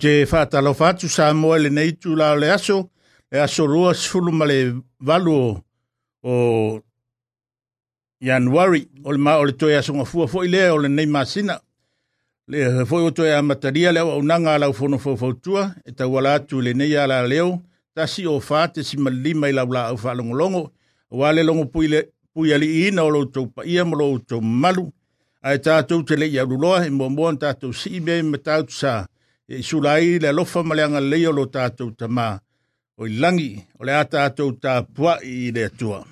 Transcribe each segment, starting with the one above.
te whātalofa atu sa moe le nei tū lao le aso, le aso rua sifulu ma le valu o Januari, o le maa o le toi aso ngafua fo i lea o le nei masina, le foi o toi a mataria leo au nanga lau fono fofautua, e tau ala atu le nei ala leo, tasi o whāte si malima i lau la au whalongolongo, wale longo pui le pui ali ina o lo loutou paia lo tau malu, ai tātou te le i aluloa, e mua mua tātou si me me tātou sa, e sulai le alofa ma le anga leo lo tātou tamā. O i langi, o le a tātou tā pua i le atua.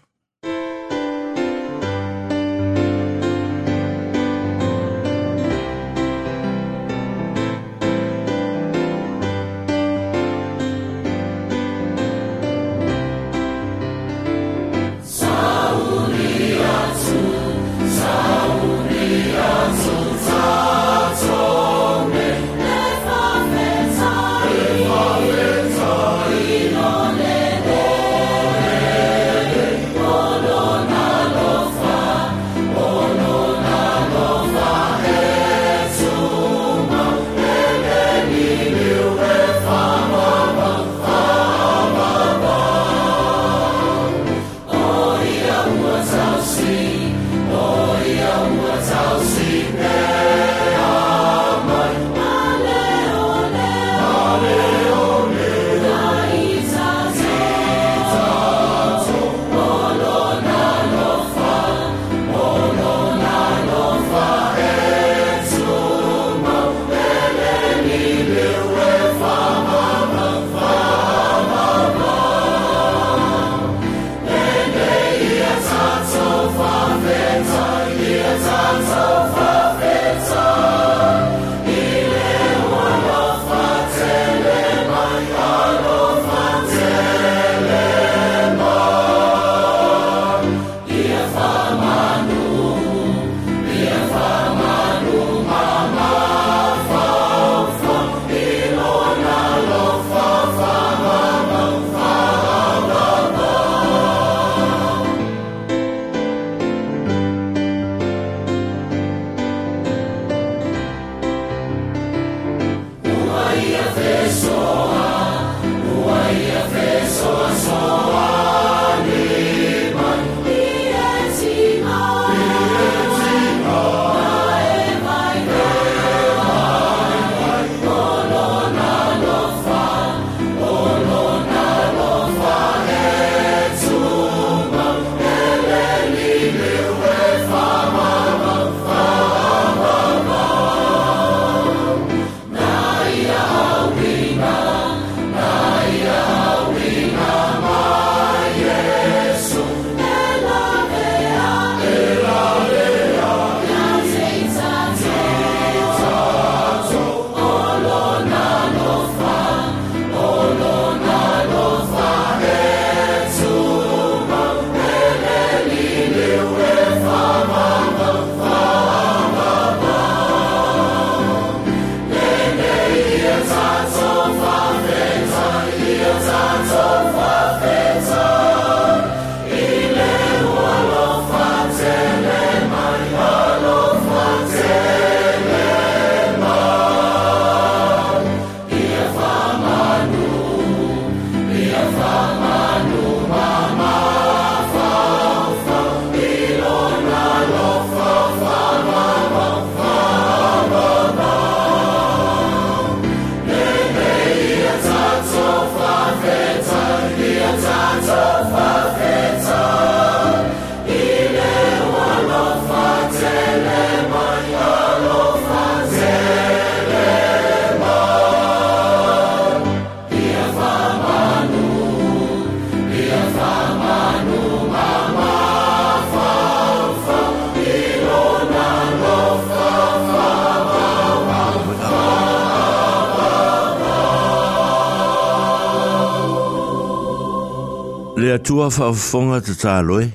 Fa atua whaafonga te tāloe.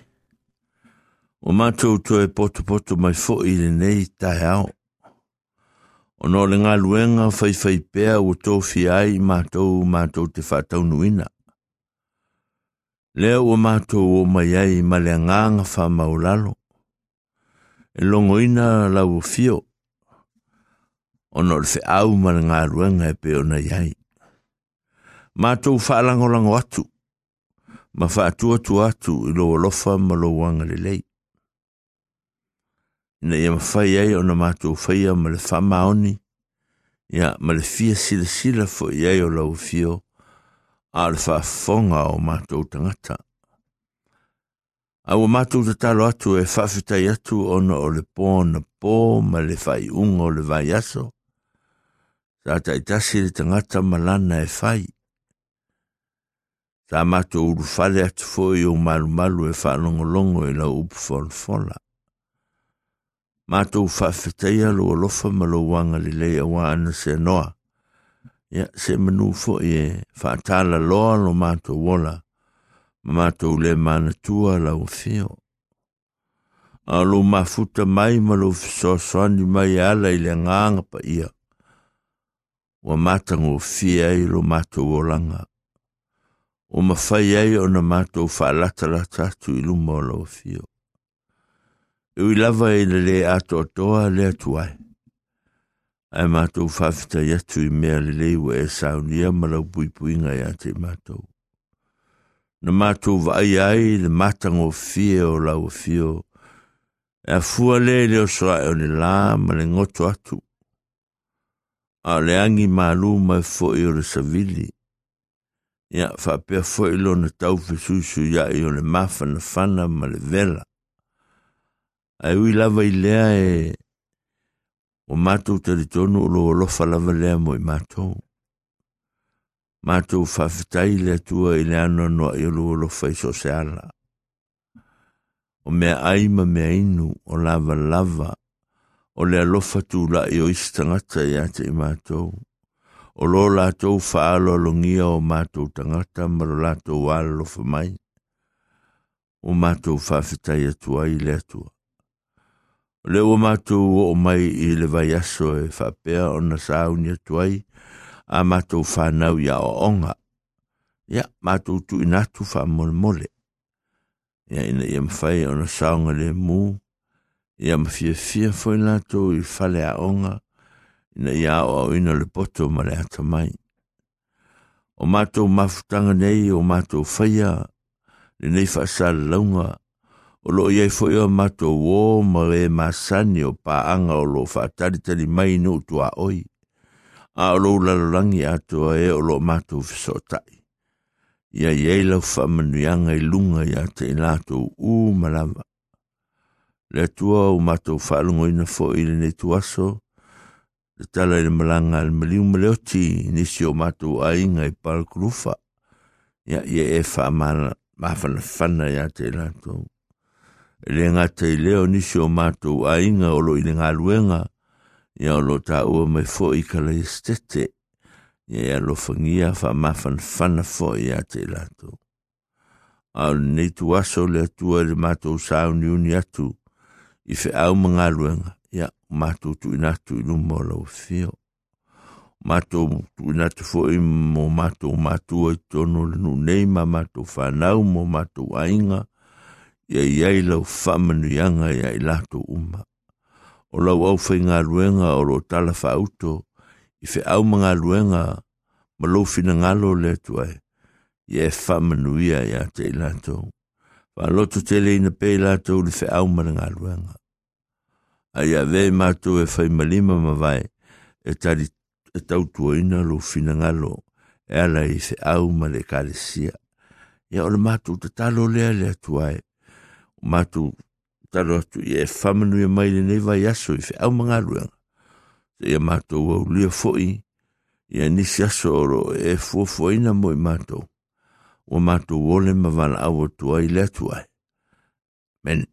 O mātou to e poto poto mai fo i le nei tai ao. O no le ngā luenga whai whai pēa o tō fiai mātou mātou te whātau nuina. Lea o mātou o mai ai ma le ngānga wha maulalo. E longo ina lau o fio. O no le whi au ma le ngā luenga e pēo na iai. Mātou whaalangolango atu ma fa atua tu atu i lo lofa ma lo wanga le lei. Ina ia mawhai ai o na mātou whaia ma le whamaoni, ia ma le fia sila sila fo i ai o lau fio, a le whaafonga o mātou tangata. A o mātou te talo atu e whawhitai atu ona o le pō na pō ma le whai unga o le vai aso. Sa ta le tangata malana e whai. ta matu uru whare atu fo i o marumaru e whanongolongo i la upu whanwhona. Mātou whawheteia lo alofa malo wanga li leia wā ana se noa. Ia se manu fo i e whaatala loa lo mātou wola, mātou le mana tua lau fio. A lo mafuta mai malo fisosoani mai ala i le ngānga pa ia. Wa mātango fia i lo mātou wolanga. o mawhai ai o na mātou whālatara tātu i luma o lo fio. Eu i lava e le le ato toa le atuai. Ai mātou whawhita i atu i mea le le ua e saunia pui ngai a te mātou. Na mātou vai ai le matango fie o lau fio, e a fua le le o soa e o ni lā ma le ngoto atu. A le angi mālu mai fo i o le savili. ia faapea foʻi lona tau fesuisu iaʻi o le mafanafana ma le vela ae ui lava i lea e o matou talitonu o lo olofa lava lea mo i matou matou faafetai le atua i le anoanoaʻi o lo olofa i so se ala o mea ai ma mea inu o lavalava o le alofa tulaʻi o isi tagata iā te i matou O lo latou whaalo longia o matou tagata ma lo latou wālo mai. O mātou whawhitai atua i le atua. O lea ua matou oo mai i le vaiaso e whapea o na atu ai a matou fanau ia oʻoga. Ia, matou tuuina atu faamolemole. Ia ina ia mafai ona saoga saunga. Ia mafiafia foi latou i whale a ina ia o ina le poto ma le ata mai. O mātou mafutanga nei o mātou whaia, le nei whaasala launga, o lo iai fwoi o mātou wō ma le māsani o pāanga o lo whaataritari mai no tua oi. A o lo lalolangi atua e o lo mātou fisotai. Ia iei lau whamanuianga i lunga i ate i lātou u malama. Le tua o mātou whaalungoina fo i le nei tuaso, te tala i le malanga le maliu maleoti nisi o matou aiga i palakulufa ia ia e faamanafana iā te latou e le gata i lea o nisi o matou aiga o loo i le galuega ia o loo taʻua mai foʻi ka laiestete ia ia lofagia faamafanafana foʻi iā te latou ao lenei tuaso le atua i le matou sauniuni atu i feʻau ma galuega ia matou tuuina atu i luma o lau fio matou tuuina atu foʻi mo matou matua i tonu le nuunei ma matou fanau mo matou aiga ia iai lau faamanuiaga ia i latou uma. O lau au faigaluega o loo tala faauto i feʻau magaluega ma lou finagalo le atu ai. Ia e faamanuia iā te i latou faaloto tele ina pe i latou le feʻau ma le galuega ruenga. A ve mātou e whai malima ma vai e tari e tau tuaina lo finangalo, e ala i se au ma le kalesia. Ia ole le mātou te talo lea le atuae, mātou talo atu i e whamanu e mai le nei vai aso i fe au mga ruenga. Se ia mātou au lia foi i a nisi aso oro e fuafuaina mo i mātou. O mātou wole ma wana awa tuai lea tuai. Men.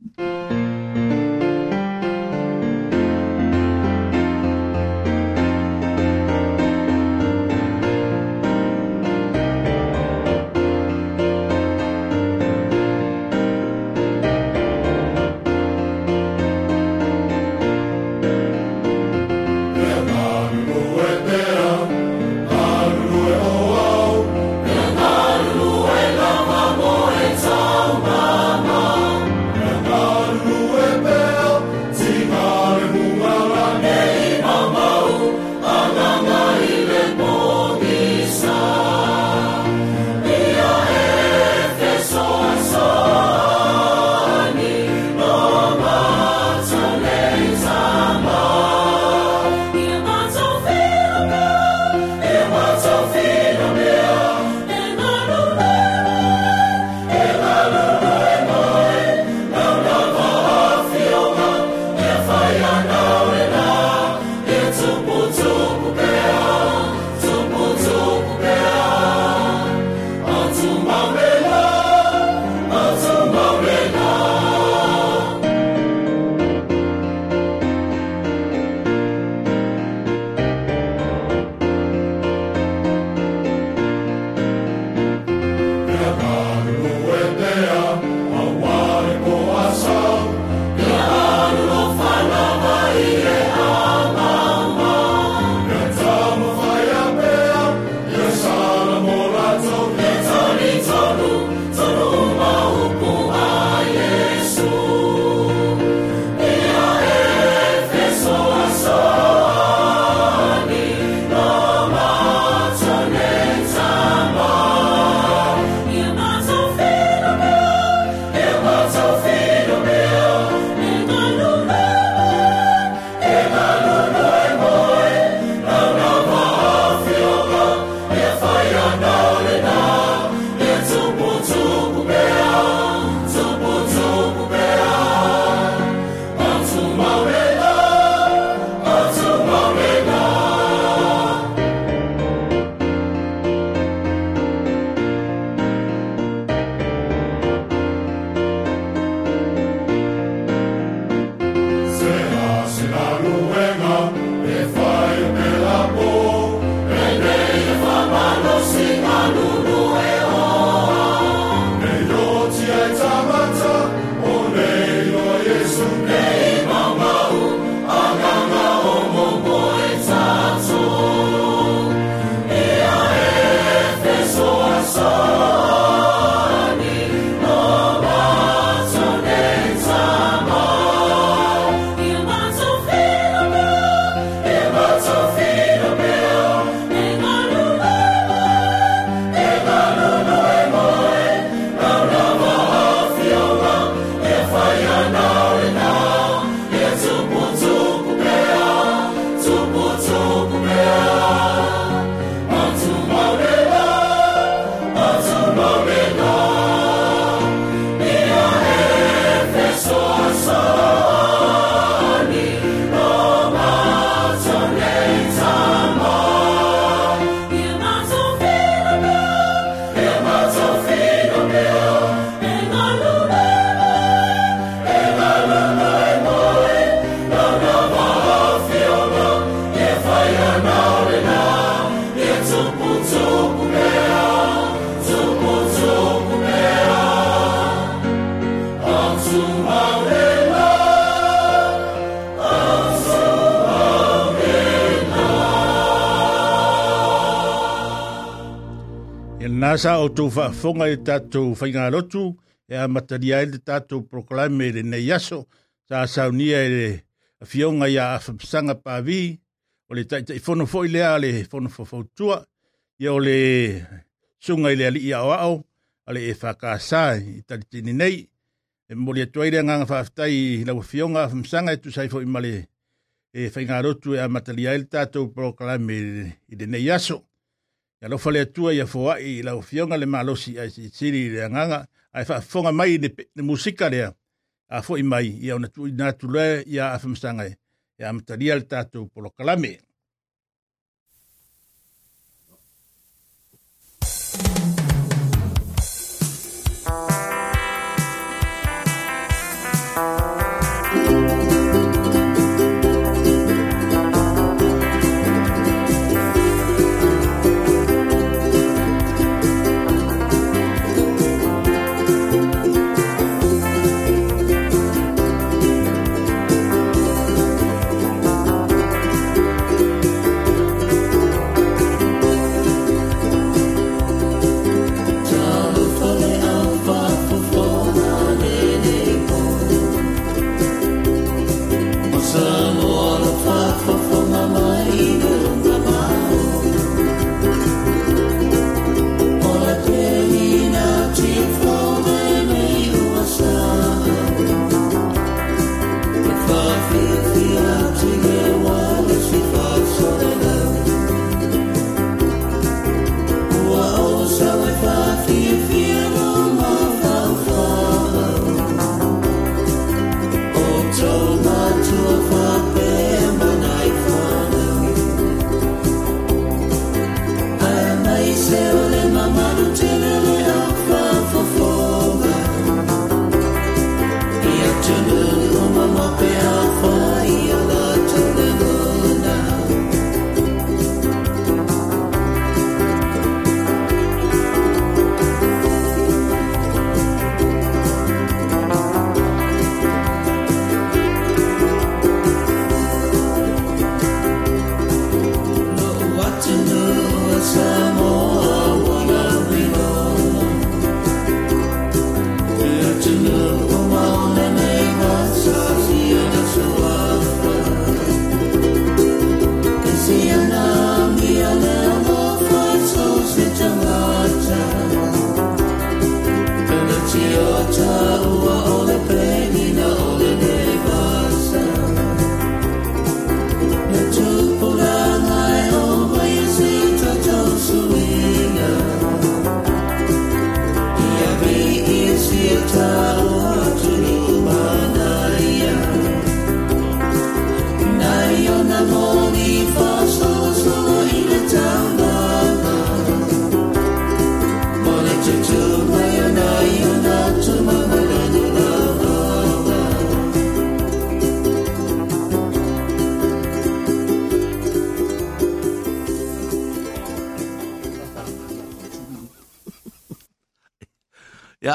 O tō whaafonga i tātou whainga rotu, e a mataria e tātou proklame e nei aso, sa saunia e a fionga i a whapsanga pāvi, o le tai tai whono fo lea le whono fo i o le sunga i lea li i au au, a le e whakasā i taritini nei, e mori atu aire nganga whaftai i lau fionga a whamsanga e tu saifo i male e whainga rotu e a mataria e tātou proklame i le nei aso ya lo fale tu ya foa i la ofionga le malosi ai si tiri le nganga ai fa fonga mai ni musika le a fo mai ya na tu na tu le ya afamstanga ya mtadial tatu polo kalame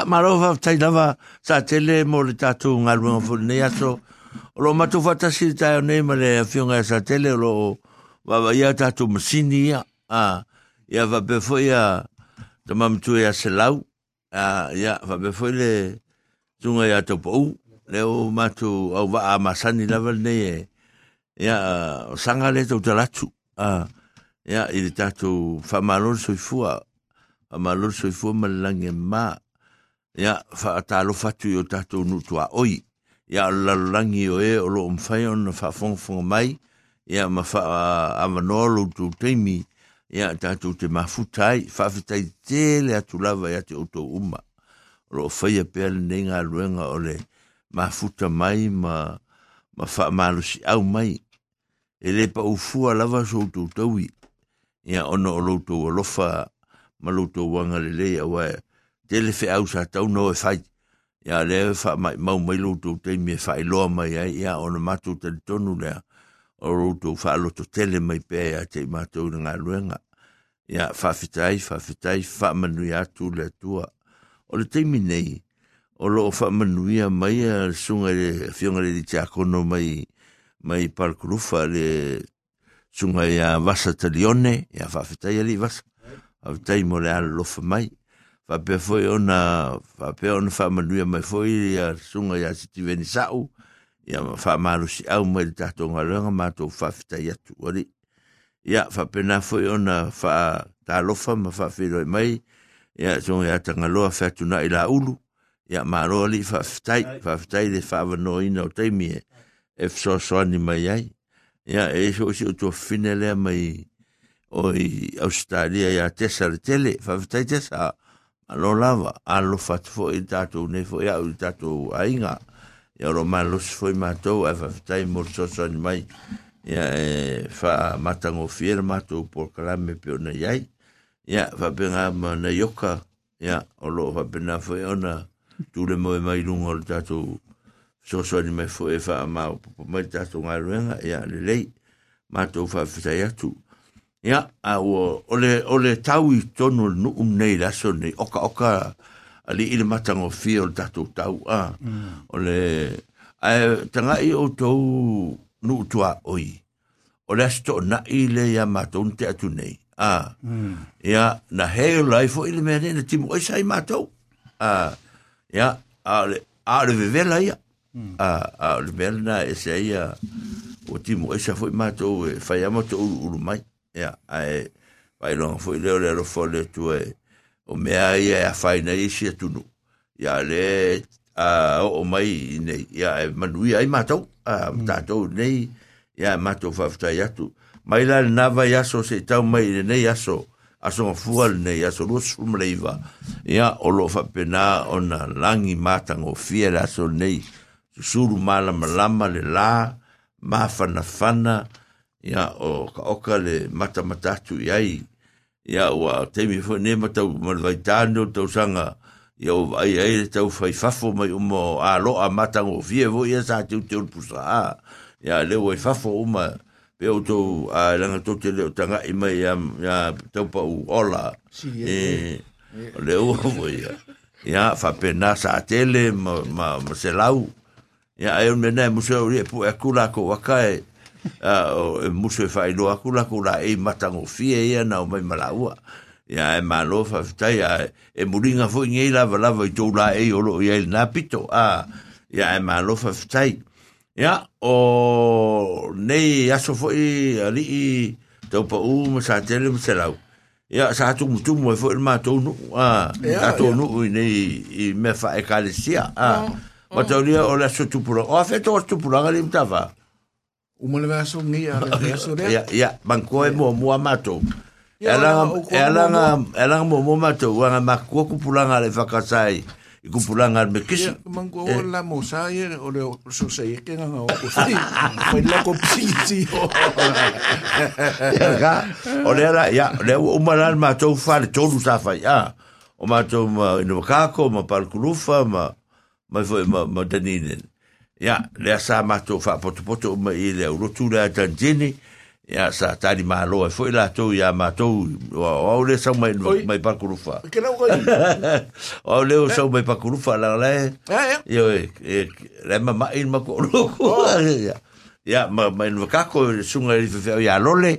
marova tai lava sa tele mo le tatu ngalunga fu ne aso. O lo matu fatasi tai ne nei ma le fiunga sa tele lo wa ia tatu masini ia. a ia va be fo ia te mamtu ia selau a ia va be fo le tunga ia to pou Le o matu au va a masani lava ne e. Ia sanga le to talatu. a ia i le tatu fa malon soifua. Fa malon soifua malange maa ia faatalo fatu i o tatou nutua oi. Ia o lalolagi o e o loo mafai ona faafogafoga mai. Ia ma faaavanoa loutou taimi ia tatou te mafuta ai faafetai tele atu lava iā te outou uma. O loo faia pea lenei galuega o le mafuta mai ma ma faamalosi au mai. E lē paufua lava so outou taui. Ia ona o loutou alofa ma loutou aga lelei auae tele fe au sa tau no e fai ya le fa mai mau mai lo tu te mi fai lo mai ai ya ona matu te tonu le o ro tu fa lo tu tele mai pe ya te matu nga luenga. Ya fa fitai fa fitai fa manu ya tu le tua o le te mi nei o lo fa manu ya mai a sunga le fionga le tia kono mai mai par krufa le sunga ya vasa talione ya fa fitai ali vasa. A tai mo le ala lofa mai fa pe foi ona fa pe ona fa manuia mai foi ia sunga ia si tiveni sau ia fa maru si au mai tato ngalanga mato fa fita ia tu ori. Ia fa pena foi ona fa ta lofa ma fa filo mai ia sunga ia tangaloa fa tuna ila ulu ia maro li fa fitai fa fitai le fa vano ina o taimi e fso so ni mai ai. Ia e so si to finele mai o i Australia ia tesa le tele fa fitai tesa alo lava, alo fat fo i tatou nei fo ia i tatou ainga. Ia ro malos foi matou e fa fitai mo so so ni mai. Ia e fa matango fiera matou por kalame pe ona iai ia fa penga ma na yoka ia, o lo fa pena foi e ona. Tu e le mo mai lungo le tatou so so ni mai fo e fa ma mai tatou ngaruenga ia le lei matou fa fitai atu. Ya, a o ole ole tau i tonu nu um nei la so nei oka oka ali ile matango fio tatu tau a mm. ole a tanga i o to nu tua oi ole sto na ile ya maton te atu nei a mm. ya na he life ile me ne timo oi sai mato a ya a le a le vela ya mm. a a le vela ese ya o timo esa foi mato e fai amato ulu mai ia ai vai lo foi le le fo le tu e o me ai e fai na isi tunu ia le a o mai nei ia e manui ai matou a tatou nei ia matou fa fa ia tu mai la nava ia so se tau mai nei aso aso fual nei aso lo sum leiva ia o lo fa pena ona langi matango fiera so nei suru mala malama le la ma fana fana ia o ka oka le matamatatu i ai ia ua taimi foʻi ma tau malawaitano tausaga ia o vaai ai le tau faifafo mai uma o aloa matagofie foʻi ia sa teuteu pusaa ia le ua fafo uma pe o tou aelaga tote le o tagaʻi mai ia taupau ola. E le ua foi ia. Ia faapena sa tele ma ma selau ia ai o menā e museo lia puʻe aku lakou akae o e muso e fai loa kula kula e matango fie ia na o mai malaua. Ia e malo fa fitai a e muringa fo ngei lava lava i tau la e o lo ia il napito a ia e malo fa fitai ia o nei aso fo i ali i tau pa u ma sa tele ma se lau. Ia sa tu mutu mo fo il ma tau nu a a tau nu i nei i me fa e kalesia a ma tau lia o la so tupura o a fe to tupura gali mtava Uma le vaso ngi a le vaso re. Ya ya banko e mo mo mato. Ela ela ela mo mo mato wa ma ko ku pulanga le fakasai. I ku pulanga me kisi. Manko la mo sai o le so sei ke nga o ko fai. Fai la ko pisi. Ya o le la ya le o malal mato fa le tolu sa fa ya. O mato ma no kako ma par kulufa ma ma ma ma daninen. ya le sa mato fa poto poto le ile ro tu la ya sa tani ma e foi la to ya mato o le sa mai mai pa kurufa ke na o o le sa mai pa kurufa la le yo e le ma ma ma ko lo ya ya ma ma in ka ko sunga ya lo le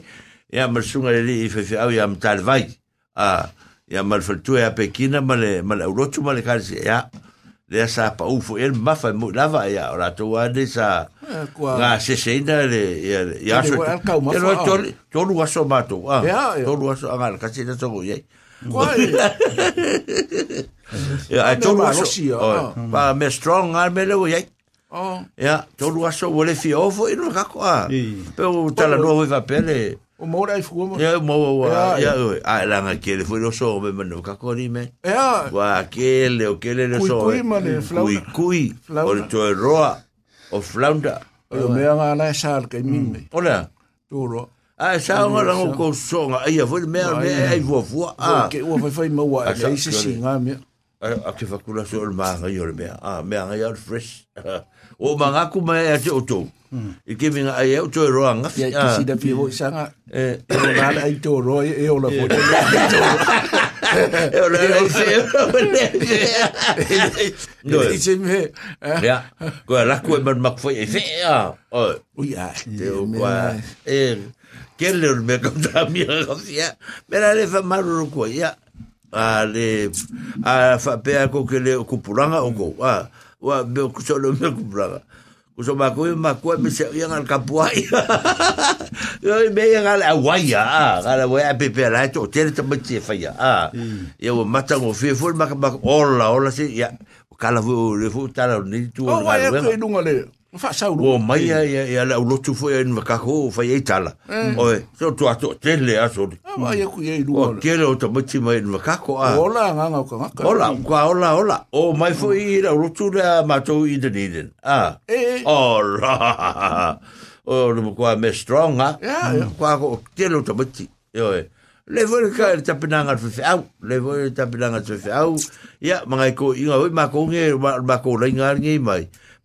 ya ma sunga ri fe fe ya ma tal vai a ya ma fe tu ya pekina ma le ma ma le ka ya le sa pa u fo el mafa mo lava ya ora to ade sa nga se se ina le ya so ya no to to lu aso mato ah. To lu aso anga ka se to go ye ya to lu aso pa me strong al me le ye Oh. Ya, to lu aso wole fi ovo ino ka ko ah. Pero tala no va pele. O mo dai fu mo. Ya mo wa ya a la nga ke le fu lo so me no ka ko me. Ya. Wa ke le o ke le le so. Kui ma le Kui kui. O to roa o flounder. O me nga na sa ke min me. Ola. To ro. Ah, sa nga la ko so nga ai vo me me ai vo vo. Ah. Ke o fa fa mo wa le se singa me. A ke fa so ma nga yo me. Ah, me nga yo fresh. O manga ku mai a te o to. I ke minga ai o to roa nga. Ya ki si da fi ho sanga. Eh, o na ai to ro e o la fo. E o la ai se. No, i me. Ya. Ko la ku man mak foi e fe. O. Ui ai. Te o kwa. E kele o me ka ta mi ka fia me la le fa maru ko ya a le a fa pe ko ke le ku puranga o ko a wa be ku so lo me ku braga ku so ma me se yang al kapuai yo me yang al awaya ala we a pe la to te te me fa ya a yo ma ta ngo fi fol ma ka ba ola ola si ya kala vu le vu ta la ni tu ola ya ko fa sa u o mai ya ya la ulo tu fo ya ni ka ko fa ya tala o so tu ato te le aso wa ya ku ye o dunga le ke le o to mati mai ni ka ko a. Ola nga nga ka nga ola kwa ola ola. O mai fo i la ulo tu le ma to i de ni a ola o no kwa me strong ya. kwa ko ke le o to mati. Yo e le vo le ka ta pinanga fe au. Le vo le ta pinanga fe au. Ya mga ko inga ma ko nge ma ko le ngar nge mai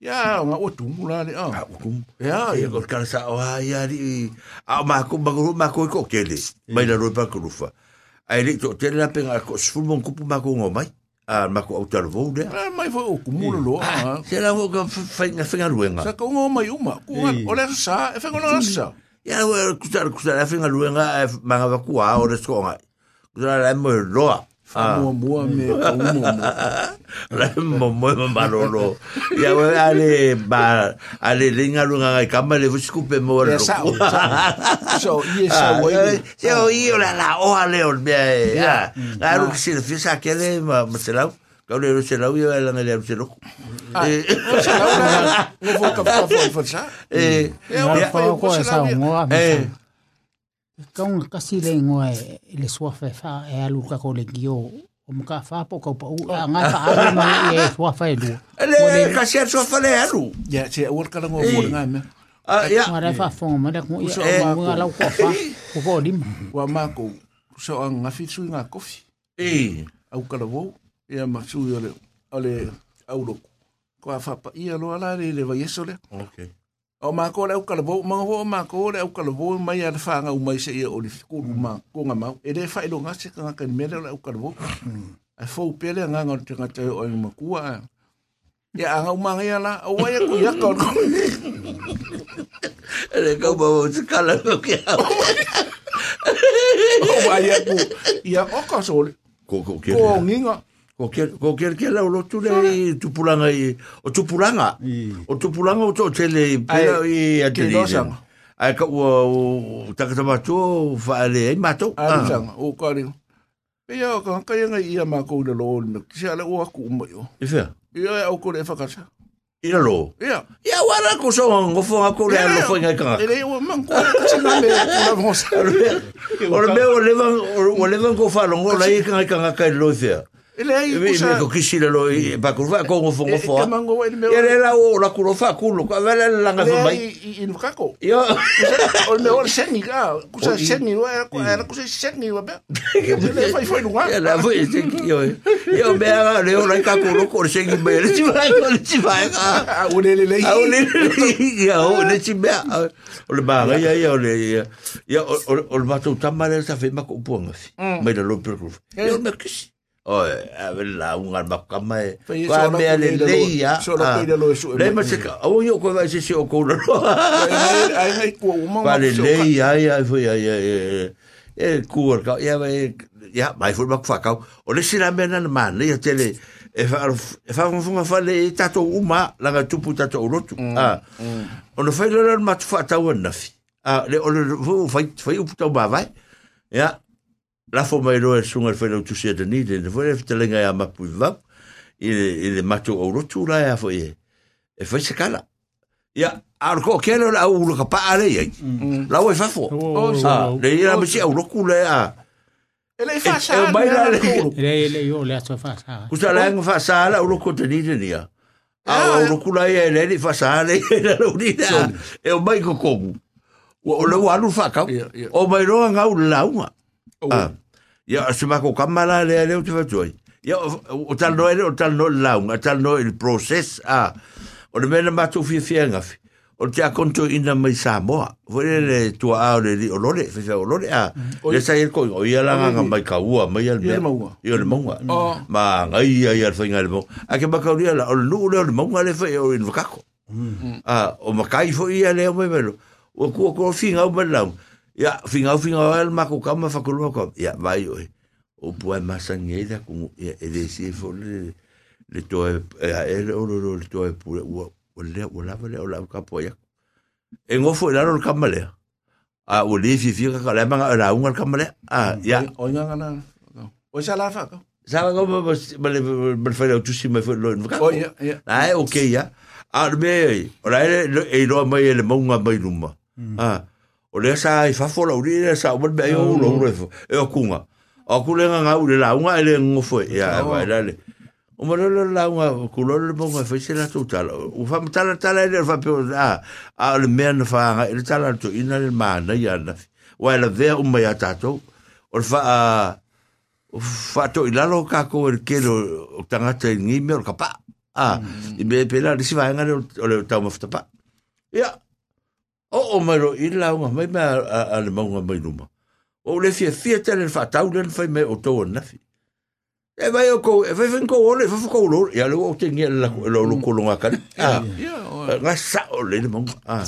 ya nga o tu mula le ah ya Ia ya ko kala sa o ia ri a ma ko ma ko ma ko ko kele mai la ro pa ko rufa ai ri to tele la penga ko sfu mon kupu ma ko ngo mai a ma ko autar vo de Ah, mai fo o kumula lo ah se la ko fa nga fa nga luenga sa ko ngo mai uma ko o le sa e fa ngo sa ia wa ku sa ku sa fa nga luenga ma va ku a o de sko nga ku sa la mo loa Famomua ah. me kumomua. La momoe ma marolo. Ia we ale ba ale linga lunga ngai kama le fusku pe mo le. So ie sa wai. O la la o ale be. Ya. Ah, Ga lu si le fisa ke le ma selau. Ga le lu selau ia la ngale lu selau. Ia kaunga kasi le ngoa e le sua fe fa e alu ka ko le gio o mka fa po ka pa u a nga fa alu ma e sua fa e lu le ka se so fa le alu. ya se o ka ngo fo nga me Ah ya. ma re fa fo ma le ko e ma mo ko. ala ko fa ko ko dim wa ma ko so ang nga fi su nga kofi Eh au ka vo ya ma su yo le ole au lo ko fa pa ia lo ala le le va yeso le okay. O ma ko le au ka vo ma vo ma ko le au ka vo mai ya fa nga u mai se ia o le ko ma ko nga ma e le fa ilo nga se ka ka me le au ka vo a fo pele nga nga te nga te o ma ku a ya nga u ma nga ya la o wa ya ku ya ka Le ka ba se kala lo que. o wa ya ku ya o ka so le Ko ko ke. ko nginga Ko ke ko ke ke la lo tu le tu pulanga i o tu pulanga. O tu pulanga o to tele pela i a te dosanga. Ai ka o takata mato fa le ai mato. a sanga o ka ri pe ya ka ka nga ia ma ko le lo me se ala o ku mo yo E fea. ia au ko le fa ka sa Ina lo. ia Ia wara ko so ngo fo ko le lo fo nga ka. ele o man ko ka se na me la vos O le o le o le ko fa lo ngo la i ka ka ka lo fea. Ele ai me me ko kisi le loi pa kurva ko ngo fongo fo. Ele la o la kulo fa kulo ka vela la nga fa mai. I no kako. Yo. O me o sengi ka. Kusa sengi o era ko era kusa sengi o be. Ele foi foi no ar. Ele foi sengi yo. Yo me a le o la ka kulo ko sengi be. Ele ti vai ko ele ti vai ka. A o le le. A o le le. Ya o le ti be. O le ba ya ya o le. Ya o o le ba tu tamale sa fe ma ko ponga. Mai le lo per. Yo me kisi. O a ver la un e. Fai Kwa so me le ia. so la kuile lo su e Le ma se ka. O yo ko vai se o ko ai ai ko o man Vale le ia ia foi ia ia. E kuar ka ia vai ia mai foi ma fa ka. O le sira me na man ia tele e fa e fa mo funga fa le tato uma la ga tupu tato rotu. Ah. O no fai le ma fa ta wa na fi. Ah le o le fai fai u ta ba vai. Ia la fo mai roe sunga fo lo tusia de ni de le te lenga ya mapu va il il mato o lo tu la fo e e fo se kala. Ya arko kelo la u lo pa ale ya la u fa fo sa le ya mo si o kula ya ele fa sa e mai la le ele ele yo le aso fa sa ku la ng fa sa la u lo ko de ni ni ya a u lo kula ya ele ni fa sa le la u da e mai ko ko o lo wa lu fa ka o mai ro nga u la Ah. Ia, se mako kamala le le te fatoi. Ia, o tal no ele, o tal no launga, o tal no il process, a, o le mena matu fia fia ngafi. O te a konto ina mai Samoa. Fore le tua ao le li, o lore, fia o lore, a, le sa il koi, o ia langa nga mai ka ua, mai al mea. le. Ia le maunga. Ma ngai ia ia le whainga le maunga. A ke maka uria la, o le nuu leo le maunga le whai o in wakako. Ah, o makai fo ia leo mai melo. O kua kua finga o mai lau. ya finga finga el ma ko kama fa kulma ko ia vai oi o pua masangeda ku e de si fo le le to e eh, ele o lo le to e pure o le o la vale o la ka po ia en o fo laro kama le a o ah, le fi fi ka la manga la un kama le a ia o nga na o sa la fa ko sa ko ba ba le ba fa le tu si ma fo lo ka o ia ai okay ia a me o la ele e lo mai ele monga mai luma a ah, o le sa i fa fola o le sa o be o lo le e o kunga o ku le nga u le la unga ele ngo fo ya va la le o mo le la unga ku lo le bonga fo se la total o fa tala tala ele fa pe a a le men fa ele tala to ina le mana ya na wa la ve o mo ya tato o fa a fa to ila lo ka ko el ke lo tangata ngi me o ka pa a i be pe la si va nga le o le ta mo fa pa ya yeah. O o mai ro i la unga mai mai a le maunga mai numa. O le fia fia tele le whatau len fai mai o tau nafi. E vai o ko, e vai fin ko ole, fa fa ko lo, ia le o te ngia la lo lo ko longa kan. Ah. Nga sa o le le maunga. Ah.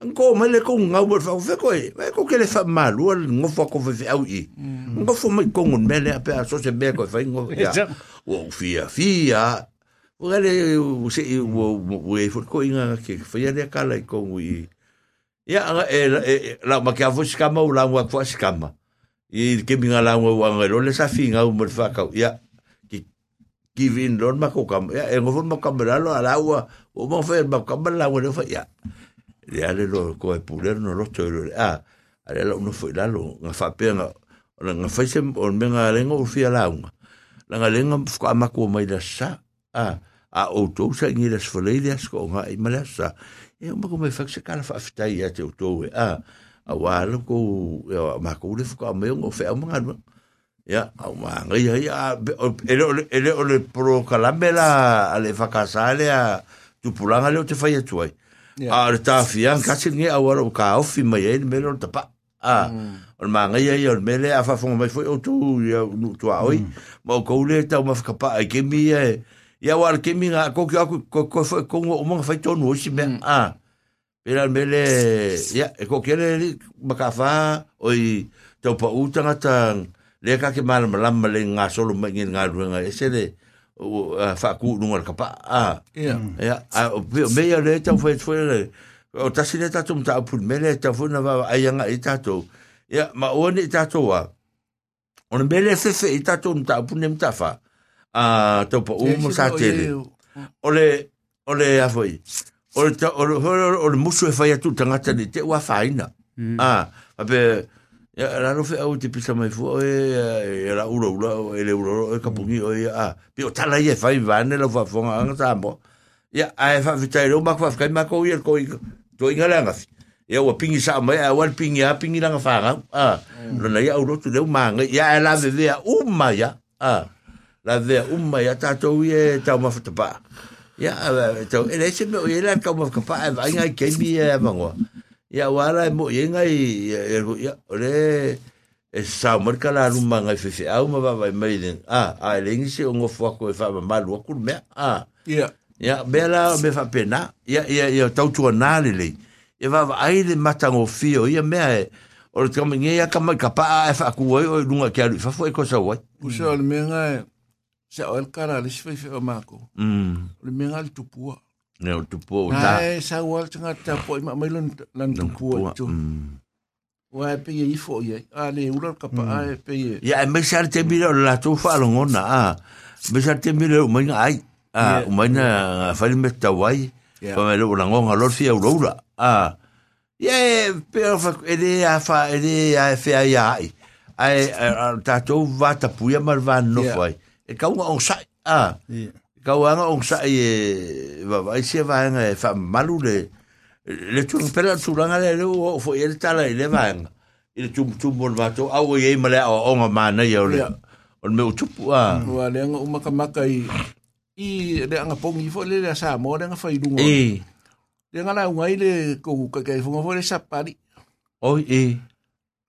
Ngo mai le ko nga o fa fa ko e, vai ko ke le fa malu, ngo fa ko fa au i. Ngo fa mai ko ngun mele a pe a so se be ko fa ngo. Ia. O fia fia. O gale o se o o e fo ko inga ke fa ia le kala i ko i. Ia e, e, e, anga e la ma ka vo skama o la wa fo skama. I ke mi nga la wa wa ngelo le sa fi nga o mo fa ka. Ia ki ki vin don ma ko kam. Ia e ngo fo kam la lo ala wa o mo fe ma kam la wa le fa ia. le ale lo ko e puler no lo to lo. Ah, ale lo no fo la lo nga fa pe nga nga fa se o me menga lengo o fi ala unga. La nga le nga fo ma ko mai la sa. Ah, a o to sa ngi das fo le das ko nga i ma la sa. e o mako mai fak se kala fa fitai ya te uto we a a wala ko ya mako le fuka me ngo fe o manga ya a wa ngai ya ele ele ele pro kala mela ale fa kasale a tu pulanga le te fa ya tuai a le ta fian ka se nge a wa ka o fi mai e me lo ta pa a o manga ya ya me le a fa fo mai fo o tu ya tu a oi. Mo ko le ta o mafka pa ke mi e. ia war ke mi nga ko ko ko ko foi ko o mo fai tonu o si me. A. Pera mele ya e ko kele ma ka fa oi tau pa utanga tang. Le ka ke mal malam le nga solo me ngi nga ruanga e se le fa ku nunga ka pa. A Ia. ya a o pe- me ya le tau foi foi le. O tasi le tatu mta pu me le tau foi na va ai nga i tatu ya ma o ni tatu wa. On me le fe fe i tatu mta pu ne mta fa a tau pa u mo sa tele. o le o le a foi. O le ta- o le o le musu e fai atu tangata ni te ua faina ah a pe ya la no fe au te pisa mai fu e e la ura ura e le ura e kapungi o ia ah pe o tala ia fai vane la fa fonga anga tambo ya ai fa vitai ro mak fa kai mako ia ko i to inga langa ya wa pingi sa mai a wal pingi a pingi langa fa nga ah lo na ya uro tu le manga ya la ve ve uma ya ah la ve uma ya ta to ie ta ma fa pa ya to ele se me o ia ka ma ka pa va nga ke mi e mango ya wala mo ye nga i ya ole e sa marka la ruma nga fe fe au ma va vai mai den ah a le ngi se ngo fo ko fa ma malu ku me ah Ia. ya bela me fa pena ya ya ya tau tu na le e matango fio ia me e o le kama nge ya kama ka pa e fa ku oi o lunga ke alu fa fo e ko sa wai Usa o le menga e. Sa o el kara le sifai fe o mako. mm O le menga le tupua. ne o tu po ta Ai, sa wal tanga ta po i ma mai lon lan tupua tu. mm Wa e pe i fo ye. A le ura ka pa ai pe ye. ya e me sa te mi la tu fa lo ngona a me sa te mi o mai ai a o mai na fa le me ta wai Yeah. fa me lo la ngonga lo fia o lo a ye pero fa ele a fa ele a fe ai ai ai ta to va ta puia mar va no Yeah. E ka un on sai a ka un on sai e va vai se va nga e fa malu le le tu pera tu ranga le o foi ele tala ele va i le tumu tumu o le mātou, au e ma le o onga mana i o le, Ia. o le meu tupu, ah. Ua le anga umaka maka i i le anga pongi fo le le sa mo le anga fai dunga. E, Le anga la unga i le kou ka kai funga fo le sapari. oi, e,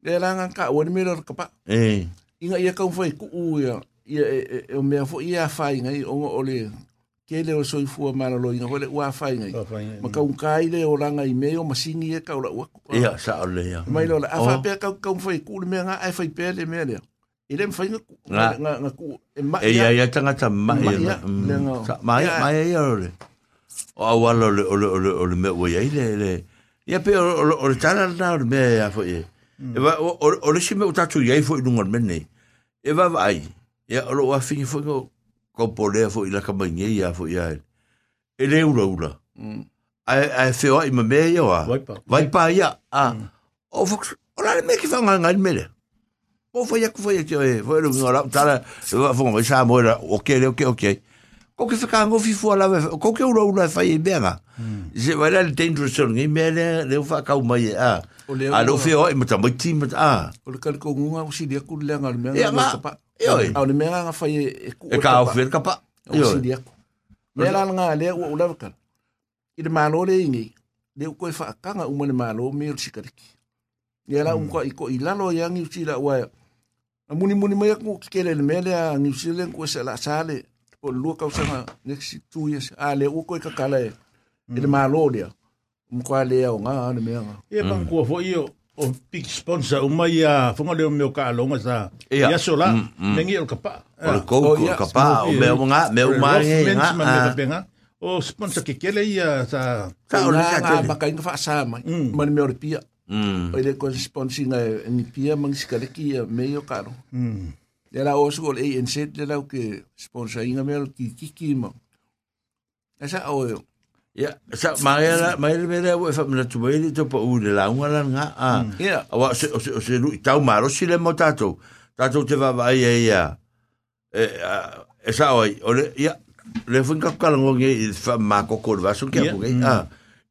Le langa ka wani mera kapa. e, Inga ia kau fai ku u ia. Ia e, e, e o mea fo ia fai ngai onga o le ke le o soi fua mana lo inga fo le ua fai ngai. Ma kau kai le o langa i meo masingi e kau la ua. ia, sa o le, ia. Mai lo la afa pe kau kau fai ku le mea nga ai fai pe le mea le. Ile mfai nga ku Nga. nga nga ku e ma E ia, ia tangata mai, Mai, ia, ia, mm, le mai, Ia. mai, ia, o le. O awala o le, o le, o le, o le mea ua iai, le, le, ia pe o, o, le- o le tala na o le mea ia fo ie. E wa, o, o, o le si mea utatu iai fo i lunga le mene. E wa wa ai, ia ro a fini foi go ko pole fo ila ka mangi ia fo ia ele ura ura a a fe o ima me ia wa vai pa ia a o fo ora me ki fa nganga mele o foi ia ko foi ia ke foi lu ngora tala fo vai sa mo o ke o ke o ke Ko ke whaka ngo fi fua la, ko ke ura ura e whai e mea nga. Se vai la le dangerous on, ngai mea le, le whakau mai e, a. O A lo feo ai mata mai ti mata, a. O le kali ko ngunga o sidi aku le anga le mea Ia, nga nga. kapa. Ia, oi. Au le mea nga fai e ku E ka au fere ka pa. O sidi aku. Mea la nga le ua ulawa kan. I le malo le ingi. Le u koe whaakanga uma le malo me o sikariki. Ia la unko i ko i lalo i angi usi la ua. A muni muni mai aku ki kele le mea le a New Zealand ko se la sale. Po lua kau sanga next two years. A le u koe kakala e. I le malo le. Mko le au nga le mea nga. Ia pa kua fo i o o big sponsor o mai a fonga le o meu ka alonga sa. Ia. Ia so la, Mm, mm. mengi o le kapa. O le Oh, kou, ia, ka pa, o mea nga, mea umange, nga, nga. O sponsor ke kele ia sa Sa o Nga sa nga tele. baka inga wha sa mai. Mm. Mani mea o le pia. Mm. o le corresponding e ni pia mang sikaleki e me o karo. ia la o suol ANC le lau ke sponsoringa mea lo kikiki mau. E sa o eo. Ia, sa maere maere mea ua e whamina tumairi tō pa ure launga lan ngā. Ia. Awa, o se se se lui tau maro si le mo tātou. Tātou te wawai e ia. E sa oi, o le, ia, le fwinga kalango nge i whamako kore vaso kia puke. Ia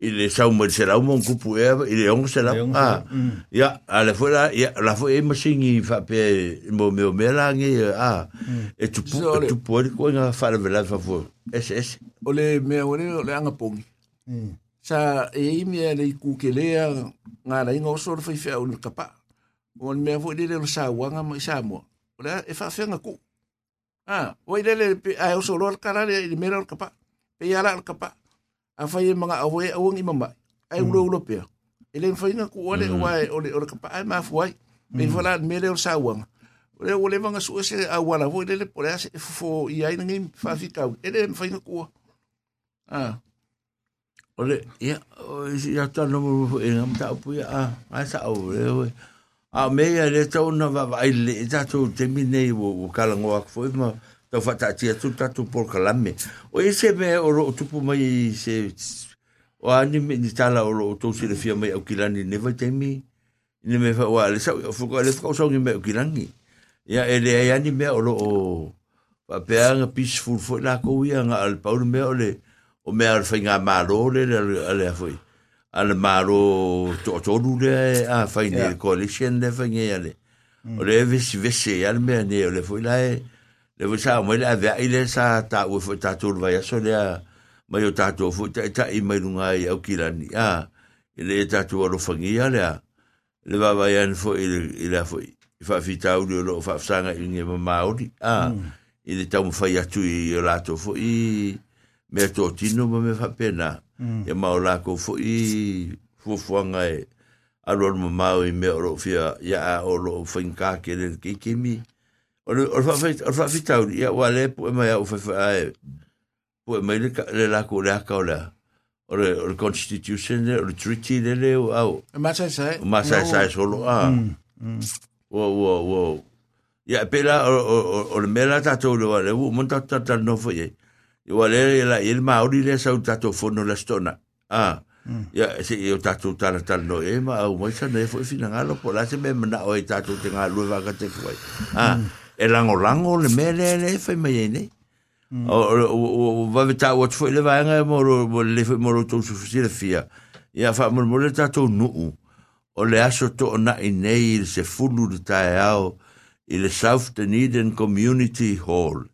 ile saumu se la umu ku pu e ile on se la a ya ale foi la ya la foi e masingi fa pe mo me me la ngi a e tu pu tu pu ko nga fa le la fa fo es es ole me ole ole anga pongi sa e mi ale ku ke le nga la ingo so foi fa un kapa on me foi le lo sa wanga ma sa mo ole e fa fa nga ku a o ile le a o so lo kala le me lo kapa pe ya la kapa a fai e mga awa e awang imama, ai ulo ulo pia. ele fai mwhainga ku ole ua ole ole kapa ai maa fuai, me i wala mele ole sa. Ole ole mga su ese a wala, vo ele pole ase fo i ai ngim fa fika ele fai mwhainga ku Ah. Ole, ya ya ta no mo e ngam ta pu ya a ai sa o le oi. A ya le tau na vai le tu te minei o kalangoa kwa fo ma tau whata atia tu tatu por kalame. O e se o roo tupu mai e se o ani me ni tala o roo tau sire fia mai au kilani ne vai temi ne me wha wale sau o fuka le fuka usau ni mea au kilangi. Ia e ai ani mea o roo pa pea nga peaceful fo la ko ia nga al paul mea o le o mea al le le a fwoi. Al maro to tonu le a whaine coalition le whainga ia le. O le vesi vesi e ne o le fwoi la e le foi sa mo le ave ile sa ta o foi ta tu vai so le mai o ta tu foi ta ta i mai lunga i au kilani a ile ta tu o lo finga le a le va vai an foi ile foi fa fita o lo fa sanga i nge maori a i le tau fai atu i o lato fo i me to tino ma me fa pena e ma o lako fo i fo fuanga e alo ma mau i me o lo fia ya a o lo finka ke le ke ke mi o le o fa fa o fa fita o ya wa le po ma ya o fa fa e po ma le ka- le lako le aka o le o le o le constitution le o le treaty le le o au. E masa sai. ma sai sai solo a. Wo wo wo ya pela o o o- o le mela ta to le wale mon ta ta ta no fo ye i wale la il ma ori le sa ta to fo no la stona a. Ya se yo ta to ta ta no e ma o mo sa ne fo fina ngalo po la se me na o e ta to te ngalo va ka te fo a e lango lango le mele le fe me ye ne o va ta o fo le va nga mo mo le mo to su si le fia ya fa mo mo le ta to no o le aso to ona i nei i se fulu le tae ao i le South Dunedin Community Hall.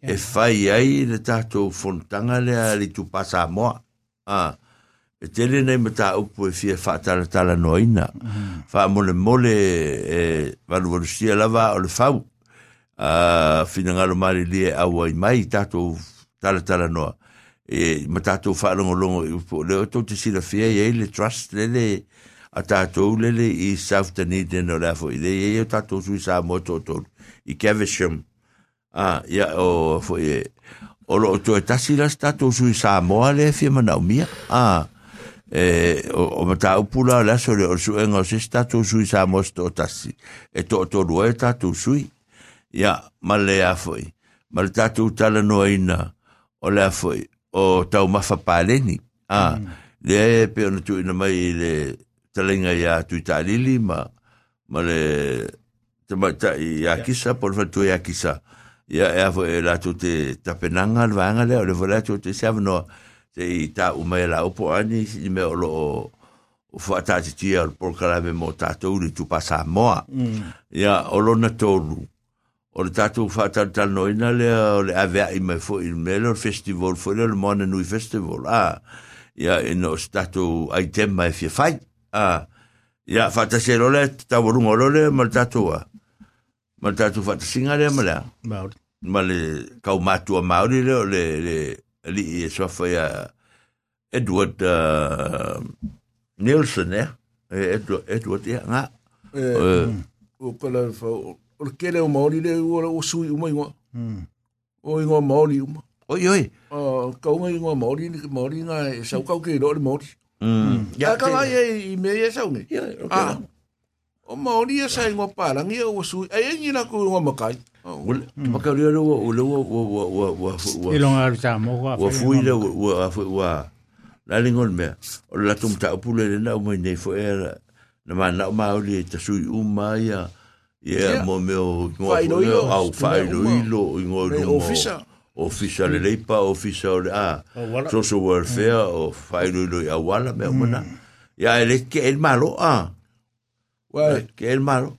E fai ai le tato fontanga le a li tu pasa moa. Ah. E tele nei mata upu e fia whaatala tala noina. Wha mole mole e walu walu sia lava o le fau. a finangalo mari le awa i mai tato tala tala noa. E ma tatou whaalongolongo i upo le o tau te sila fia i le trust le le a tatou le le i South Dunedin o lafo. I le e o tatou sui sa moto o tolu i Cavisham a ia o fo e o lo o tau tasi la tatou sui sa mo le fia manau mia. A e o, o mata upula la so le o suenga o se tatou sui sa mo o tasi. E to to tolu e tatou sui. Ia male a foi. Mal tatou tala no ina o le foi o tau mafa paleni a mm. le pe ona tu ina mai le talenga ia tu talili ma ma le te mata ia. kisa por fatu ia kisa. Ia e avo e la tu te tapenanga le vanga le o le vola tu te savno te i ta umai la opo ani si me o lo o fata te tia por kala me mo tatou tu pasa moa ia o lo na tolu o le tatou fata tal noina le o le avea i me fo il melo festival fo le mona nui festival. Ah ia e no stato ai tema e fia fai a ya fata se role ta voru ngolole mal tatua mal tatu fata singa le mala Maori. ma le kau matua maori le le le li e so fa ya Edward uh, Nielsen eh Edward Edward nga. Eh, o kala fa o le kele o maori le o o sui uma ingo o ingo maori uma oi oi a kau ngai ingo maori ni maori nga e sau kau ke ro le maori mm ya ka ai e i me e sau a o maori e sa ingo palangi o sui ai ni na ku ingo makai Ul, ma ka rio wo wo wo wo wo wo wo E longa ar sa mo wa. wa fui le wa wa la lingol me o la tum ta pule le na mo nei fo era na ma na ma o le ta sui u ma ya ia mo meu ngoa au whairo ilo i ngoi rungo officer officer le leipa officer le a social welfare o whairo ilo i awala mea mana ia ele ke el malo a ke el malo.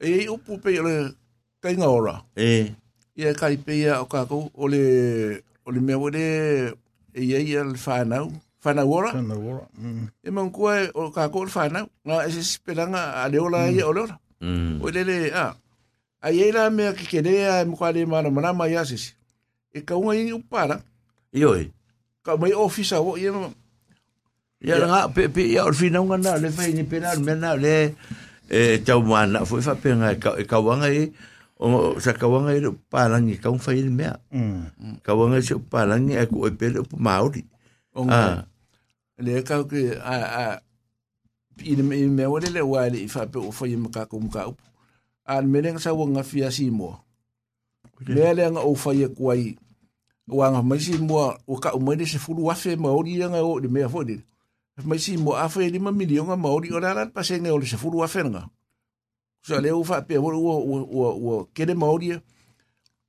E upu pe le kainga ora. E. Ia kai pe ia o kako o le o le mea wele e ia ia le whanau. Whanau ora. Whanau ora e mangkua o kako le whanau. Ngā esi spelanga a leola ia o leola mm. O le le a a ia la mea ki kene a e mukwa le mana mana mai asisi e ka unga ingi upara. Yo ka mai ofisa o ia ma Ya nga pe pe ya or fina nga na le fai ni pena me na le e tau mana foi fa pe nga ka ka wanga e o sa ka wanga e palangi ka un fai me Mm. ka wanga se palangi e ko e pe po mauri o nga ah. Le ka ke a a i me me ole le wa le fa pe o fa ye maka up an me sa wonga fia si mua. Mea le nga o fa e kwai wanga nga me si mo o ka o se furu wafe maori ma o nga o le me fo dit me si mo a maori le ma milion o ye pa nga o le se furu wafe nga So le o fa pe o o o o ke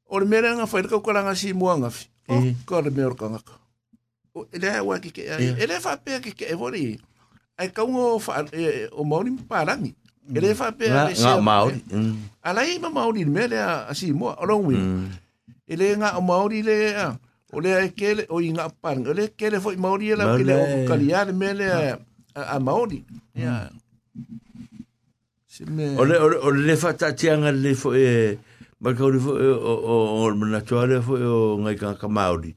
o le mea nga fa le ka ko nga si mo nga fi o ka le me o ka. Nga e wa ki ke ele fa pe ki ke e ai ka ngo fa e, o maori parangi ele fa pe nga se- mauri mm. Ala i ma maori me le a si mo o long wi mm. Ele nga o maori le a o le ai kele o i nga parang o le kele fo i maori la Ma ile o le- kaliane me le a, a, a maori ya me o le o le- o le fa ta tianga le fo e ma ka fo e, o o o na toale fo e o ngai ka ka mauri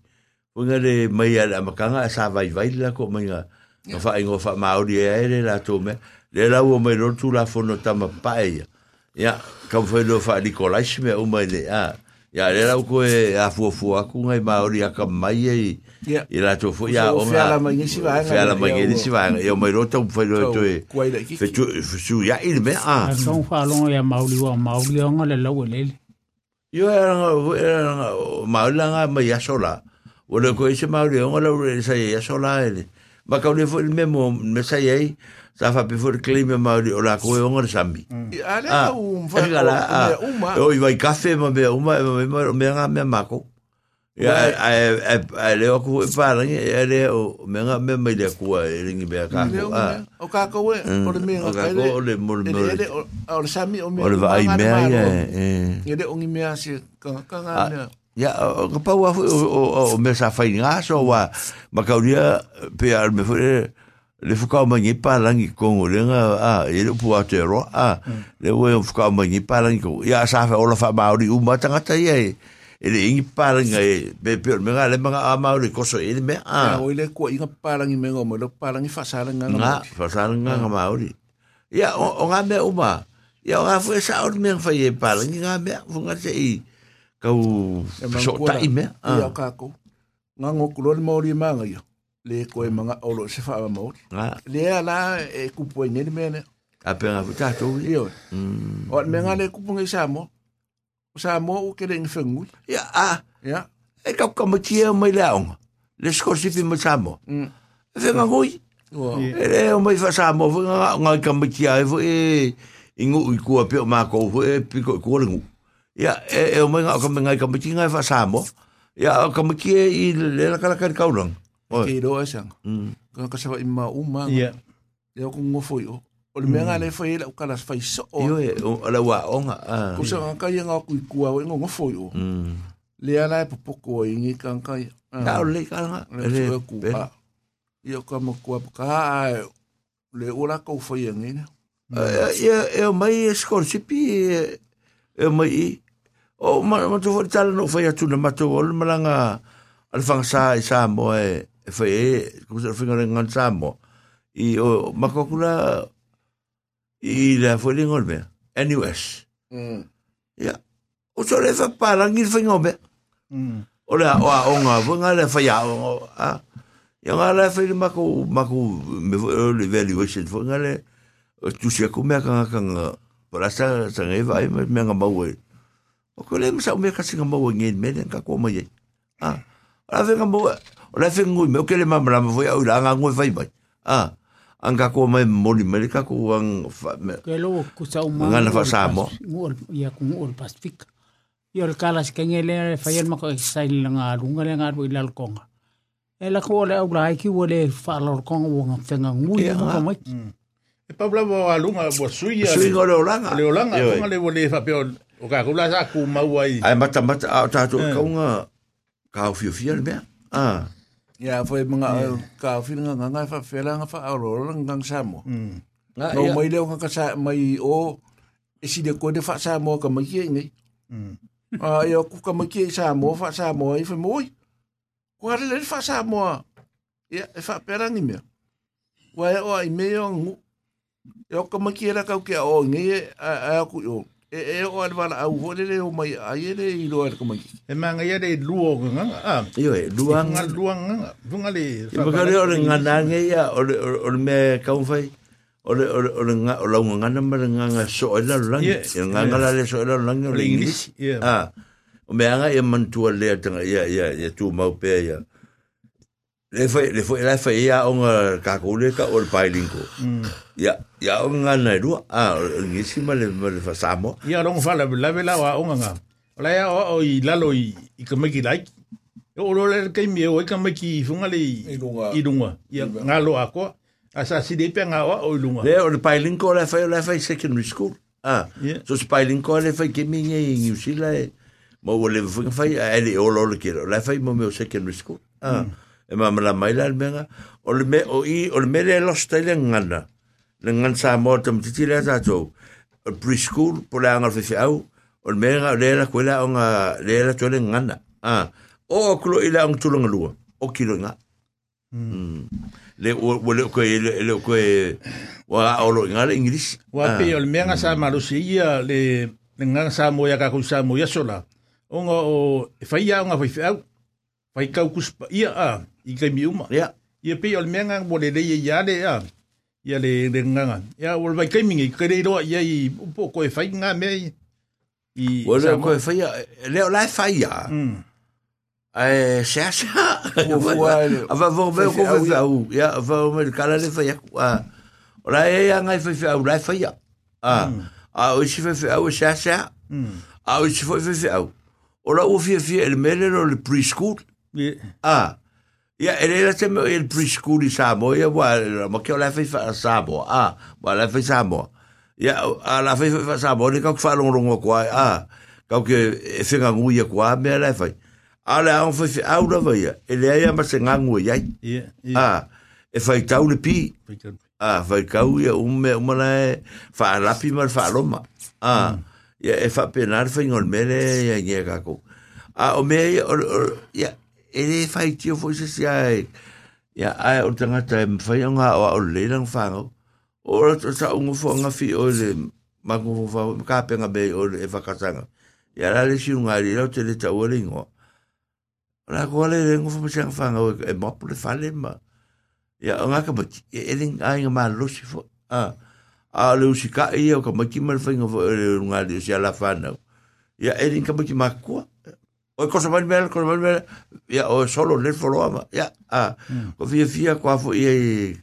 o nga le mai ala ma ka nga sa vai vai la ko mai nga nga fa ingo fa mauri e ele la to me le la o mai ro tu la fo no tama paia ya ka fo lo fa nicolais me o mai le a ya le la ko e a fu fu a ku ngai mauri a ka mai e ya i la to fo ya O o fea nga la mangi si vaenga, fea la ia e mai ro to fo lo to e kwai le ki fe tu su ya il me a. A kong wha longa ya mauli wa mauli o nga le lau e lele. Yo era era nga maula nga ma ya sola. O le ko ese maula nga la re sa ya sola ele. ma ka le foi me mo me sa fa pe ma o la on sambi. Mm. Ah, fa e ah. o i vai café ma me uma e me me nga me ma ko ya e, a a le o ku o me nga me me le ku be ka o ka ko we por me o ka ko le mo le o sambi o ya o ka pa wa o o me sa fa nga so wa ma ka ria pe al me foi le fuka ma ngi pa la ngi ko le nga a e le pu a te ro a le we fuka ma ngi pa la ngi ko ya sa fa o la fa ma o di u ma tanga ta ye e le ingi pa la ngi pe pe me nga le ma a ma o le ko so e le me a. O ile ko inga parangi me ngo mo le parangi fa sala nga nga nga. fa sa nga nga ma o di ya o nga me u ma ya o nga fu sa o me fa ye pa la ngi nga me fu nga se i ka u so ta i me Ya ka ko. Nga ngo kulo le maori manga yo. Le ko e manga o lo se fa maori. Le ala e kupo ni le mene. a pe nga fu ta to Yo. mm O me nga le kupo ngi samo. O samo o ke le ngi fengu. ya a Ya. e ka ka matia mai la onga le scorsi fi mo samo Mm. e O. e le o mai fa samo fu nga nga ka matia e fu e ingu i ku pe ma ko fu e piko ko le ngu ya e e o mai nga ka nga ka matia nga fa samo ya ka matia i le la kala ka ka urang o Ke do asang. Ka ka sa ima uma. Ia. Ya ko ngo foi o. O le me nga le foi la ka la fai so. yo e o la wa onga a Ko sa ka ia nga ku kua o ngo foi o. Le ala e popoko i ngi kan kai. ka o le ka nga le ku a. Ia ka mo ku ka le ora ko foi ngi. e e o mai e scorsi pi e e o mai i o ma ma tu fo tala no fai atu na ma tu o le malanga al fang sa i sa mo e e fai e ku sa finga ngan sa mo i o ma ko kula i la fo le ngol me NUS Mm. ya o so le fa para ngi fai ngol Mm. o le o a o nga fo nga le fai a o a. Ya nga le fai ma ko ma ko me fo le evaluation fo nga le tu se ko me ka ka nga para sa sa ngai vai me me nga mau e O ko le msa me kasi me den ka. Ah. Ala fe nga mau fe ngui me ke le mamla mo foi nga ngui fai bai. Ah. Ang ka ko mai moli me ka ko ang Ke na fa mo. Ya ku ngol. Yo el kalas ke ngele fai el ma ko sai nga le nga ru ilal konga. Ela ko le au ki wo le fa lor konga wo nga fe nga ngui ko mai. E pa bla alunga le olanga. Le olanga, le le fa. O ka kula sa ku mau ai. ai mata mata a ta to Eh. ka nga ka fio fio le me a Ya foi mga ka fil nga nga fa fela nga fa ro ngang samo. Mm. No mai le nga ka sa mai o e si de ko de fa sa mo ka mai ngi. Mm. Ah yo ku ka mai sa mo fa sa mo i fa moi. Ko le le fa sa mo. Ya e fa pera ngi me. Wa o i me yo ngu. Yo ka mai ra ka ke o ngi a a ku yo. E e o al vala au ho le le o mai ai le i lo al ka mai. E manga ia de luo nga ah. yo e luang Nga luang funga le. Ia maka leo le ngana nge ia o le o le me kaun fai o le o le o le nga o la ngana ma le nganga so e la lang Yeah. ia nganga la le so e la lang o le inglis Ia. ah o me anga ia mantua le tanga ia ia ia tu mau pe ia le fai le fai le fai ia o nga ka ko le ka o le pailingo Mm. ia ia o ngana ru ah o le inglis ma le ma le fa samo Ia rong fa la la vela wa onga nga. Ola ia o o i lalo i i ka meki like. O lo le kai mi o i ka meki funga le I lunga. i lunga. Ia nga lo ako. Asa si de pe nga o o i lunga. le o le pailingo le fai le fai secondary school ah. So se pai linko le fai ke minga i New Zealand mo o le fai fai a ele o lo le kero le fai mo me o secondary school ah e ma mala mai la menga o le me o i o le me le lo stai le ngana le ngan sa mo tam titi le ta to o preschool po le anga fai au o le menga le la kuela o nga le la to le ngana ah o kulo ila ang tulanga lua o kilo nga le o o le ko le le ko wa o lo ngale inglis Wa pe o le menga sa marusi ia le le nga sa mo ya ka ku sa mo ya sola. O e fai ia onga fai fai fai kau kuspa ia a i kai mi uma. ya Ia pe o le menga mo le le ia le a. Ia le le nga. Ia o le vai kai mingi kai re roa ia i po ko e fai nga me i ko fai le la fai ya. Mm. Eh, sa sa. Fua Ava vo ve ko Fai ve au. Ya, va me kala le fai ku. Ah. Ora e ya ngai fai au, la fai. Ah. Ah, o si fai au sa sa. Mm. Ah, o si fai fai au. o la ua fia fia ele mele lo le preschool. Ia. Ah. Ia, ele la te me ele preschool i Samoa, ia wa, ma kia o la fai fa Samoa. Ah, wa la fai Samoa. Ia, a la fai fa Samoa, ni kau kwa longongo kwa, ah, kau ke e whenga ngui a kwa, mea la fai. A le au fai fai au la vai, ele ai ama se ngangu iai. Ia. Ia. Ah, e fai tau le pi. Ia. Ah, vai kau ia ume umana e fa lapi mar fa loma. Ah, ia e fa penar fa ngol mele ia nge ka ko. Ah, o me ia ia e le fai tio foi se sia ai ia ai o tanga ta fa nga o o le lang fa ngo. O ra sa ungo fo nga fi o le magu fo fa ka pe nga be o e fa ka sanga. Ia la le si nga ri lo te le ta o le ngo. La ko le le ngo fo se fa nga e mo le fa le ma. ya nga ka ba e ling ai nga ma lo si fo a a le usi ka i o ka ma ki ma fa nga fo e nga di si ala fa na ya e ling ka ba ki ma o ko sa me ko ba me ya o solo le fo lo ama ya a ko fia fia ko fo i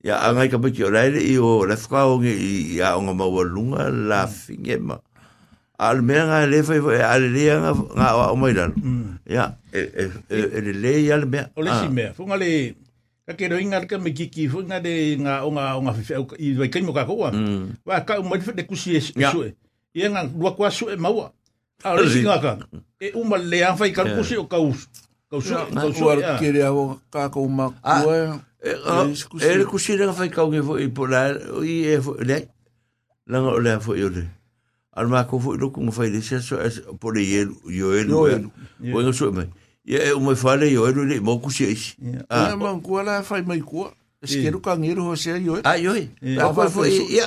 ya a nga ka ba ki o le i o le fa o ngi ya o nga ma wa lunga la finge ma al me nga le fa al le nga nga o mai dan ya e e e le ya le me O le si mea. Funga le... Ka kero inga ka me kiki funga de nga o nga o nga fife i vai kai mo ka ko wa. Ka mo de kusi e sue. Ia nga lua kwa sue maua. Ala i ngā. E uma lea whai karu kose o kaus. Kausu. Kausu. Ua kere a o kākou makua. E re kusi reka whai kau fo i po la. I e fo i lei. Langa o lea fo i o le. Ar mā kou fo i loku ngā whai le sea so po le ielu. Yo elu. O inga so mai. Ia e umai whale yo elu é mō kusi eisi. Ia mā kua la whai mai kua. Esquero cangueiro você aí, oi. Ah, oi.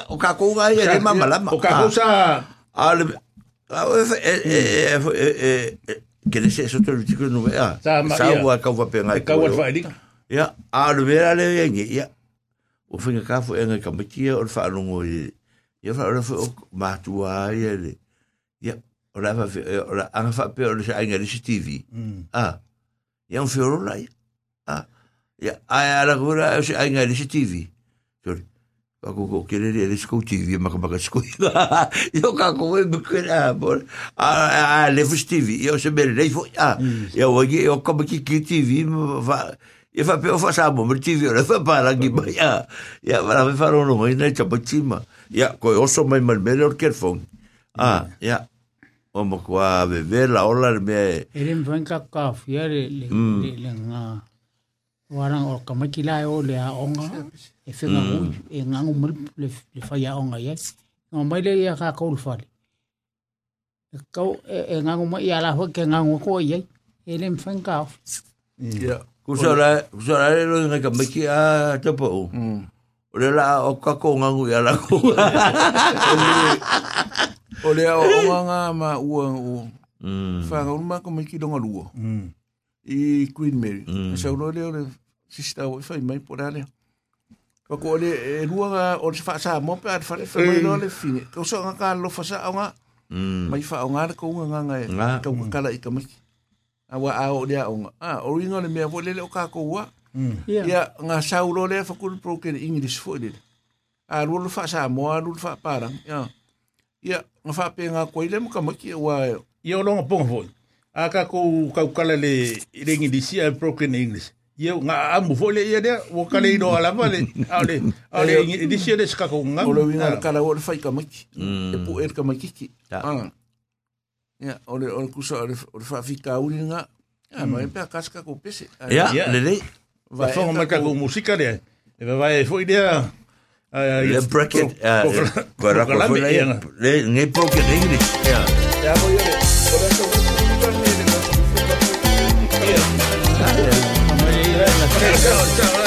O cara aí, ele mamalama. O cara sa essa... Kere se so tolu te nu Ja, Sa wa ka wa ja ja Ka wa. Ya, a lu vera le ngi ya. O finga ka fu ngai ka mitia o fa lu ja Ya fa ro ja ma ja ya. Ya, o la fa eh, o la anga fa pe o le sa TV. Ah. Ya un fioro lai. Ah. Ya, a la gura o sa TV. かここ、ケレレレシコティビ、マカマカシコイガ。よかこえむくら、ぼれ。あ、あ、レフスティビ、よせめれ、レフ、あ、よ、わげ、よかまききティビ、ま、e fa pe fa sa mo mer tivi ora fa para ki ba ya ya para me fa no mai na chapa chima ya ko oso mai mal melhor que fon ah ya o mo ko a beber la ola me erin fan ka ka fiare le le nga warang o kamakila o le a onga e whenga hui e ngangu mil le, le whai a onga ia. Ngā mai le ia ka kaul whare. E kau e, e ngangu mai i ala hoi ke ngangu ko iai. E le mwhenka au. Ia. ku so la ku so la lo nga ka me ki a te po o le la o ka ko ngangu ya la ko O le o onga ngā ma ua o. mm Whanga uruma ko mai ki donga lua. Mm. I Queen Mary. Mm. E sau no leo le sista o i whai mai po rale. Ka ko le e rua nga o le wha sa mo pe ar whare mai no le fine. Ka so nga ka lo wha sa o nga. mm Mai wha o nga ko nga nga nga e. Ka ka kala i ka mai. Awa a o lea o nga. Ah, o ringa le mea po le le o ka ko ua. Ia. Ia nga sau lo le whakuru proke le English fo le. A rua le wha sa mo a rua le wha parang. Ia. Ia nga wha pe nga koe le mo ka mai ki ua e. Ia o longa ponga foi. A ka ko ka kala le rengi di sia broken English. ia nga amu fo le ia dia wo kale ido ala pa le ale ale ni di sia de ska ko nga ole winga kala wo fai ka maki e pu er ka maki ah ya ole ole ku sa ole fa fika uri nga ah ma e pe ka ko pese ya le le va fo ma ka ko musika le e va va e fo le bracket ko ra ko fo le ne bracket ke ngi ya ko ko ko Let's go.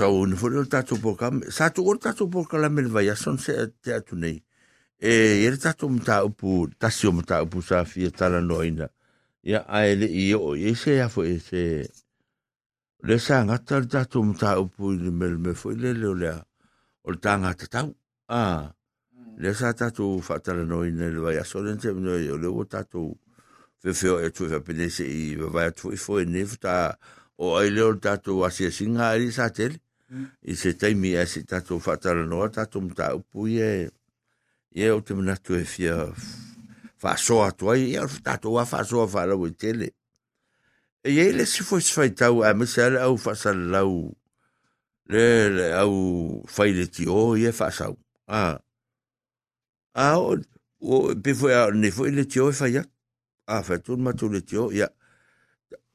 Sa o ni fo tatu po kam sa tu o tatu po kala mel vai son se te atu nei. E ere tatu mta upu, tasio mta upu sa fia tala noina. Ia aele i o e se ya fo e se. Le sa ngata tatu mta upu ni mel me fo, le le o le o tanga tatau a, le sa tatu fa tala noina, le vai son te no e o, le o tatu fe fe e tu e fa penese i vai tu e fo e ne fta o ai leo tatou asia singa ari sa tele i se taimi e a se tatou whatara noa tatou mta upu i e i e o te manatu e fia whaasoa tua i e tatou a whaasoa whaalau i tele. E i le si fwes sfai tau, a mese ale au whaasala lau le le au whaile ti o i e whaasau a a, o o, pe foi a, ne foi le ti o e whaia a? Whaitun matu le ti o, ia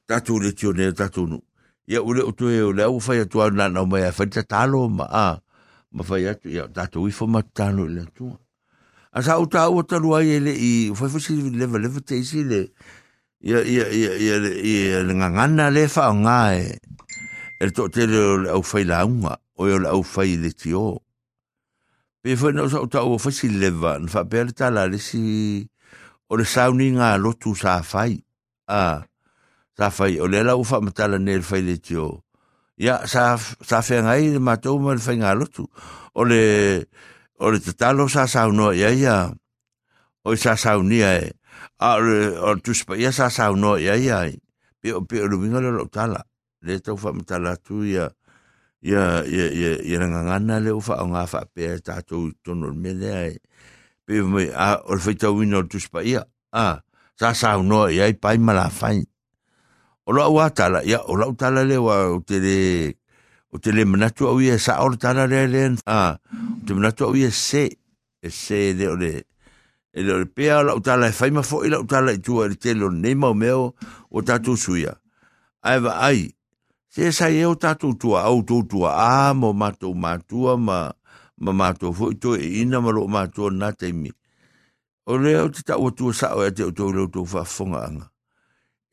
tatu le ti o ne tatu nu ia ule o tu e o le au fai atu au nana o mai a fai talo ma, a, ma fai atu, ia tatu i fo matano le tu a sa uta au talu ai ele i, fai fai si leva leva te isi le, ia ia ia ia ia le ngangana le fa nga e e to te le au fai la unga, o e le au fai le ti o pe fai no sa uta au fai si leva fa pe le tala le si, o le sauni nga lotu sa fai ah sa fai, o le la ufa matala ne fai le tio. Ya sa sa fai ngai, le matou ma le fai ngalotu o le o le tatalo sa sa no ya ya o sa sa unia e. A, o tu spa ya sa sa no ya ya pe o pe o vinga le tala. Le tau fa matala tu ya ya ya ya ya ngana le ufa o nga fa pe ta tu tono me le ai. Pe me a, o le fai tau ino tu spa ia. A, sa sa no ia, i pai mala fai o la wa tala ya o la tala le wa o te le o te le mana tu au ia sa o tala le le a te mana tu au ia se e se le o le e le o pe o tala e fai ma fo ila o tala i tua le te lo nei mau meo o tatu suia. Ai va ai se sa e o tatu tua, au tu tua, a mo matu matua ma ma matua fo i to e ina ma lo matua na te mi o le o te tau tua sa o e te o tau leo tau whafonga anga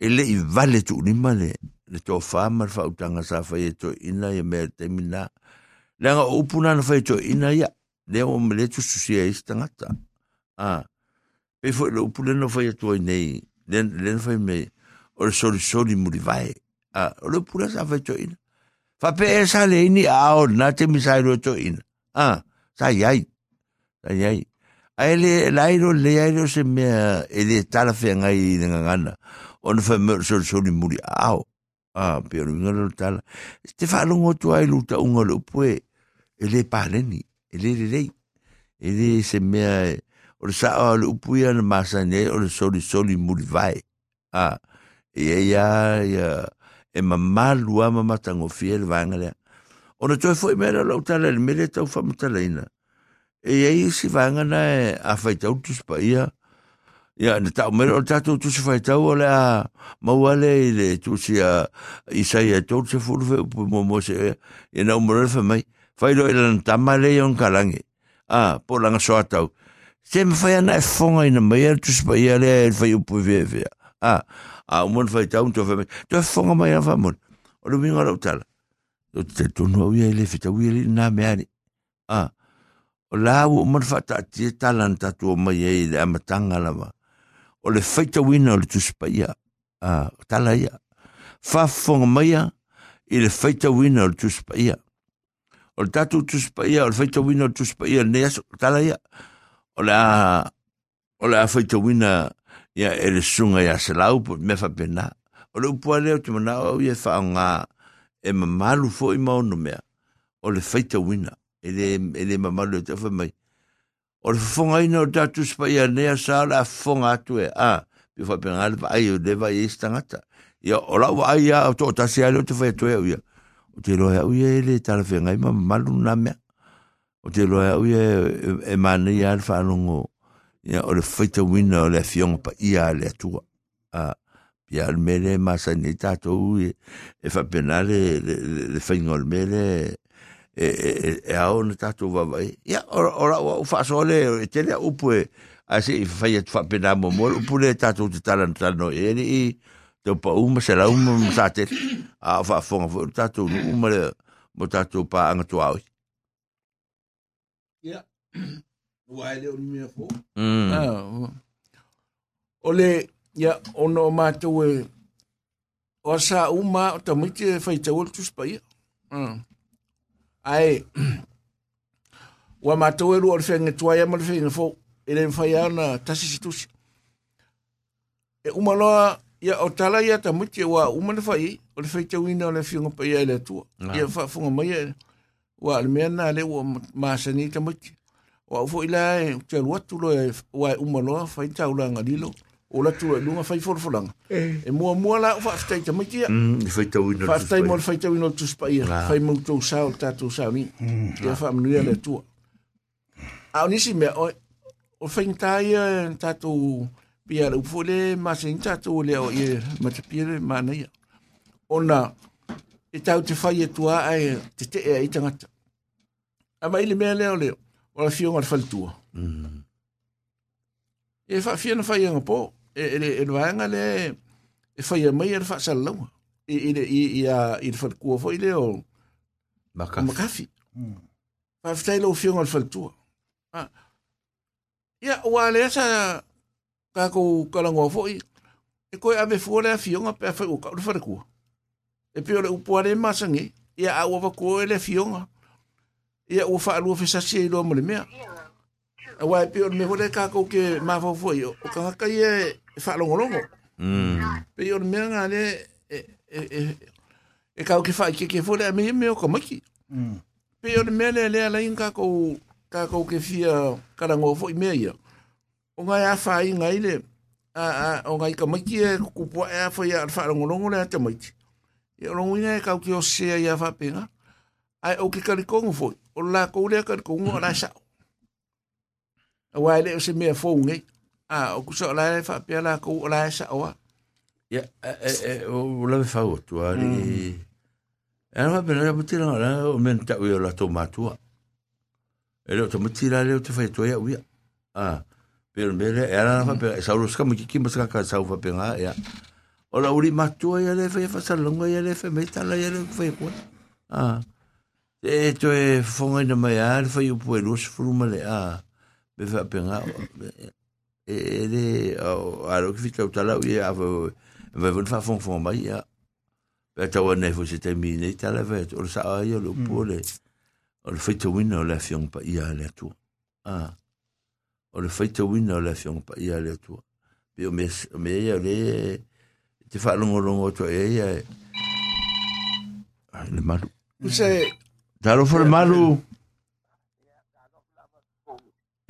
ele i vale tu ni male, le to fa whamar fa utanga sa fa e to ina i me te mina. E le anga upuna na whai to ina ya le o me le tu susi e istangata a pe fo le upuna na fa whai to nei len len fa me o le soli soli muri vai. A, o le upuna sa whai to ina. Fa pe e sa le ini, a, o na te misai ro to ina. A, sa yai sa yai a ele lairo, le airo se me ele tala fe ngai ngana ona fa mer so so ni muri ao. A pio ni ngal tal te fa lo ngoto ai lu ta ungal pue ele pa ele le le ele se me o sa o lu pui an masa ne o so li so li muri vai. A e ya ya e ma mal wa ma ma fiel vangle ona to foi mer lo tal le mele tau fa e ai si vangana a fa tau tu ia na tau mera o tatu tu si fai tau o le a mauale i le tu si a isai a tau se furu fe upu mo mo se e na umore fa mai fai lo ila na tama le yon kalangi a po langa soa tau se me fai ana e fonga ina mai tu spa ia le e fai upu ve ve a a umon fai tau tu fa mai tu e fonga mai a fa mon o le minga lau tala o te tonu au ia i le fita ui ili na meani a o la u man fata ti talan tatu o mai e le amatanga lava o le faitauina o le tusipaia a tala ia faafofoga mai ia i le faitauina o le tusipaia o le tatou tusipaia o le faitauina o le tusipaia lenei aso tala ia o le a o le a faitauina ia e le suga iā selau po mea faapenā o le upua lea te manaʻo au ia e faaogā e mamalu foʻi ma ono mea. O le faitauina e, e mamalu e mai o le fonga ina o tatu spa ia nea sa la fonga atu e. A pe fa penga le ai o le vai istangata ia o la wa ia o to ta sia le te fa to ia. O te lo ia ia ele ta le fenga ma malu na me o te e ia fa longo ia o le feita wina o le fiong pa ia le tua a ia le mele ma ni e. Fa le mele e e e au na tatu va vai ya ora o fa sole e te le upu e a se i fa ia fa pena mo mo upu le tatu te tala na tano e ni i te pa uma se la uma sa te a fa fonga fo tatu uma le mo tatu pa anga tu au ya wa le o mi fo o le ya ono ma tu e o sa uma o ta mi te fa i te o tu spa ia ai wa matou e lua o le feagetuaia ma le feigafou i le mafai ana tasisitusi e uma loa ia o tala ia tamuiti e ua uma le fai o le feitauina o le afioga paia e le atua ia faafoga maia ua le mea na le ua masani tamuiti o au foʻi la e talu atu loa ua e uma loa faitaulagalilo o la tu lu nga fai for for e mo mo la fa sta ta mi tia mm fai ta uno fa sta mo fai ta uno tu spa ia fai mo tu sa o ta tu sa ni ia fa mnu ia le tu a ni si me o o fai ta ia ta tu pia lu fo le ma sin ta tu le o ia ma te pia ma na ia ona e ta te fai e tu a e te te e i tanga ta a mai le me le o le o la fio ngar fal e fa fia na fai ngapo mm e le e noanga le e whaia mai e le whaasalonga. E i e i a i le whatkua fo i le o makafi. Makafi. Mm. Whaafitai lau fionga le whaltua. Ia, wā lea sa kākou kalangoa fo e koe ave fua lea fionga pe a whaiu kau le whatkua. E pio le upua le masangi ia a ua wako e le fionga. Ia ua whaalua fesasi e loa mo le mea. Ia Awa e me vou kako ke mawawoi yo. O ka hakai e whalongolongo. Mm. Pe yo mea ngā ne e kau ke whai ke ke fore a me me o ka maki. Mm. Pe yo mea ne lea lai kako kako ke fia karango fo i mea ia. O ngai a whai ngai le a o ngai ka maki e kupua e a whai a whalongolongo lea te maiti. E o rongoina e kau ke o sea i a whapenga. Ai o ke karikongo fo. O la kourea karikongo o la. A wai le o se mea fo ngai. A o kusa o la e whapea la kou o la e sao a. Ya, o la fa o tu ali. E ana pena ya mutira la o men ta o la tomatua. E lo tomatira le o te fai to ya uia. Ah. Pero mele era na fa sa lo ska mo ki mo ska ka sa fa penga ya. O la uri matua ya le fai fa sa longa ya le fai meta la ya le fai ko. Ah. E to e fonga na mai ar fai o puelos fruma le ah. Be fa penga. PFAPNA ele a loki fitau tala i a vai vai fa fon fon mai a pe tau ne fo se termine tala ve o sa ai o pole o le fai tau o la hmm. fion pa i a le tu a o le fai tau o la fion pa i a le tu pe o me me ia le te fa longo longo to e ia e, le malu. Se talo fo le malu.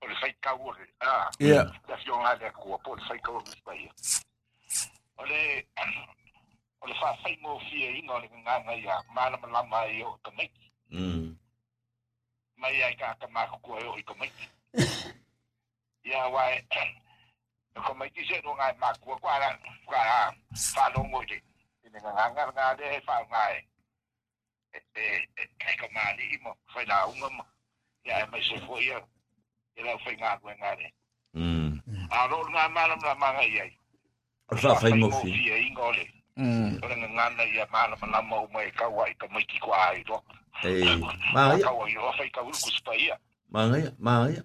O le fai ka ur. Ah. Ia. Fiona de ko po le fai ka ur pa ia. O le o le fa fai mo fie ino le nga ia. Ma la ma ma ia o ka mai. Mm. mai ai ka ka ma ko o i ko mai ya wai ko mai ki se no ngai ma ko kwa la kwa fa lo mo de ni nga nga nga de fa ngai e e e ko ma ni mo fa na un mo ya mai se fo ya e la fai nga kwe nga re. A ro nga malam la manga i ai. O fai mo fi. E ingo le. Ora re nga nga i a malam la ma uma e kawa i ka maiki kwa ai to. Ei. Ma ai. I ro fai ka ulu kus ia. Ma ai. Ma ia.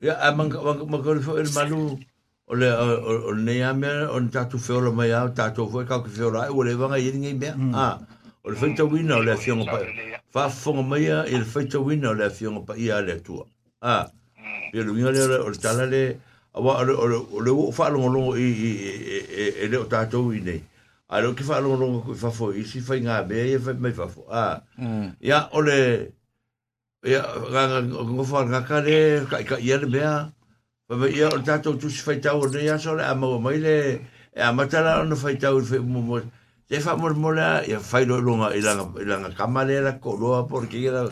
Ia a manga manga fo el malu. Ole ole o le nea me o ni tatu feo la mai au tatu fo ka kau ki feo la vanga i ngai i. Ah. O le feita wina o afionga pa. Fa fonga mai a e le feita o afionga pa ia le tua. Ia. Ah. pia lu ngale o le tala le awa o le o le o le fa lo lo i e le o ta i nei. A lo ki fa lo lo ko fa fo i si fa nga be e mai fa fo a ya o le ya ga ga ngo ka le ka ka i le be a fa be ya o ta to tu si o le ya le a mo mai le e a mata la no fa ta o fe mo te fa mor mola ya fai lo longa ilanga ilanga kamalera koloa porque era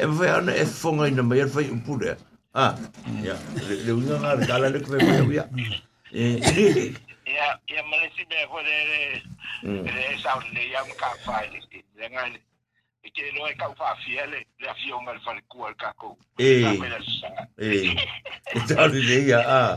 e foi ana e fonga ina maior foi un pure ah ya le unga ngar kala le kwe kwe eh, ya eh ya ya malesi be ko mm. de de sa le ya un ka fai le ngai e ke lo e ka fiele le afion al fai ku al kako. Eh. Eh. E ta ya ah.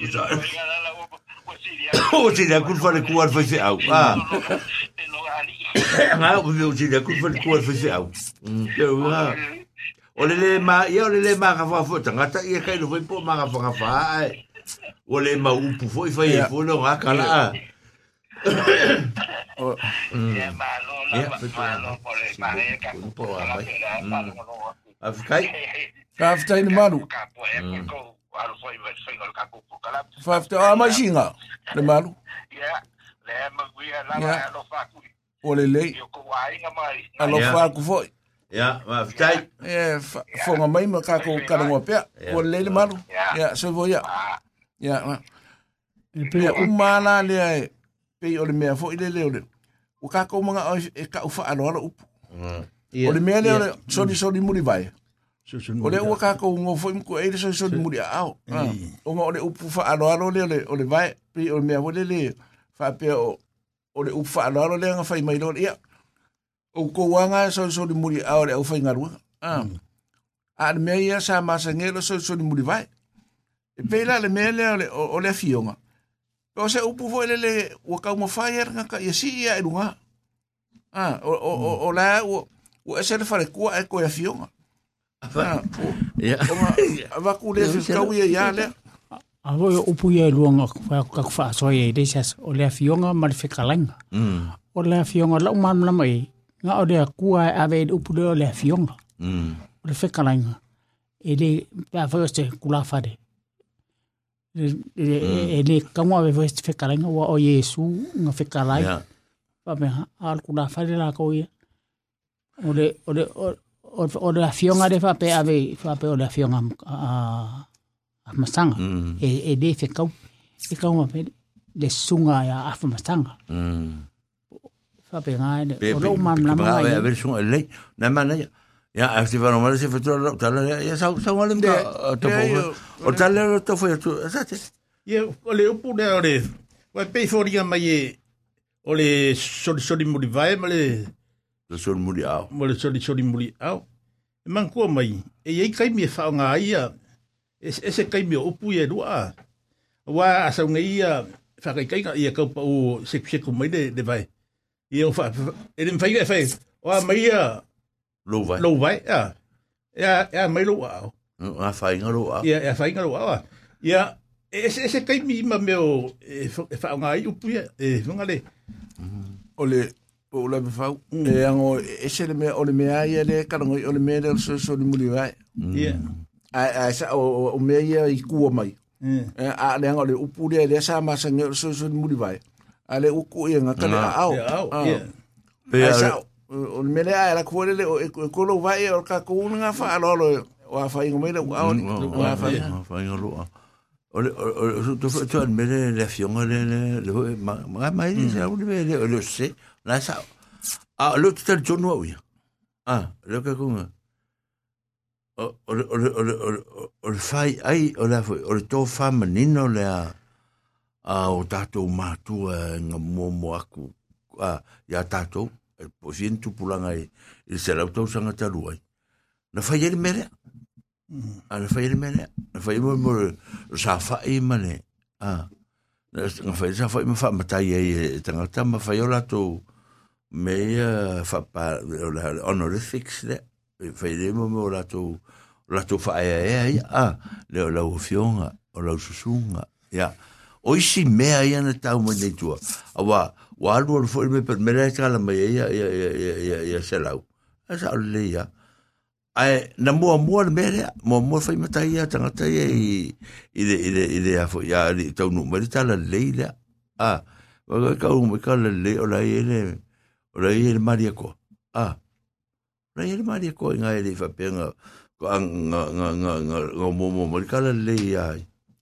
I tā. O te rea kuru whare kua arwha i au. Ah. Ngā o me o te rea kuru whare kua arwha i au. Te au ngā. O le le mā, ia le le mā ka whā fō. Ta ngata ia kai rufai pō mā ka whā ngā whā. O le mā upu fō i whai i fō no ngā kala. Ia mā lō lā mā lō pō le mā lē ka kupo a mai. Afikai? Afikai ni manu. Afikai ni manu alo foi vai foi no capo por cala faz tá a magina le malu. Ya le ma vi a lá lo fa cu o le le yo ko ai na mai. Alo fa cu foi. Ya va tai e fo ma mai ma ka ko kala mo pe o le le malu. Ya. So vo ya. Ya e pe u mala le ai pe o le mea fo ile le le o le. O ka ko manga e ka u fa alo alo u o le mea le o le sori sori muri vai. O le ua kākou ngō fōi mku eire so soni muri au. O ah. ma o le upu wha alo alo le o le vai, pe o mea wale le whapea o o le upu wha alo alo le anga fai mai lor ia. O kou anga so soni muri au le au whai ngarua. Ah. A le mea ia sa masa ngelo so soni muri vai. E pēla le mea le o le fionga. O se upu fōi le le wakau mawhai e ar ngaka ia si ia e runga. Ah, o la ua ese le whare kua e koe a fionga. Ya. Ava kule fi kau ia ia le. A voi o upu ia luanga whai ka ku wha soa ia i o lea fionga ma le whekalanga. Mm. O lea fionga lau mam lama i ngā o lea kua e awe i upu leo lea fionga. Mm. O le whekalanga. E le pia se kula whare. E le kaunga awe whai se whekalanga wa o Yesu ngā whekalai. Ya. Pa mea al kula whare la kau ia. O le, o le, o o o le fionga de fa pe ave fa pe o le fionga a a masanga Mm. e e de fe kau e kau ma pe le sunga ya a fa masanga Mm. fa pe nga Pe e o lo mam la ma a ver son le. Na mana ya. Ya, a ti va no mal se fetro lo tala ya sa sa wale mda to po. O tala to foi tu. Sa te. Ia, o le upu ne o le, wai pei fōringa mai e, o le sori sori muri vai, ma le, Lo son muri au. ma le sori sori muri au. E man kua mai, e iei kai mi e whao ngā ia, e se- e se kai mi o upu e rua. Wa asa unga ia, whakai kai ka ia kaupa o seku seku mai de, de vai. Ia o wha, e rin whaiga e whai, wa mai ia, Lo vai. lo vai, ia. Ia, ia mai lo au. A fai ngaro au. Ia, ia whainga lo au. Ia, e se, e se kai mi ma meo, e wha- e whao ngā i upu e whunga le. O le o le me fau. E ango e se le me o le me ai le karango o le me le so so ni muri vai. Ia. A a sa o o me ia i kua mai. Ia. E a le ango le upu le le sa ma sa nge so so ni muri vai. A le uku ia nga ka le Nga. au. Ia, Ah. ia. A sa o le me le ai la kua le o e ko lo vai o ka ko nga fa lo lo o a fa ingo me le au ni. O a fa. fai ngaro au. O le o o to fo to al mele le fiona le le le ma ma mai ni sa uli le le se. Na sa. Ah, lo tu tel jono au. Ah, lo ka kunga. O o o o o o fai ai o la o le to fa manino le a a o tatou matua nga momo aku. A ya tatou e po sin tu pulanga i i se la tau sanga talu ai. Na fai ele mere a na fai ele mere na fai mo mo sa fa i mane a na tanga whai sa whai mawha matai e e tangata ma whai o lato me whapa honorifics le whai remo me o lato lato whae e e a le o fionga o lau susunga ia o isi mea ia na tau mai nei tua a wa wa alu me per mera la tala mai ia ia ia ia ia ia se lau a sa le ia ai na mua mua le mera mua mua fai mata ia tangata ia i i le i le i le afo ia i tau nu meri tala le ia a wa ka u me kala le o la ile o la ile maria ko a la ile maria ko nga ile fa penga ko nga nga nga nga nga mo mo mo kala le ia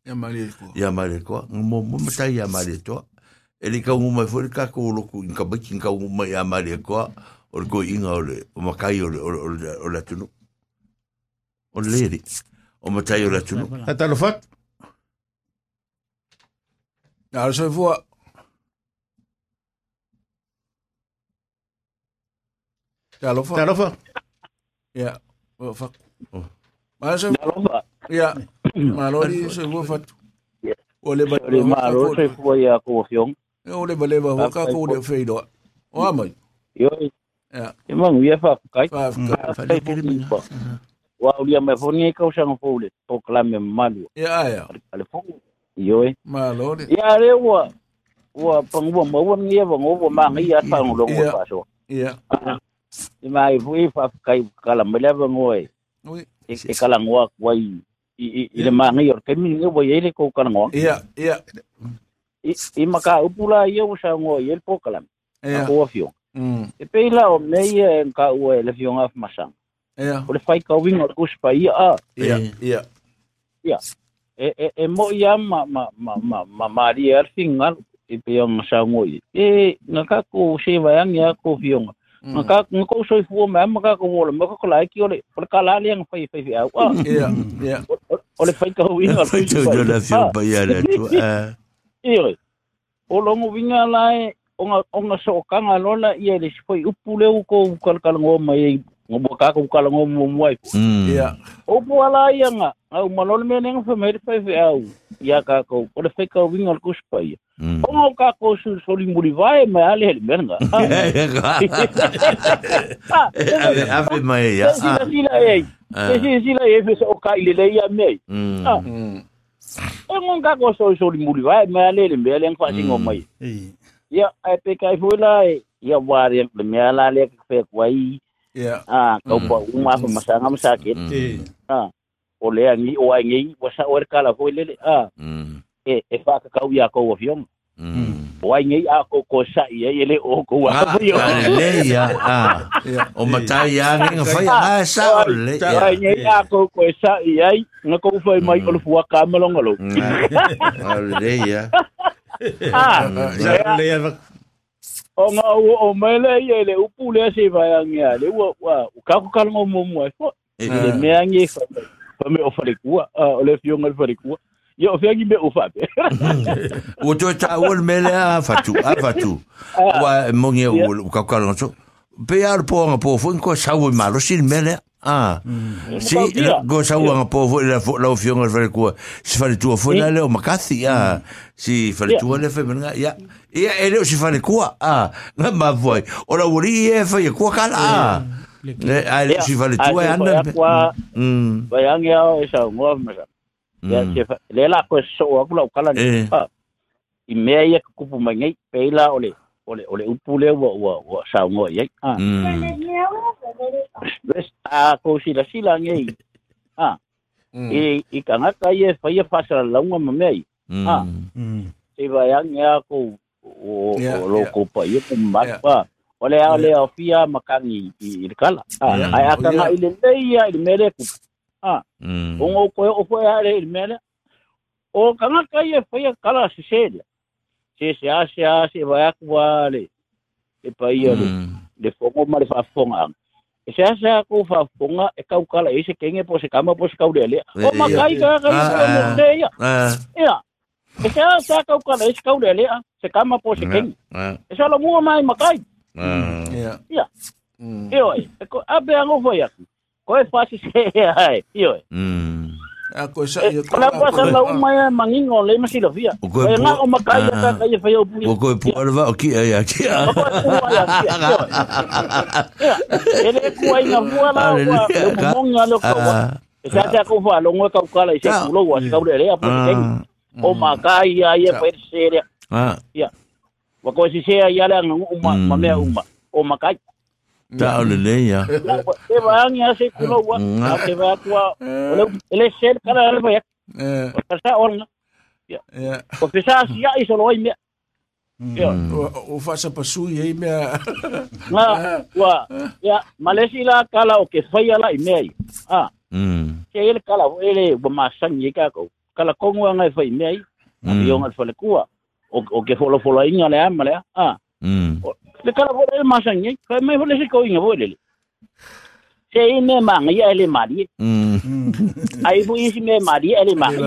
Ya mali ko. ia mare ko mo mo mata ia mare to ele ka uma foi ka ko lo ku ka ba kin ka uma ia mare ko o ko inga ole o makai ole o o la tunu o le leri o matai o Talo fat. a talofat a le fat. talofa talofa ia o faku ma le soifua ia ma lori soifua fatu eh, o le baleba ma lori soifua ia ko fiong o le baleba ho ka ko le feiloa o amai yo ia e mangu ia fa kai fa kai le Wa ulia me foni ka usang fo le to klame malu. Ya ya. Ale fo. Yo e. Ma lo di. Ya le wa wa pang wa mo won ngia wa ngo wa mang ia pa ngo Ya. pa so. Ya. Ni mai fui fa kai kala me le ngo e. E e kala ngo wa i i i le mang ia ke mi ngo ye le ko kala ngo. Ya. Ya. I i maka upula ia usa ngo ye po kala. Ya. Ko. Mm. E peila o me ia ka u le fiong af masang. Yeah. O le whai ka winga o kus pa ia a. Ia, ia. Ia. E, e, e mo ia ma, ma, ma, ma, ma, ma ri e arfi ngal pe ia ma sa ngoi. E, nga ka se vayang ia ko fionga. Nga ka, nga ko soi fua ma ma ka wola, ma ka ko lai ole, o le ka la lia nga au. Ia, ia. O le whai ka winga tau fion pa ia le tu. Ia, o longo winga lai, onga onga so kanga lona ia le sipoi upu leu ko kalkalngo mai Ngobo ka ko kala ngo mo mo ai. Ya. O po ala ia nga. Au malol me nenga fa mer fa au. Ya ka ko o le fe ka wing al kus pa ia. O ngo ka ko su soli muri vai me ale hel merga. Ave ave ah, mai ya. Sila ah. sila ah. ei. Sila sila ei fe o ka ile le ia me. Mm. Ah. O ngo ka ko so soli muri vai me ale le me ale ngfa singo mm. mai. Ya ai pe kai fu la ya wari le me ala le fe kwai. Ia. Ah, kau pa uma pa masanga masakit. Ei. Ah. O le angi o angi wasa o kala foi le ah. Mm. E e fa ka kau ia ko avion. Mm. O angi a ko ko sa ia ele o ko wa Ah, avion. le ya. Ah. Ia. O matai ya ngi fai ah sa o le. O angi a ko ko sa ia nga ko foi mai o le fuwa ka malonga lo. Ah, le ya. Ah. Le ava. Onga o mele yele upule se vayangi ale wa wa ukaku kalmo mumu ko e ile meangi fa me ofale kuwa ole fio ngal fare kuwa yo fia gibe ufape o to ta wol mele afatu afatu wa mongi o ukaku kalmo so pe ar po nga po fo ko sawu malo sil mele Ah. Si go sawang po vo la fo la fiong al verku. Si fa tu fo la le makasi ya. Si fa tu le fe menga ya. Ya ele si fa le kwa. Ah. Na ma voi. Ora wori e fa ye kwa kala. Le ele si fa le tu e anda. Mm. Ba yang ya e sa mo me. Ya si fa le la ko so akula kala ni. Ah. I me ye kupu mangai pe la ole. 我哋我哋好不了我我我上我嘢啊，bes a ko sila sila ngi ah. I i kanga ka ye fa ye fa la ngwa me mm. ah. Mm. E ba yang ya ko o lo ko pa. Ye ko ma pa ole ole ofia makangi i kala ah ai aka ngai le ya i mere ku ah. Mm. O ko o fo ya le mere o kanga ka ye fa se. Se se a se vai akwa le. E pai le Mm. le fongo ma le fa fonga. E se a se a ko fa fonga e kau kala e se kenge po se kama po se kau le. O ma kai ka ka Ah, ah. ya. Ah. Ya. E se a se a kau kala e se kau le se kama po se kenge. Ah. E se lo mua mai ma kai. Ah. Ia. Ia. Mm. E oi. E ko abe ango foi aku. Ko e fa se se ai. E oi. Mm. A ko sa ia ah, ko. Ala pa sa la uma ia mangingo le ma si lo via. Ko na o ma kai ta kai fa yo pui. O ko pu alva o ki ia ki. O ko pu ia. Ele ku ai na mua la wa. Mo monga lo ko. Sa ta ko fa lo ngo ka kala i se ku lo wa ka le a pu ken. O ma kai ia ia pa se le. Ah. Wa ko si se ia la ngo uma ma me uma. O ma kai. Ta ole le ya. E va nga se ku lo wa. Se va kwa. Ele se kala le fa ya. Eh. Ka sa on. Ia. Ko pesa si ya iso lo i me. Ya. O fa sa pasui ei mea. nga wa ya malesi la kala o ke fai ala i mei ah Mm. ke ele kala ele wa masang ye ka ko kala kongo nga Mm. mm. yo nga fale kua o o ke folo folo inga le ama le ah Mm. Lekala vwole manjanye, kwa mwen vwole se kwenye vwole le. Se yi mwen manye, ele manye. A yi vwole si mwen manye, ele manye.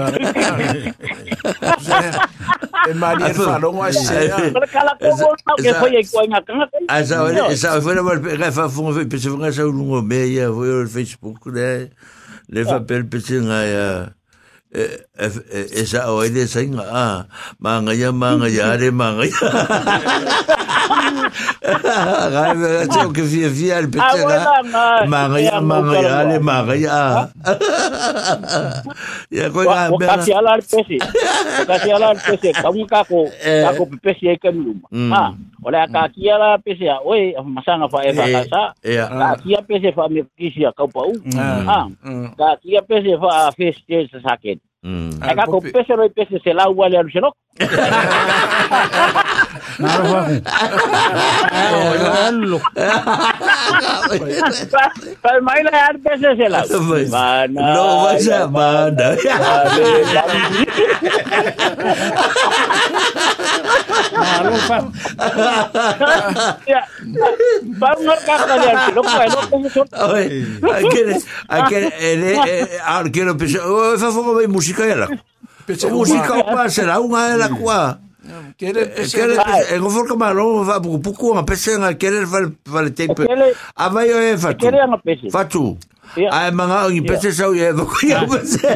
E manye el falon wache ya. Lekala kogon nan kwenye kwenye kwenye. A sa wale, sa wale wale refa fon fe, pese vwole sa wou ngome ya, vwole Facebook le, le fa pel pese nga ya. E... e sa o ide sa inga a mangaya mangaya are mangaya. Ga me ga tio ke fie fie al petela ah, mangaya mangaya are mangaya. ya ko ga be ka si ala al pesi ka si ala al pesi eh. e mm. ka un ka ko ka ko pesi e kan luma. Ha ola ka ki ala pesi a oi masanga fa e eh, fa sa eh, ka ah. ki pesi fa me kisi mm. Mm. ka pau ha ka ki pesi fa festi sa saket. Mm. Acá ver, ah, con peces no hay le. Pero imagínate veces el la semana. No va semana. Marufa. Vamos a cantar no puedo. Quiero pensar, esa fue mi música era. Música será una de las cuatro. querer é, é querer eu é, vou comer o vá pouco pouco uma pessoa querer vai tempo a maioria é fatu. fatu. Ai manga o ni pese sau ye do ki au pese.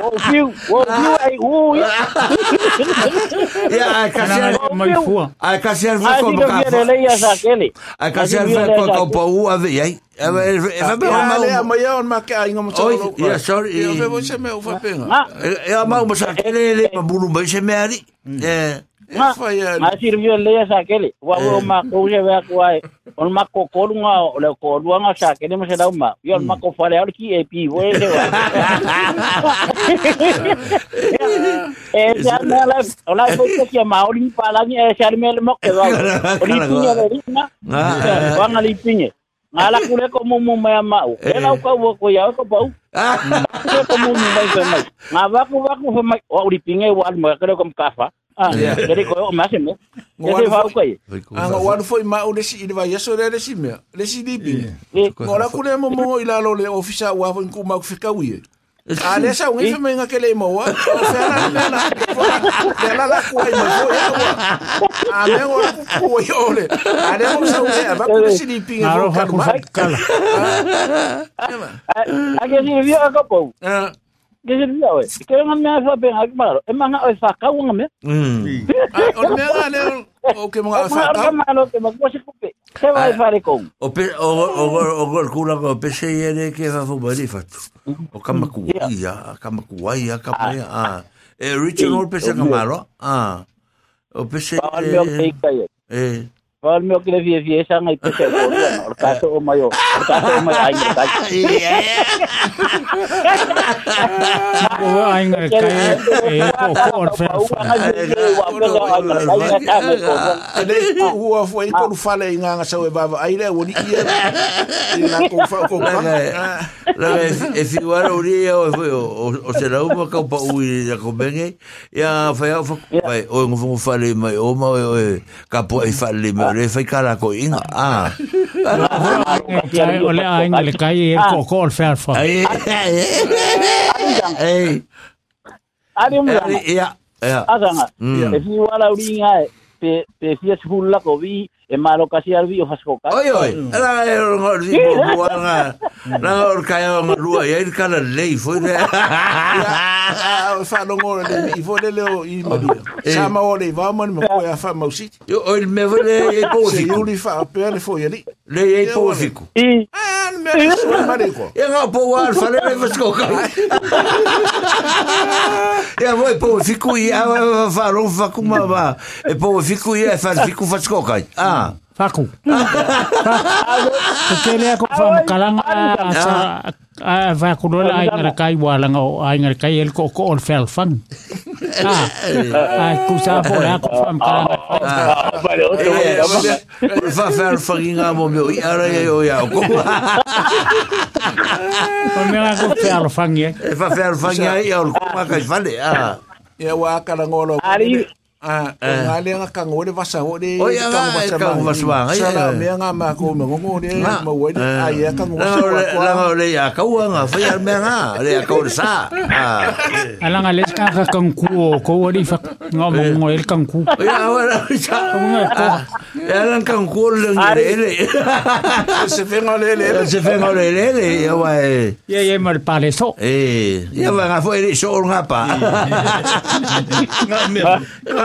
Wo fiu, wo fiu ai wo. Ya ai kasi ai mai fu. Ai kasi ai fu ko ka. Ai ni le ia sa kele. Ai kasi ai fu ko ka u a ve ai. Ya ma ma ma ma ya on ma ka ingo mo tsolo. Ya sorry. Ya ve bo se me u fa penga. Ya ma mo sa kele le ma bulu ba se me ari. Eh. ma masir mio leya sa kele wa wo ma ko je ba ko ai. On ma ko ko nga le ko duwa nga sa kele ma se da ma yo ma ko fa le ar ki e pi wo e se wa e se ma la ola ko ko ki ma ori pa la ni e se ar me le mo ke wa ori ti ne le ma wa nga li ti ne nga la ku le ko mo mo ma ma o e la ko wo ko ya ko pa ko mo mo ma se ma nga va ku va ku fa ma ori pinge wa mo ka ko ka fa Ah, jadi ko ma se me. Jadi va ko ye. Anga wan foi ma o lesi i vai yeso le lesi me. Lesi di bi. Ngora kule mo mo ila lo le ofisa wa fo ku ma fika wi. A le sa un fe me nga kele mo wa. O fe la la la. Le la la ku ai mo fo ya wa. A me ngora ku ku yo le. A le mo sa u va ku lesi di pi Alo ka ma. kala. a que sirvió a capo. Que sirvió, we. Que nga me fa ben ak maro. E manga o fa ka nga me. Mm. O me nga le o ke mo Ma fa ka ka. malo que ma ko se kupe. Se va fa le con. O pe o o o o kula ko pe se yere ke fa fo bari fatu. O kama ku ia, kama ku ia, kama ia. Ah. E Richard o pe se kamaro. Ah. O pe se meu que kai. eh meu que le vie vie sa ngai pe se Ortazo umayo. Ortazo umayo. Aing rekay. Oo, aing rekay. O se rauma kau pa ya komenge. Ya, fai au. O fale mai oma, o e fale mai. Re fai inga. Ah. Ole engelska IFK Karlsfjärd. Ari mla. Ya. Ya. Asanga. Esi wala uringa e malo kasi alvi o fasko ka oi oi ala e o ngor di bo bo nga na ngor ka e ngor rua e kala lei foi le fa no ngor le i fo le le i ma sa ma o le va man mo ko ya fa ma usi yo o me vo le e po si yo li fa pe le foi ali le e po si ku i an me so ma le ko e nga po wa fa le le fasko ka vo e po si ku i a fa ro fa ku ma va e po si ku i e fa si ku fasko ka ah. Faku. Ko kele ko fa kalanga sa va ko lo ai ngar kai wala ngo ai ngar kai el ko ko or fe fan. Ah. Ai ku sa po la ko fa kalanga. vale, otro Fa fa fa inga mo me i ara e o ya ko. Ko me la ko fe al fan ye. E fa fa inga i o ko ma ka fa le. Ah. Ya wa kala ngolo. Ari Ah, ngale nga ka ngore vasa o de. O ya nga, e ka ngwa swanga, ya. Sala me nga ma ko me ngo de ma wo de. Ah, ya ka ngwa La swanga. la la le ya ka wa nga fa ya me nga le ya ka o sa. Ah. Ala nga les ka ka kan ku ko wori fa ngo mo ngo el kan ku. Ya wa la sa. Ya lan kan ko le le. Se venga le le. Se fe ngole le le ya wa e. Ye ye mal pale so. Eh, ya va nga foi so nga pa.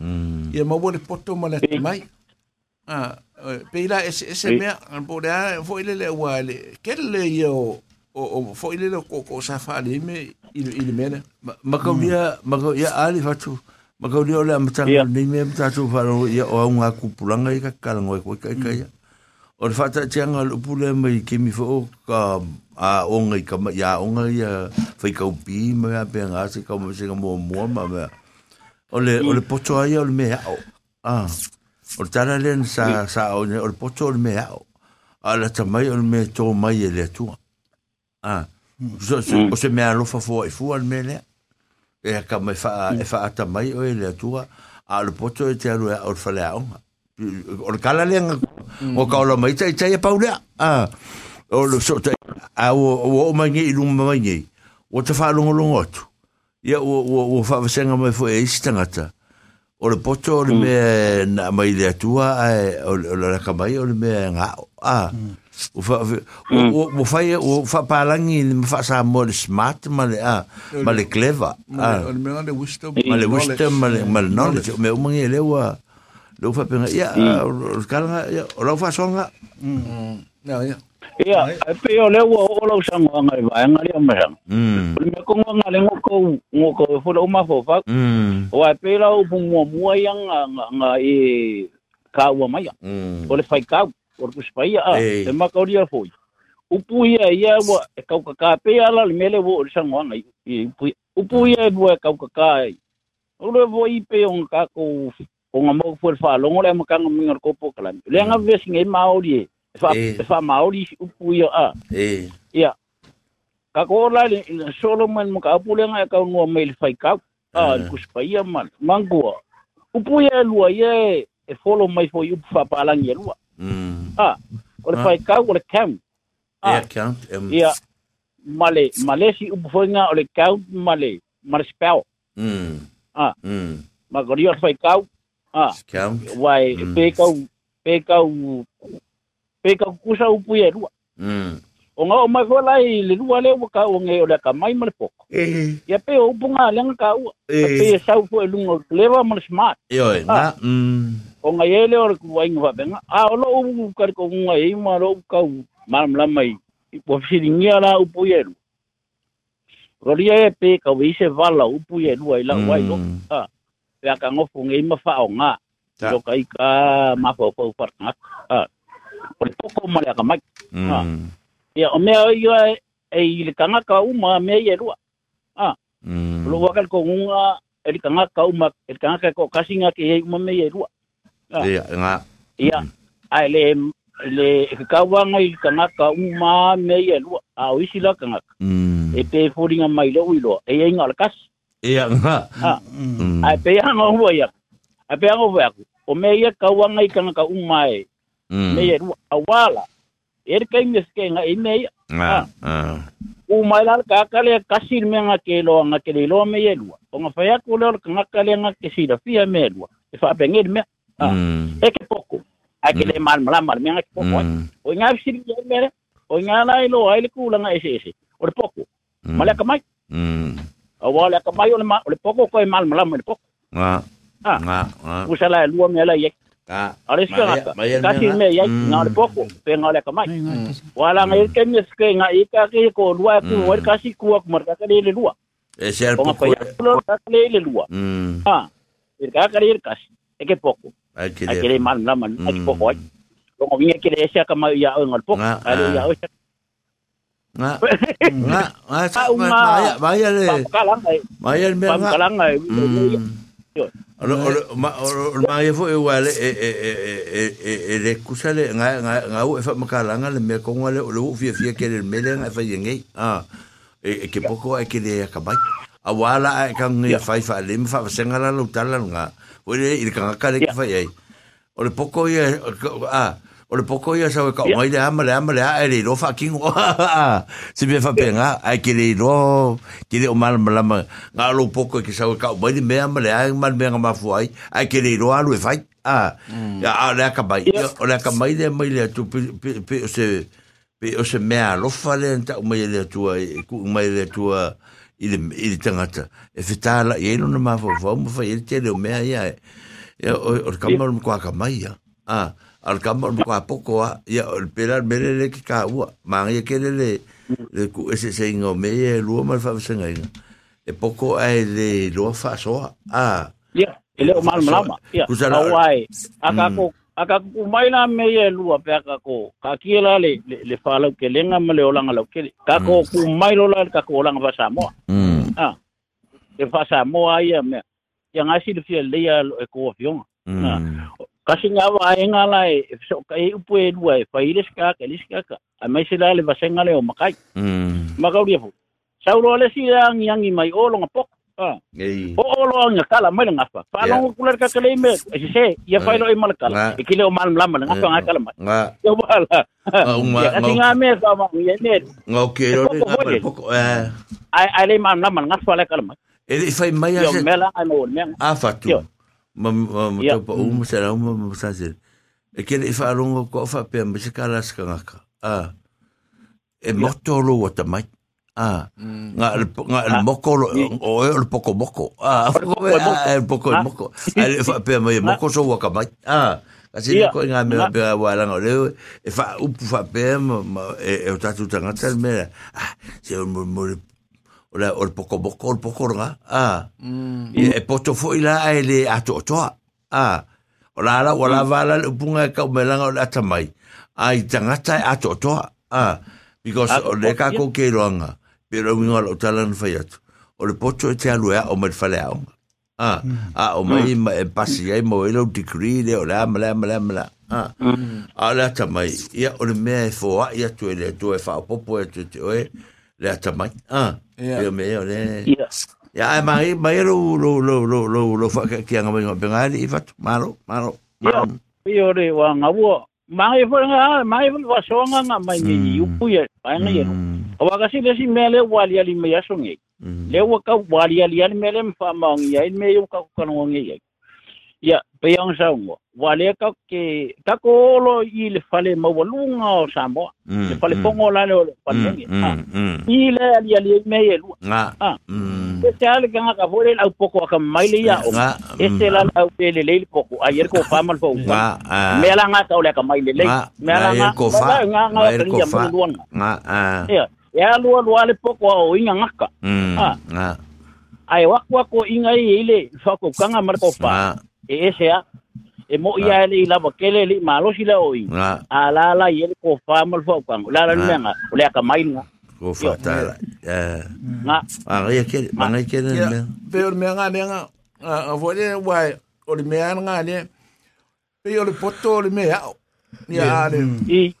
Mm. Ia mo le poto mo le tamai. Ah, pe ila ese ese me po le fo ile le wa le ke le yo o o fo ile le ko ko sa fa le me ile ile mele. Ma ka dia ma ka ya ali fa tu. Ma kau dio le amatanga Ia. ni me mtatu wharo ia o au ngā kupulanga i ka karango e koe kai kai. O le whata tianga le upule mai ke mi fo ka a onga i ka ma ia onga i a whai kau pi ma a pe ngā se kau ma se ka mua mua ma mea. O le, o le poto ai o le mea o. Ah. O le tara le sa, sa o le, o le poto o le mea o. A la tamai o le mea tō mai e le atua. Ah. So, so, o se mea lofa fo e fua le mea lea. E ka mai fa e fa ata mai o ele tua. A le poto e te aru o le fale a onga. O le kala lenga o ka ola mai tai tai e paulea a o le so tai a o o o mai ngi lu mai ngi o te fa longo longo atu ia o o o fa vasenga mai fo e istangata o le poto o le me na mai le tua o le ka mai o le me nga a. O fa o o fa o fa palangi me fa sa mo le smart ma le a ma le clever Ma a. mea le wisdom. ma le wisdom ma le ma le knowledge me o mangi le wa lo fa penga ia o kala ia o lo fa songa. ia e pe o le ua o lau sango a ngai vai ngai o mea o le mea kongo ngā le ngoko ngoko e fula o mafo fak o a pe lau pumua mua ia nga nga e ka ua mai o le fai kau o le kuspai a e makauria foi upu ia ia ua e kau kaka pe ala le mele o le sango a ngai upu ia ua e kau kaka e o le vo i pe o ngā kako o ngā mōku fua le whālongo le amakanga mingar kopo kalami le anga vesinga i maori e E wha, Ei. e wha maori si upu ia a. e Ia. Ka ko la le le Solomon mo ka pule nga ka no mail fai ka. Ah, Ah. ku spaia man. Mangua. Upu ia lua ia e follow mai fo you fa palang ia lua. mm Ah, o le Ah. fai ka o le cam. Ah, account em ia. Male, male si upu foi nga o le count male. Male spell. mm Ah. mm Ma ko ria fai ka. Ah, account wai Mm. pe ka pe ka pe ka kusa upu ia lua. mm O nga o mai fo lai le lua le ka o nge o le ka mai male poko. e Ia pe o punga lenga ka ua. e pe sau fo e lungo clever man smart. Yo na mm o nga ele o ku wai nga benga a o lo u ka ko nga e ma lo ka u mal mla mai i po firingia la u pu yeru Roria e pe ka wi se vala u pu yeru ai la wai lo pe ka ngo fu ngai ma fa o nga lo kai ka ma fo fo far nga a o le poko ma le akamaki. Ia, o mea oi oa e i le kangaka uma mea i e rua. O lo waka le kongunga e le kangaka uma, e le kangaka e ko kasinga ke i uma mea i e rua. Ia, nga. Ia, a le le kawanga i kangaka uma mea i e lua A o isi la kangaka. E pe e a mai le ui loa. E e inga la kasi. Ia, nga. A pe ya hanga hua iak. A pe hanga hua. O mea ia e i kangaka uma e. me awala erka ingeske nga inei umailal kakale kasir me nga kelo nga kelo me yelwa onga faya kulol nga kale nga kisira fia me yelwa ifa pengir me eke poco akele mal mal mal me nga poco oña sir me eh. oña la eh, ilo aile kula nga ese ese. Or poco mala kamai awala kamai ole ma ole poco ko eh, mal mal mal poco ah. Ah usala lua me la ale ska Mai- ka mai el ka si mea. me ye Mm. nga le poko pe nga le ka mai Ai, ngā tesa. wala nga ke me ske nga i ka ke ko lua ku Mm. o ka si ku ku mar ka le le lua e se al o nga pa poco ya lo ka le le lua mm ha e ka ka le ka si e ke poko ai ai ke le mal mala ai ke poko ai Mm. o nga vinga ke le ese ka mai ya o nga le poko Nga, ai ah. ya o nga nga nga Ah, sa uma- vaya vaya le pa ka lang ai vaya le pa nga ka lang ai Mm. Olo olo ma olo ma ye fo e wale e e e e e le kusale nga nga nga u fa makalanga le me ko ngale o lu fia fia ke le mele nga fa yengi ah e ke poko e ke le ka bai a wala e ka ngi fa fa le me fa senga la lu tala nga o le i ka ka le fa ye o le ah o le poko ia sa ka mai le ama le ama le a e le lo fa king se me fa penga ai ke le lo ke le o mal mal ma nga lo poko ke sa ka mai le me ama le a mal me nga ma fu ai ai ke le lo alu e fai ah ya a le ka mai o le ka mai le mai le tu pe o se pe o se me a lo fa le ta o mai le tu ku mai le tu i le i le tangata e fetala e no ma fo fo mo fa e te le o me ai ya o o ka mo ko ka mai ah al kamar mo ka poko a ya o pera mere le ki ka ua ma ya ke le le ku ese se ingo me e lu ma fa se ngai e poko ai le lo fa so a Ia, ele o mal malama. Ia, Kusala- awai. Aka ko aka ko mai na me ye lua pe aka ko ka kila le le le fala ke lenga me le olanga lo ke ka ko ku mai lo la ka ko olanga fa Samoa. Mm. Ah. E fa Samoa ia me. Ia ngasi le fia le ia e ko fiona. Kasi nga wa e nga la e so ka e upu e lua e ka ile ska ka. A mai sila le vasenga le o makai. Mm. Makauria fu. Le si yang yang mai olonga pok. Ah. Ei. o olo nga kala mai nga fa Yeah. long kular ka kale me e se ya fa lo e mal Nga. kala e kile o mal lam nga fa nga kala mai Nga, yo bala Ah, uma- ya kasi nga- nga me ka ma ye ne nga o ke E le nga poko. Eh. ai ai le mal lam nga fa la kala mai E le fai mai yo se. me la ai mo me A fatu. ma ma ma tau pa umu sa na umu ma sa se e kere i whaarongo ko o ma se ka a e motoro o tamai a nga nga moko. O poco moko a poco moko el whapea ma e moko so waka mai. A Asi yeah. ko me pe wala no le e fa u fa pe e o tatu tanga me ah, se mo mo o poko moko o poko nga. Ah. E e poto fo ila ai le ato toa. Ah. O la ala wala vala le punga ka melanga o atamai. Ai tangata e ato toa. Ah. Because Ato o le ka ko ke roanga. Pero winga lo talan fai atu. O le poto e te alua o me fale aonga. Ah. Ah, o mai ma e pasi ai mo ilo degree le o la mala mala mala. Ah. A le atamai. Ia o le mea e foa ia tu e le tu e fa popo e tu te oe. Le atamai. Ah. Ia. Ia me o le. ai mai mai lo lo lo lo lo lo fa ka kia ngai ngai bengali i fat malo malo. ya yo re wa nga wo mai fo nga mai fo wa so nga nga mai ni upu ye ai nga ye wa ka si le si mele wali ali me ya so nge le wa ka wali ali ali mele mfa ma ngi ya me yo ka ka no ngi ya ya pe yang sa ngo wale ka ke ka ko lo i le fale ma wa lunga o sa mo le fale pongo la le le fale i le ali ali me ye lu. Ah. pe se sa le ka ka fo le au poko ka mai le ya o. Este la au pe le le poko. Ayer ko fa mal fo me la nga ka le ka mai le le. Me la Nga, ko fa. nga nga ka ko ya mo luang Nga. ya ya lu lu ale poko o inga ngaka mm, Ah. Ai wa kwa ko inga ile fa ko kanga mar ko Nga. e ese a. E mo ia ele ila ba kele li malo sila oi. A la la ye ko fa mal fo kan la la nga le ka main nga ko fa ta la nga. A ye ke mana ke ne me o me nga ne nga a vole wa le me nga ne pe ole poto le me a ni ale.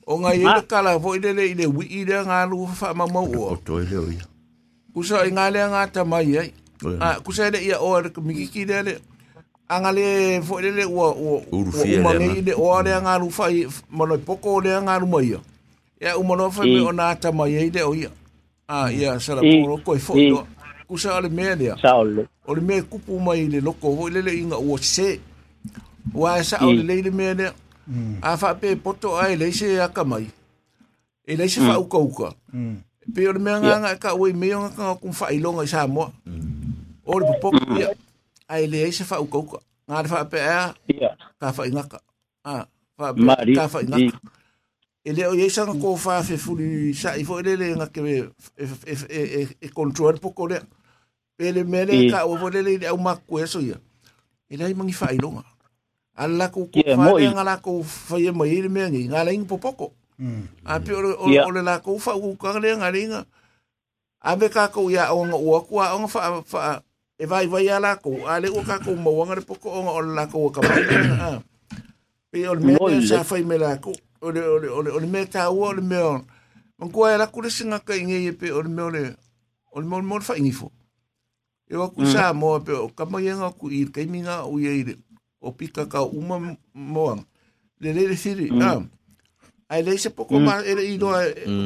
O nga. ye kala vo ile ile wi ile nga lu fa ma mo o to ile oi usa nga le nga ta mai ai. A kusa le ia o ke mi ki le. Anga le fo i le le ua ua Urufia le le o le ngā lu wha i mano i poko o le ngā lu mai ia. Ia umano wha me I. o nā tamai ai le o ia. Ah, ia sara I. poro koe fo I. i loa. Kusa o le mea lea. sa o le o le mea kupu mai le loko ho le le inga ua se wa e sa o le Mm. leile mea lea a wha pe poto ai le se aka mai e le se wha uka uka pe o le mea nganga e ka ui mea nganga ka kum wha ilonga i sa moa o le popoko ia ai le ai se fa u kouka. Nga fa pe a ka fa ingaka. Ka fa ingaka. E le o ye ko fa fe fuli sa, i fo ele le nga ke e kontrol po kolea. Pe le mele ka o vo le le au ma ko eso ia. E le ai mangi fa ilonga. Alla ko ko fa nga la ko fa ye mai le mea nga la ingi po poko. A pe o le la ko fa u kakalea nga le nga Abe ka ko ya o ua ko o nga fa, fa, e vai vai ala ko a le o ka ko mawanga le poko o o le la ko ka le nga pe o le Mo le le. sa whai me la ko o le o le o le o le mea tā ua o le mea o man kua e la kure singa ka inge i pe o le mea o le o le mea o le mea o le wha ingifo e wa ku sa mo pe o ka mai nga ku i ka minga o ye ile o pika ka uma moang le le le thiri ah. Ai le se poko ma ele i do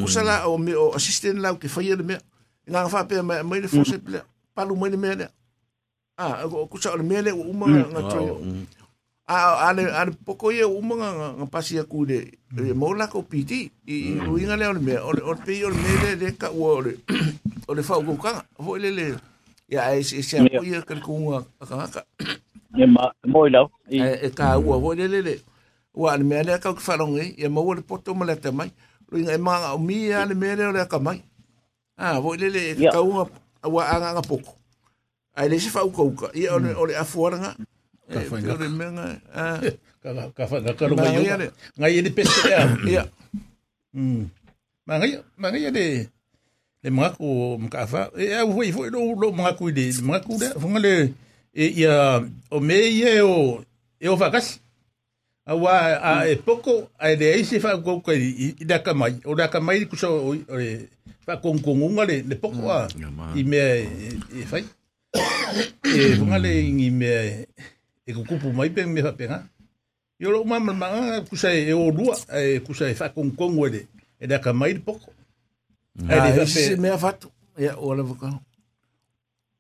ku sala o me o assistant la ke fa le me nga fa pe me me le fo se palu me le me le ah o ku sa le me le uma nga tro ale ale poko ye uma nga nga pasi ku de mo la ko piti. I i inga le o le me o o pe o le me le le ka o le o le fa ko ka fo le le ya ai se se ku ye ka ku nga ka ka e ma mo i lau. I e e ka ua ho le le. Le ua le mea le ka ki wharongi e maua le poto ma le te mai. Ringa e manga o mi a le mea le o le ka mai. Ah ho le le e ka ua anga anga poko ai le se fa uka uka ia ole ole afuaranga Ka whainga. ole menga Ka ka ka ka ka Ma, ngai ia. Ngai ni peste ya. ia Mm. Ma ngai ma ngai le mga ko mga fa. E au foi foi lo lo mga ko de mga ko de funga le e ia o me ye o e o vakas. Awa a e poko a le ai se fa ko ko i da ka mai o da ka mai ku so o fa kon kon unga le le poko a i me e fai. E funga le i me e ko kupu mai pe me fa penga. Yo lo mama manga kusa e o lua e kusa e fa kon kon wele e da ka mai poko. Le fa se pe. me fatu ia ole vaka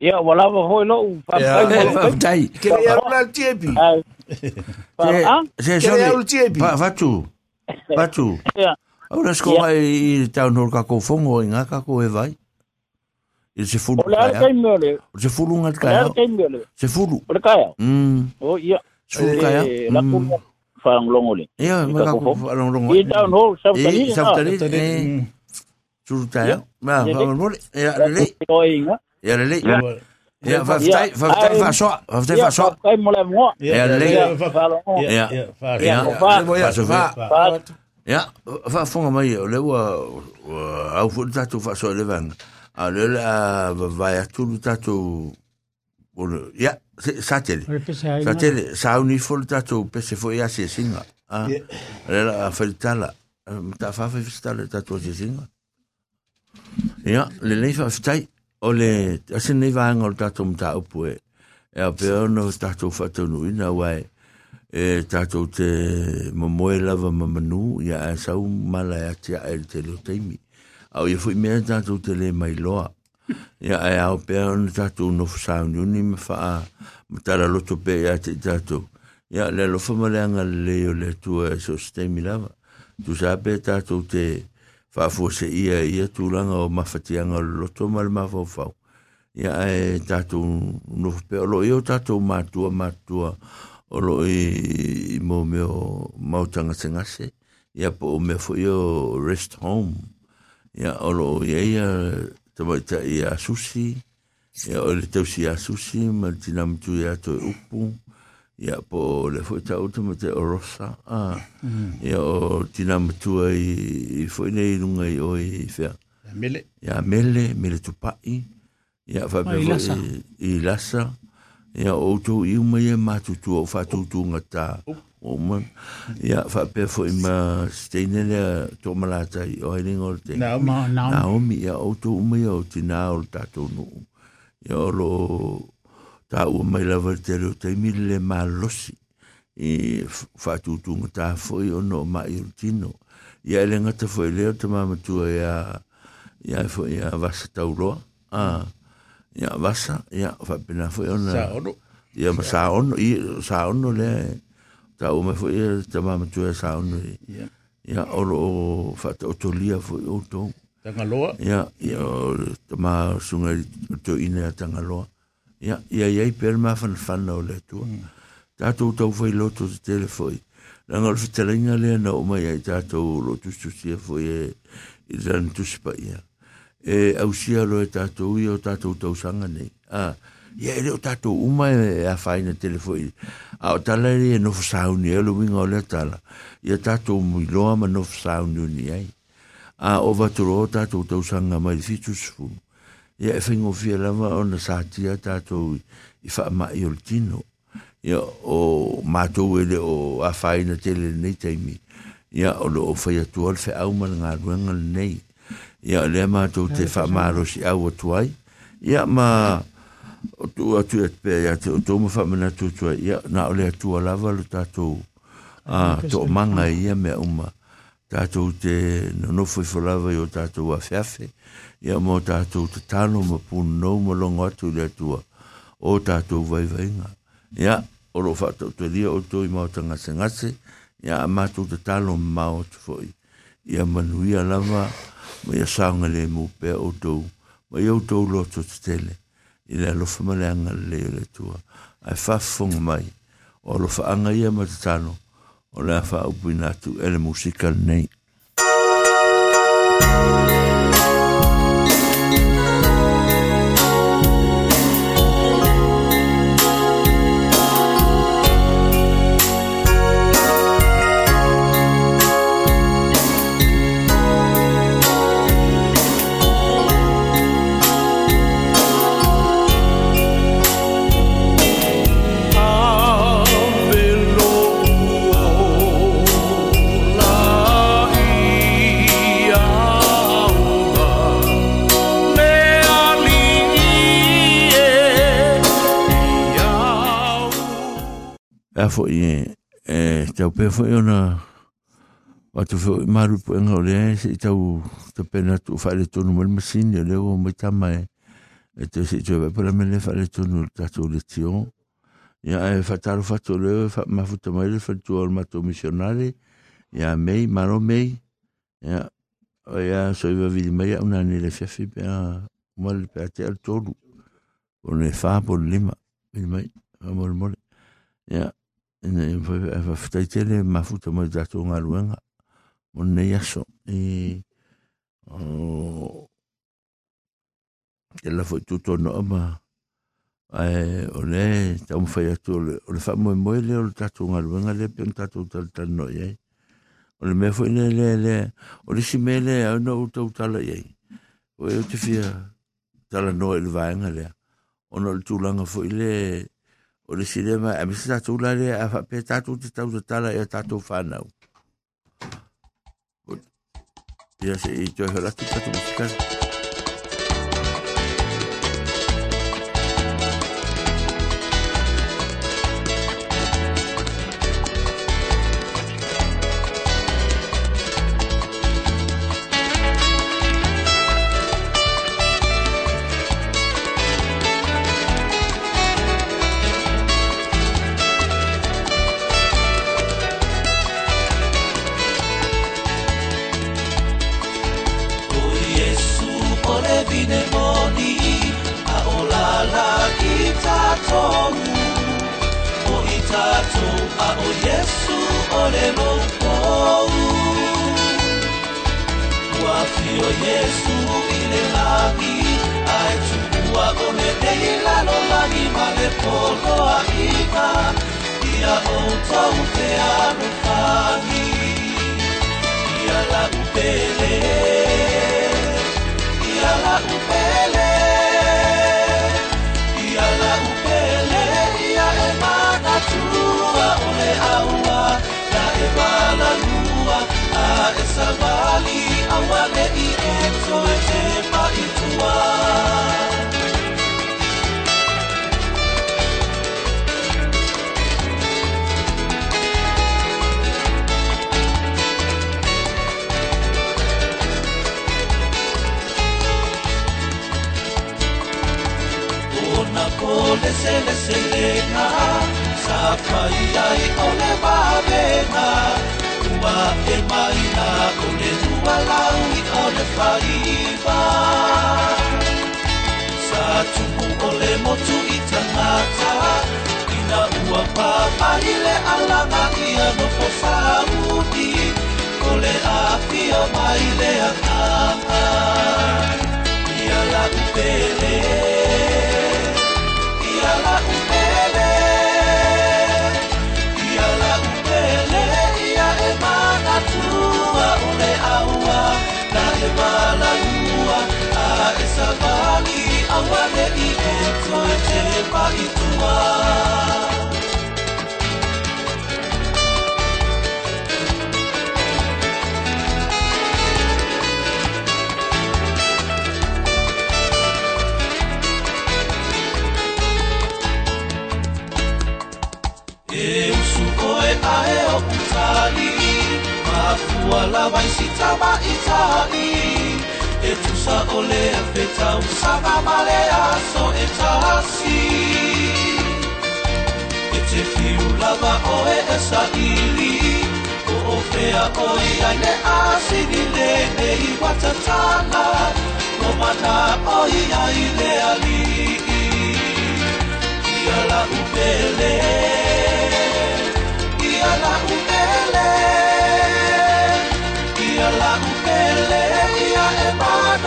Ia, wala wa hoi lo, pa Ia, pa e, mo. Tai. ke ia la tiepi. Pa ah, Se ke ul sole. tiepi Pa fatu. Fatu. ia. Ora sko mai i town hall ka ko fongo inga ka ko e vai. sefulu kaya sefulu ngal kaya sefulu kaya mm oh iya sefulu kaya la ku falang longole iya maka ku falang longole i down hole sabtani sabtani suru kaya ma falang longole ya lele ya lele ya faftai faftai faso faftai faso kai mulai mo ya lele ya ya ya ya fa fonga mai lewa au fu tatu faso levanga a lela vai atu lu tatou olo ia sa tele sa tele sa uni fo lu tatou pese foi ia sesiga a lela a failitala tatou a sesiga ia lelei faafetai o le asenei vaega o le tatou mataupu e e apea tatou faataunuuina uae e tatou te momoe lava mamanū ia e sau mala e atiaʻe i le Au ia fui mea tātou te le mai loa. Ia e au pēr ona tātou no fusau niuni me wha matara loto pē ia te tātou. Ia le lo whamaleanga le o le tua e so steimi lava. Tu sa pē tātou te whaafua se ia ia tūlanga o mawhatianga o loto ma le mawhau Ia e tātou no pē o lo i o tātou mātua mātua o lo i, mo meo mautanga se ia po o me fo o rest home ia o lo i eia te mai ta i a susi ia o le tausi a susi ma le tina mtu ia to e upu. Ia po le fo ta uta ma te o rosa ah. ia o tina mtu i, i fo i nei lunga i o i fea Mele. ia mele mele tupai. Ia fa Ma pe i fo lasa. i, i lasa. Ia o to i uma ia matutu o fa ngata o Roman ja per fo immer steenele tomalata oiling or te naomi. Ja auto ume ja te na or tato no ja lo ta ume la vertero te mille ma losi e fa tutu ta fo io no ma irtino ja elenga te fo le te mama tu ja ja fo ja was taulo ah ja wasa ja fa bena fo ona ja ma sa on sa on le. Ta u me fo i te mama tua sa ono i Ia. ia o lo fa to to lia fo i o to Tanga loa. ia ia o te ma sunga to ina tanga loa ia ia ia i per ma fan fan o le tu tato to foi loto te tele foi la ngol fitelinga le na o mai ai tato lo tu tu sia foi e i ran tu spa ia. E au sia lo e tato i o tato to sanga nei. Ah ia ele o tatou uma e afai na telefoni. A o tala ele e nofo sauni e lo winga o le tala. Ia tatou muiloa ma nofo sauni ni ai. A o vaturo o tatou tausanga mai fitu sifu ia e fengo fia lava o na satia tatou i faa ma i tino. Ia o matou ele o afai na tele nei taimi. Ia o lo o fai atua le fe au malanga ruenga nei ia le matou te faa maro si au atuai ia ma... Yeah o tu a tu et pe ya tu tu mo fa mena tu tu ya na ole tu ala lava lu ta tu a to manga ia me uma. Ta tu te no no foi folava yo ta tu a fefe ya mo ta tu te tano mo pu no mo longo tu le tu o ta tu vai vai nga ya o lo fa tu te dia o tu i mo tanga se ia ya ma tu te tano ma o tu foi ia manuia lava mo ia sanga le mo pe o tu mo ia o tu lo tu te tele. i le alofa ma le aga lelei o le atua ae faafofoga mai o alofaaga ia ma tatalo o le a faaupuina atu e le musika lenei a fo i e tau pe fo i ona wa tu fo i maru po enga o le se i tau te pena tu le tonu mo le masini o le o mai tama e e te se tue pe la mele le tonu tatu le tion ia e fa taru fa to le fa ma futa mai le fa tu o mato missionari ia mei maro mei. Ia o ia so i va vidi mai una ni le fiafi pe a mo le pe a te al tonu o le fa po lima vidi mai a mo le mole. Ia ina e fa fa tele ma futa mai tatu ngaluenga mo nei aso e o e la foi tutto no ma e o le tau fai atu o le fa mo mo le o tatu nga luenga le pe tatu tal tal no ye o le me foi le le le o le simele au no tau tal ye o e te fia tal no e le vaenga le o no le tulanga foi le o le silema a misi la le a faapē tatou te tausatala ia tatou fanau ia seʻi tu holatu tatou masikala mai lea atata, ia la pipela. walaba isithaba ithai etusa ole afeta usaba malea so etasi etefi ulaba oe esaili oofea oe aine asinile nei watatana. Omana oe aile alii iala upele. Iala upele.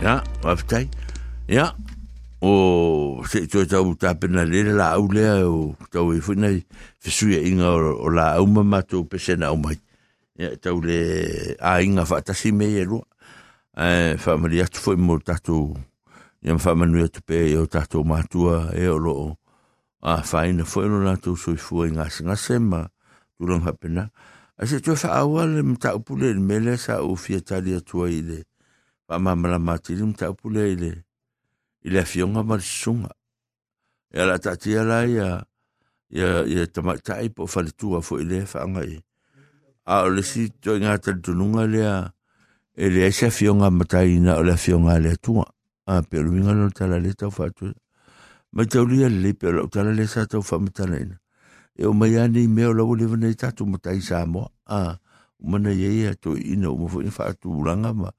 Ja, wafitai. Ja, o se tue tau tāpena lere la au lea o tau e whunai, whesuia inga o la au mamatou pesena au mai. ya tau le a inga fa ta si mei lo e fa ma ya tu foi mo ta tu ya fa ma nu tu pe yo ta tu ma tu a e e lo a fa ina foi lo na tu so fu inga singa sema tu lo ha pena a se tu fa awal le ta u le mele sa o fi ta li tu ile fa ma ma la ma ti le ta u pule ile ile fi nga ma su ya la ta ti ya ya ya ta ma ta i fa le tu fo ile fa nga A o le si to i ngata tununga lea, e le ese afionga matai na o le afionga le tua. A pe lu inga no tala le tau fatu. Ma tau lia le pe lo tala le sa tau whamatana ina. E o mai ani me o lau le vana i tatu matai sa moa. A, umana ye ia to ina umafo i whaatu uranga ma.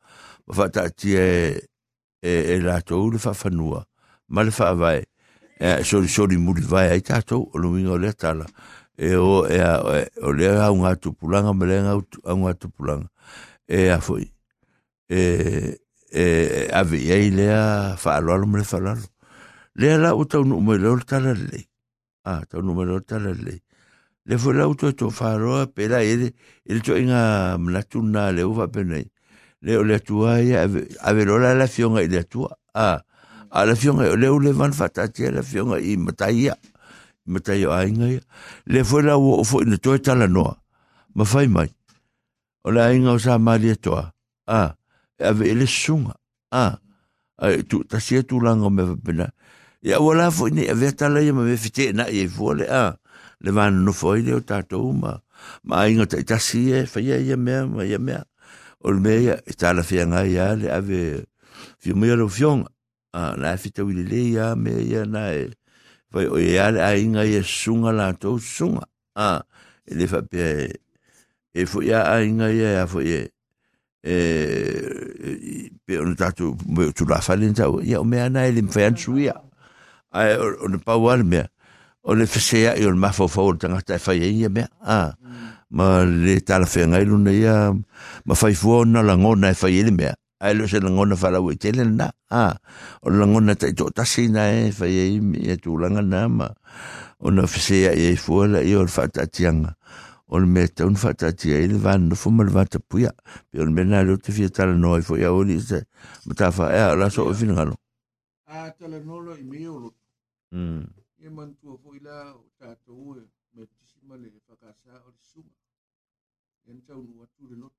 Ma whaatati e, e e la to le fa fanua ma le fa vai e so so di muri vai ai tato o lo mingo le tala e o e o le a un atu pulanga me le a un atu pulanga e a foi. E e a vi e le a fa lo lo me fa lo le la o tau no me lo tala le a tau no me lo tala le le foi la auto to fa ro pera e il to inga mlatuna le uva penei. Le o le tua ia ave lo la fionga i le tua a a la fionga le o le van fatati la fionga i mataia ma tai o ainga ia le foi la o foi na toi tala noa ma fai mai o le ainga o sa maria toa a ave ele sunga a a tu ta sia tu langa me pena ia wala foi ni ave tala ia ma me fite na ia foi a le van no foi le o tatou ma ma ainga tai ta sia fai ia me ma ia me o le mea e tala fia ngai ia le ave fia mea lo fionga a la fita wili le ia me ia na e vai o ia le a inga ia sunga la tau sunga. A e le fa pe e fo ia a inga ia a fo e pe on tatu me tu la falen tau ia o mea na e le mfean suia a o ne pau ale mea. O le fesea i o le mafo fau tangata e fai ia mea. A ma le tala fe ngai luna ia ma fai fua na la ngona e fai ele mea ai lo se langona whala ue tele na a o langona tai tō tasi na e whai e i e tūlanga na ma o na whisea e fuela i o le whatatianga o le mea taun whatatia i le vana fuma le vata puia pe o le mea nā leo te fia tala noa i fo i a oli se ma tā wha ea la so o whina ngalo a tala nolo i mea olo e mantua fo i la o tātou e me tisima le whakasa o le suma e ntau nua tūre loto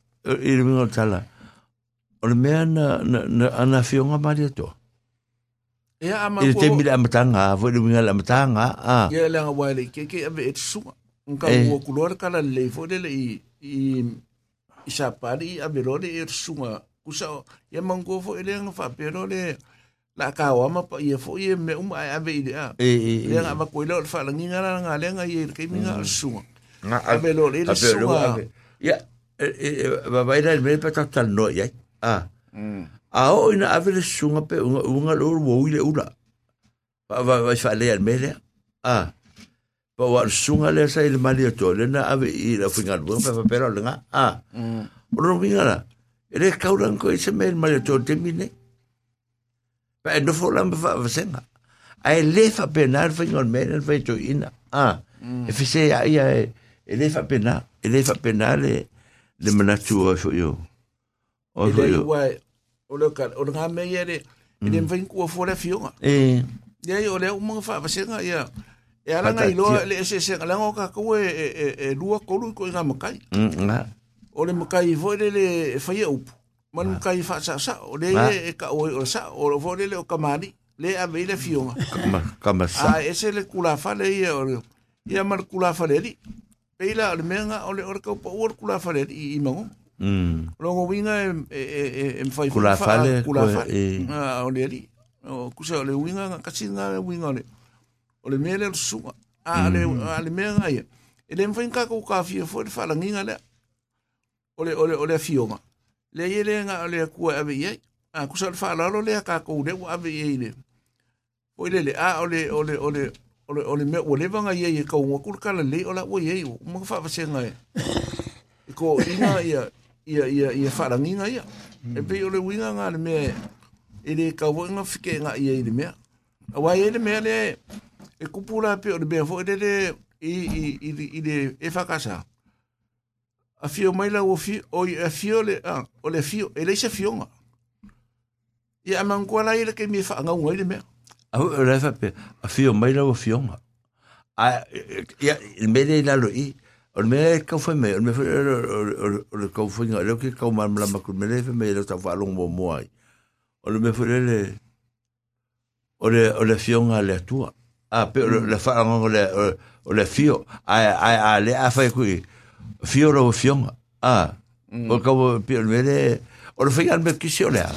i le mingo tala o le mea na na na ana fionga maria to Ia ama i le ko- temi le amatanga foi le minga le amatanga a Ia le anga wai le ke ke ave e sunga. Nka ua kulora kala le fo le i i i sa pari i ave role e sunga. Kusa o ia mango fo ele anga fa pero le la ka wa ma pa ia fo ia me uma ave i le a. e e Le anga ma ko ile fa la nginga la nga le anga i ke minga sunga. nga Ave lo le le sunga. ya e va vai le me pa tal no ya a a o ina ave le sunga pe unga unga lo wo ile ula. Va va va fa le al mele a pa wa sunga le sa ile mali to le na ave i la finga lu pa pa pero le nga. A o lo vinga la. Ele kauran ko ise mel mali to te mine. Pa no fo la va senga. Ai le fa penal fa ngol mel fa to ina. A e fi se ya ya e le fa penal e le fa penal le manatu o fo yo o fo yo. wai o le ka o nga me le ele mvin ku fo le fionga. e. Ia i o le umanga fa vasenga ia. E ala nga ilo le se se nga nga ka ko e e e lua kolu ko nga makai. nga. O le makai vo le le fai upu. Man makai fa sa sa o le e ka o sa o vo le o kamari le a ve le fionga. Kama kama sa. A ese le kula fa le ia o ia mar kula fa le Peila le menga ole or ko power kula fale i mango. Mm. Longo winga em em fai kula fale kula fale. Pues, eh. Ah ole ali. O kusa ole winga nga kasi nga winga ole. Ole mele su a le a le mm. menga ia. Ele mfai ka ko ka fi fo fala nginga le. Ole ole ole fioma. Le yele nga ole ku ave ia. A kusa fala lo le ka ko le ave ia ile. Oile le a ole ole ole ole ole me ole vanga ye ye kaunga kul kala le ola wo ye wo mo fa se ngai. E ko ina ia ia ia ia fa la ninga ia. E pe ole winga nga le me ele ka wo nga fike nga ia ile me a wa ile me le e kupula pe ole be fo de de i i i i de e fa casa a fio mai la wo fi o a fio le a ole fio ele se fio nga ia mangkuala ile ke mi fa nga ngai ile me au le fa pe a fio mai lo fio a ia il mele la lo i o mele ka fo me o me o ka fo nga lo ke ka ma la ma ku mele fe me lo ta fa lo mo mo ai o le me fo le o le o le fio nga le tua a pe le fa nga le o le fio a a a le a fa ku fio lo fio a o ka pe mele o le fa nga me ki si o le a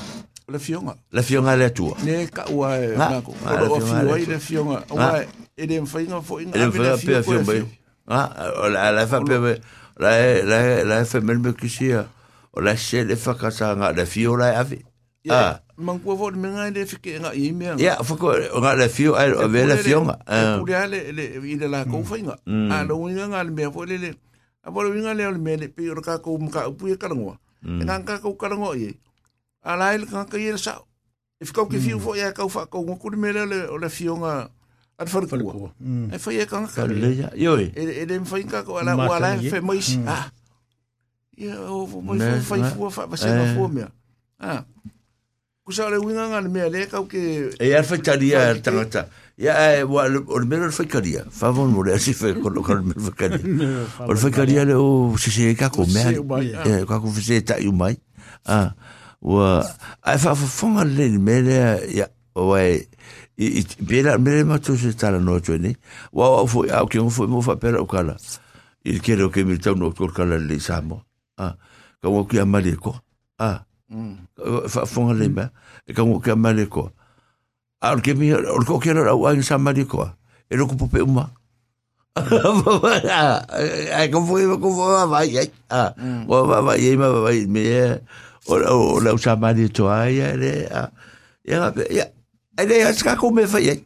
La fionga. La fionga le tua. Ne ka ua e ha? nako. Ola o fioi le fionga. Ha? Ua e le mfainga fo e e inga. Le mfainga pia fionga. Ha? La la fa pe la e, la la fa mel me kisia. Ola e se le fa kasa nga. La fio la e ave. Ya, ha? Mangua vo le menga e le fike nga i me. Ya, fako. Nga la fio o ve la fionga. E ha. le le i le la kofainga. Mm. Mm. A lo unga nga le me fo le le. A le unga le le me le pe ka ko ka upu ka karangoa. Nga ka ko ka i ye. ala ele ka ka ia sao e ficou que viu foi a ka fa ko ko de mele ole ole fionga at for ko e foi a e ka ka e, e le yo e ele me ka ko ala o ala fe mais ah. Ia o mo foi foi foi vai ser na fome ah. Kusa ole winga me le ka ke e ia foi taria tangata. Ia e wa o mele foi caria fa von si fe ko ko mele foi o foi le o se se ka me e ka ko se ah. wa ai fa fa fa le me ya wa i be la me ma tu se ta la no tu ni wa wa fo ya ke fo mo fa pe la ka la il ke lo ke mi ta no ko ka la le sa mo a ka mo ki ma le ko a fa fa le ba e ka mo ki ma le ko al ke mi al ko ke la wa ni sa ma le ko e lo ku pe ma ai ko fo ko ma va o o la usama di to ai ele a ya ya ele ya ska ko me fa ye.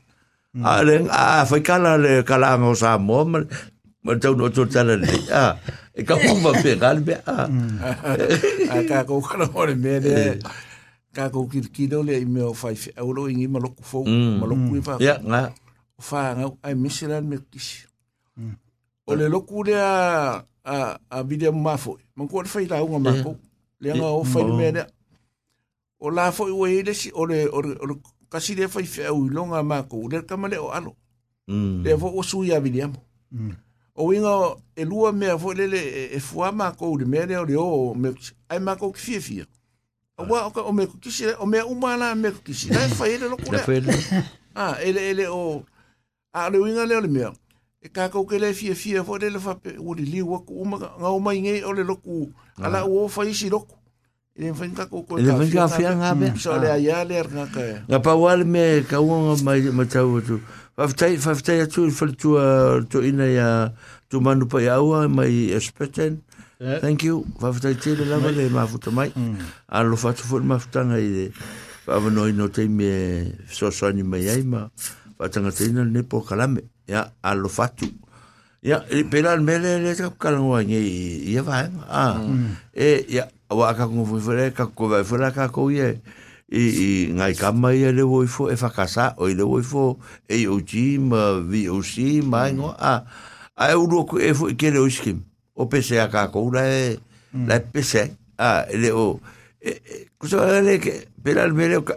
A le a fa kala le kala ngo sa mo ma tau no to tala le. Ah. E ka pu va pe gal be. Ah. a ka ko kana ore me le ka ko ki ki do le me o fai o lo ingi ma loku fo ma loku i fa Ya nga. fa nga ai misilan me kisi o le loku le a a a video ma fo ma ko fai la unga ma ko le nga o fai me le o la fo o e le si o le o le o le kasi le fai fe o longa ma ko le kamale o alo Mm. le fo o su ya video o winga e lua mea fo lele e, e fua ma ko le mea leo le o me ai ma ko ki fia fia. O wa o, ka- o me ko kisi o me umana me ko kisi lai fa ele lo La kule fe le. ah ele ele o a le winga leo le mea e ka ko ke le fia fia fo lele fa pe o le li wa ku uma nga o mai ngai o le loku ala o fa isi loku ele fa Ele fa fia nga be. so le ya le nga ka Nga pa wale me ka mai ma tau tu. Atu fal tu tu ina ya tu manu pa ya mai espeten. Thank you. Faftai te le lava le mafuta mai. A lo fatu fu mafutanga i le. Fava no ino te me so soni mai ai ma. Fatanga te ina ne po kalame. Ya a lo fatu. Ya, e pera al mele le ka kalangoa nge i ia vai. Ah. E ya wa ka ko fu fere ka ko vai fere ka ko ye. I i ngai kama ia le woi fo e whakasa o le woi fo. E o ji ma vi o si ma ngo a a e uro ku e fo i kere o iskim o pese a ka ko la e la pese. A e le o e kusa le ke pera al mele o ka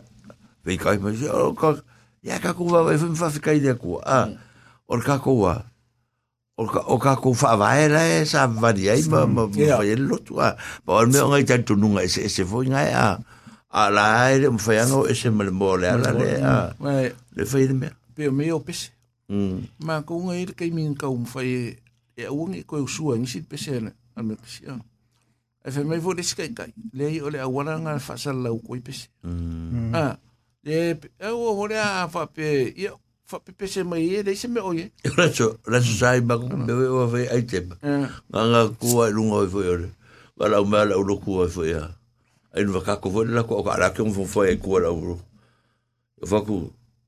pe kai ma o ka ya ka ko va e fo fa fika i de ku a o ka ko wa o ka o ka ko fa va e la sa va di ai ma ma fa e lo tu a pa o me o ngai tantu nunga ese ese fo ngai a a la ai le fa ngo ese me le mo le ala le a le fa ile me pe me o pese ma ko ngai kai min ka um fai e ungi ko usua ngi sit pese na al me kisi e fe mai vo le skai kai le o le awara nga fa sa lau ko pese ah le o ho le a fa pe ia fa pepe mai e dei se me oye racho racho sai ma me o ve ai te nga ku ai lunga oi foi ore. Wala o mala o ku oi foi ya ai no vaka ko vole la ko ka la ke un foi ku la o va ku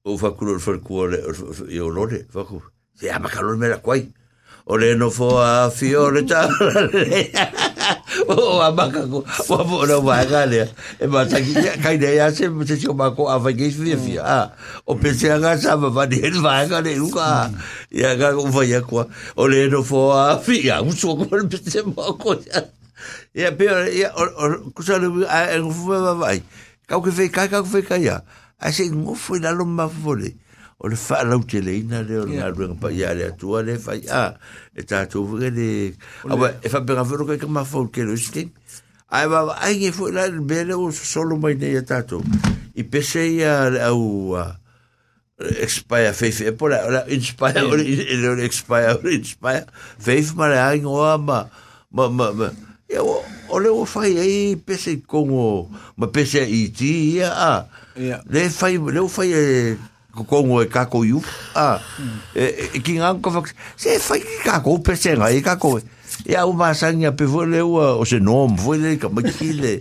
o va ku lo fer ku ole e o lore va ku se ama ka me la kwai ole no fo a fiore ta O a maka ko, o a mo na wa ga le. E ma ta ki kai de ya se se se ma ko a va ge fi fi. Ah, o pe se ga sa va va de va ga le u ka. Ya ga ko va ya ko. O le no fo a fi ya, u so ko pe se ma ko ya. Ya pe ya o ko sa le a e fu va vai. Ka ko fe ka ka ko fe ka ya. A se mo fu la lo ma fu le. o le whaalau te leina le o ngā ruenga pa ia le atua le whai a e tātou whaka le awa e whapera whero kai ka mawhau ke lo iste ai wa ai nge fwoi la mele o solo mai nei a tātou. I pese ia le au expire faith e pola ora inspire ora ele ora expire ora inspire faith ma le ai ngoa ma ma ma e o o le o fai ai pese kongo ma pese i ti ia a le fai le o fai e kongo e kako yu a e e ki nga ko fak se fai ki kako pese nga e kako ia o ma sanga pe vo le o o se nom vo le ka ma ki le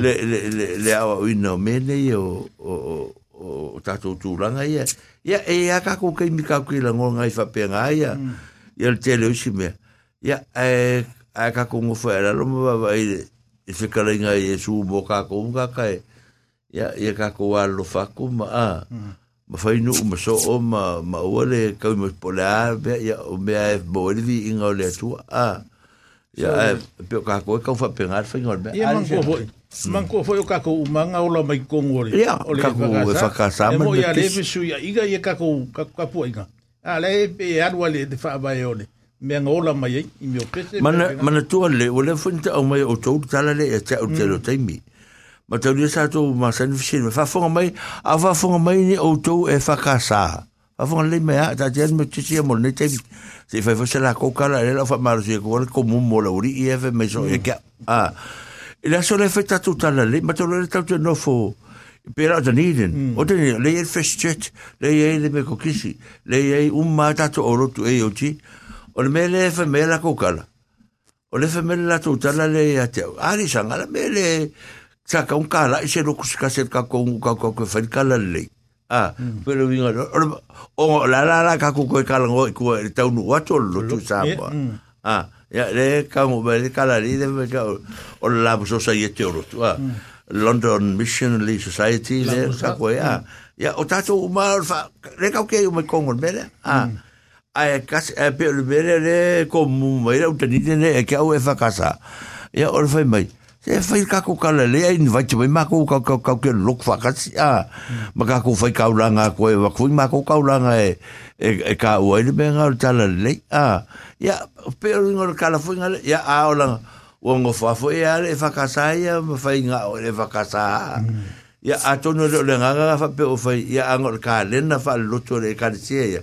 le le le le a o ino mene o o o o tatou tūranga ia. Ia, e a kako kei mi kako i la ngonga i whapea ia. Ia le tele usi mea. Ia, e a kako ngofa e ma wawa i i whikaringa i e sū mō kako unga kai. Ia, ia kako wālo whako ma a. ma fai nu ma so o ma ma ole ka mo polea be ya o me a bolvi le vi inga le tu a ya pe ka ko ka fa pengar fa ngol be ya man ko fo man ko fo ka ko manga ola mai ko ngor le ya ka ko fa ka sa ma ya le be su ya iga ye ka ko ka ka po inga. A le be ya do le de fa ba yo le me nga ola mai i mi o pese mana mana tu ole ole le nta o mai o tu tala le ya cha o te lo taimi. mm. ma tau ni sa tu ma san fishin fa fonga mai a fa fonga mai ni auto e fa kasa fa fonga le mai ta jen me tsi mo ni te se fa fa la coca la la fa mar si ko ko mo mo la uri e fa me so e mm. ka a e la sole fa ta tutta la le ma to le ta no fo per ad niden o te mm. le e festet le e le me ko kisi le e un ma ta to oro tu e o ti. O le me le fa me la coca la o le fa me la tutta la le a te ari sanga la me le sa ka un kala i se roku sika se ka ko ka ko ko fa kala le. Ah, pero vinga o la la la ka ko ko kala ngo ko e tau nu wato lo tu sa pa. Ah, ya le ka mo be kala ri de ka o la so sa ye te o rotu. Ah. London Missionary Society le sa ko ya. Ya o tato ma fa le ka ke o me kongo mele. Ah. Ai kas e pe le mele le ko mu mai o tani ne e ka o e fa casa. Ya o fa mai e fai ka ko ka le ai ni vai te mai ma ko ka ka ka ke lok fa ka si a Ma ka ko fai ka ulanga ko e wa kui ma ko ka ulanga e e e ka o ele me nga tala le. a Ya pe o ngor kala fo nga ya a o langa o ngo fa fo e ale fa ka sa ya ma fai nga o le fa ka sa ya a tono le le nga fa pe o fai ya angor ka le na fa lo to le ka sia ya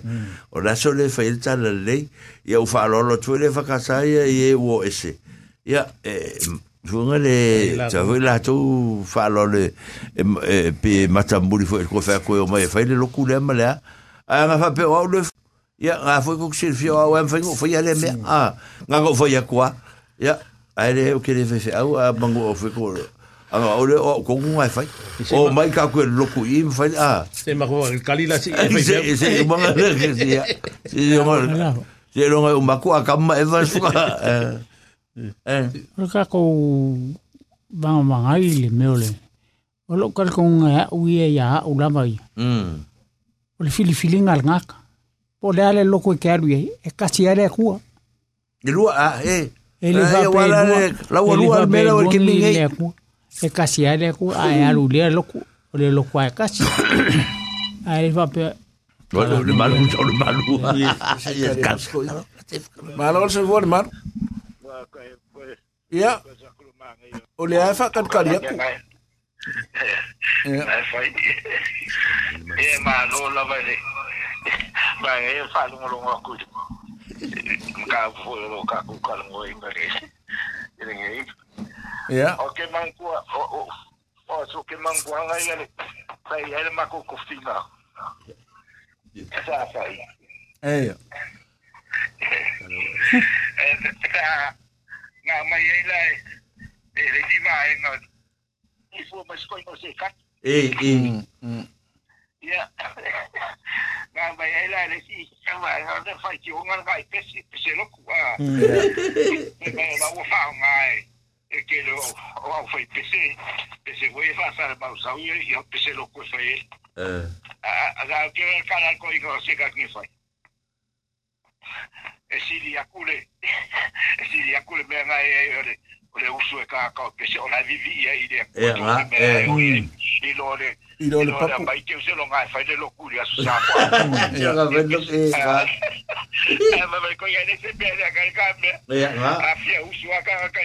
o la so le fa il ta le le ya o fa lo lo to le fa ka sa ya ye wo ese ya e Funga le ta voi la tu fa lo le e pe ko fa ko mai fa le lo ku le ma le a nga fa pe o le ya nga fo ko sil fio o en fa fo ya le me a nga ya kwa ya ai le o ke le fe au a mango o ko anga o le o ko ngai fai o mai ka ko lo ku i fai a Se ma ko el kalila si. se se manga le ke si ya si yo si lo ngai o maku a kama e va fuka Ole ka ko i le meo le. Olo kare ko nga ui e ia hau lama fili fili ngal ngaka. Po le ale e, ale. E a, e. E le va pe lua. La ua lua al mera o ke mingi. E kua. E alu lea loko. Ole loko a e. A Bueno, le malu, malu. Malo se. Ya. Oleh apa kan kali aku. Ya. Ya, ma no la ba ni. Ba ni aku. lu ngolo ngaku. Ka fu lo ka ku ka ngo ingare. Ini ni. Ya. Oke man ku o o so ke man ni. Sai ya le ma ku ku Eh. Eh. Nga mai ai lai, e le si mai nga, i fu mas koi no se kat, E, e. ia. Nga mai ai lai le si, sa mai, nga le fai ki o nga ngai pesi, pesi loku, ah. E mai la ua whao ngai, e ke lo, o fai pesi, pesi koe fa sa le mau sau, i o pesi loku e fai e. Eh. Aga ke kana ko i ko se ka ki fai. esili ya kule esili ya kule me ngai e ole ole usu e ka ka pese ona vivi ya ile ya eh, ah, eh. e, ile ole ile ole papu ba ite usu longa e fa ile lo kuri asu sa kwa. Ya ga vendo e ga e ma ba ko ya se be ya ka ka me. Ya ga afia usu aka ka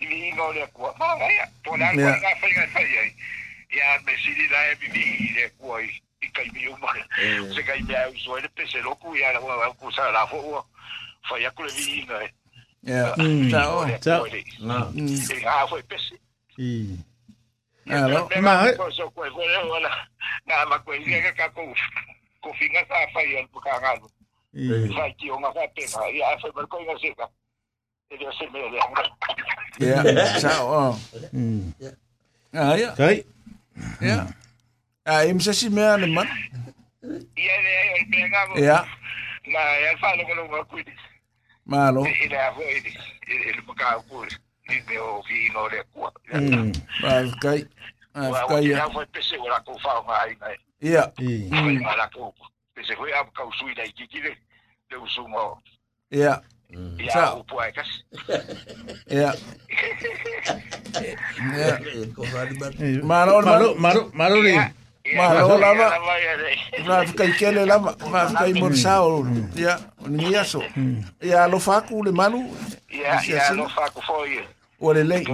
ni inga ole kwa. Ma ya tona kwa fa ya fa ya ya mesili la e vivi ile kwa ikaibiuma se kaimea usoele peselo kuiala wa kusala fo ya. Chao chao. ah. Foi pesi i Alo, ma so ko ko se me. Ya, chao. Mm. Ya. Ah, ya. Ya. a im se si me man? Ia le ai ai pega mo ia ia fa lo lo ku di ma lo i le avo i di i le paka ku ni o vi no le ku ma kai ma kai ia fa te se ora ku fa ia i ma la ku te se hoia ka u sui dai ki ki de de u ia Ya, upu aikas. Ya. malo lava na kai kele lava ma kai morsao ya ni aso ya lo faku le malu ya ya lo faku foi o le lei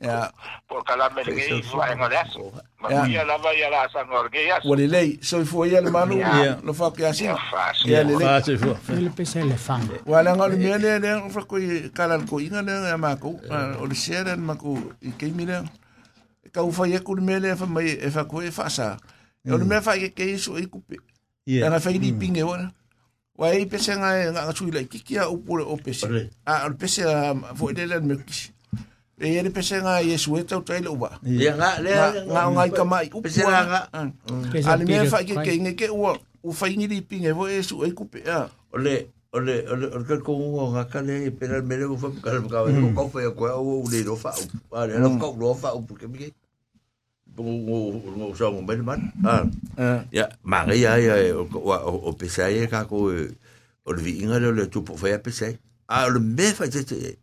ya. Por kala me ngi fa en ole aso ma ya. Lava ya la san orge ya o le lei so foi ya. le malu ya lo faku ya si ya le lei fa fo le pese le fan wa la ngol me le le fa ku kala ko inga le ma ku o le sheren ma ku i kau fa ye kun mele fa mai e fa ko e fa sa. E on me fa ye ke isu e kupe. E na fa ni pinge ora. Wa e pese nga nga su le kiki a o o pese. A o pese a fo de le me kisi. E ye pese nga ye su e tau tai lo ba ye nga le nga nga ka mai u pese nga a le me fa ye ke nge ke o u fa ni ni pinge wo e su e kupe a. Le Ole, ole, ole, kai kou ngō ngā kane e pēnā mele wu whamu kāle mkāwa, e kou kau whai a koe au au le rofa au, a le rofa au rofa au pukemike. Ngo ngo sa mo ben man. Ya, ma ga ya ya o pesa ya ka ko o le vinga le le tu po fa pesa. Ah, le me fa te te.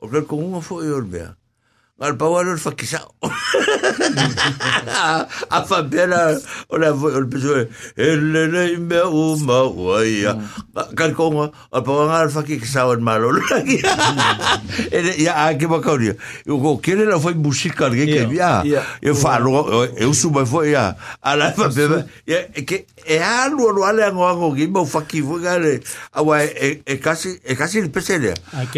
O ka ko ngo fo yo le. Maar Paolo fa chissà. a fa bene una persona e le le me o ma oia. Cal come a Paolo fa chissà il malo. E ya anche ma caudio. Io go chiede la foi musica che che via. Io fa lo e su ma foi ya. Alla fa bene e che e a lo lo alle ngo ngo che mo fa chi vuoi gare. A wa e casi e casi il pesele.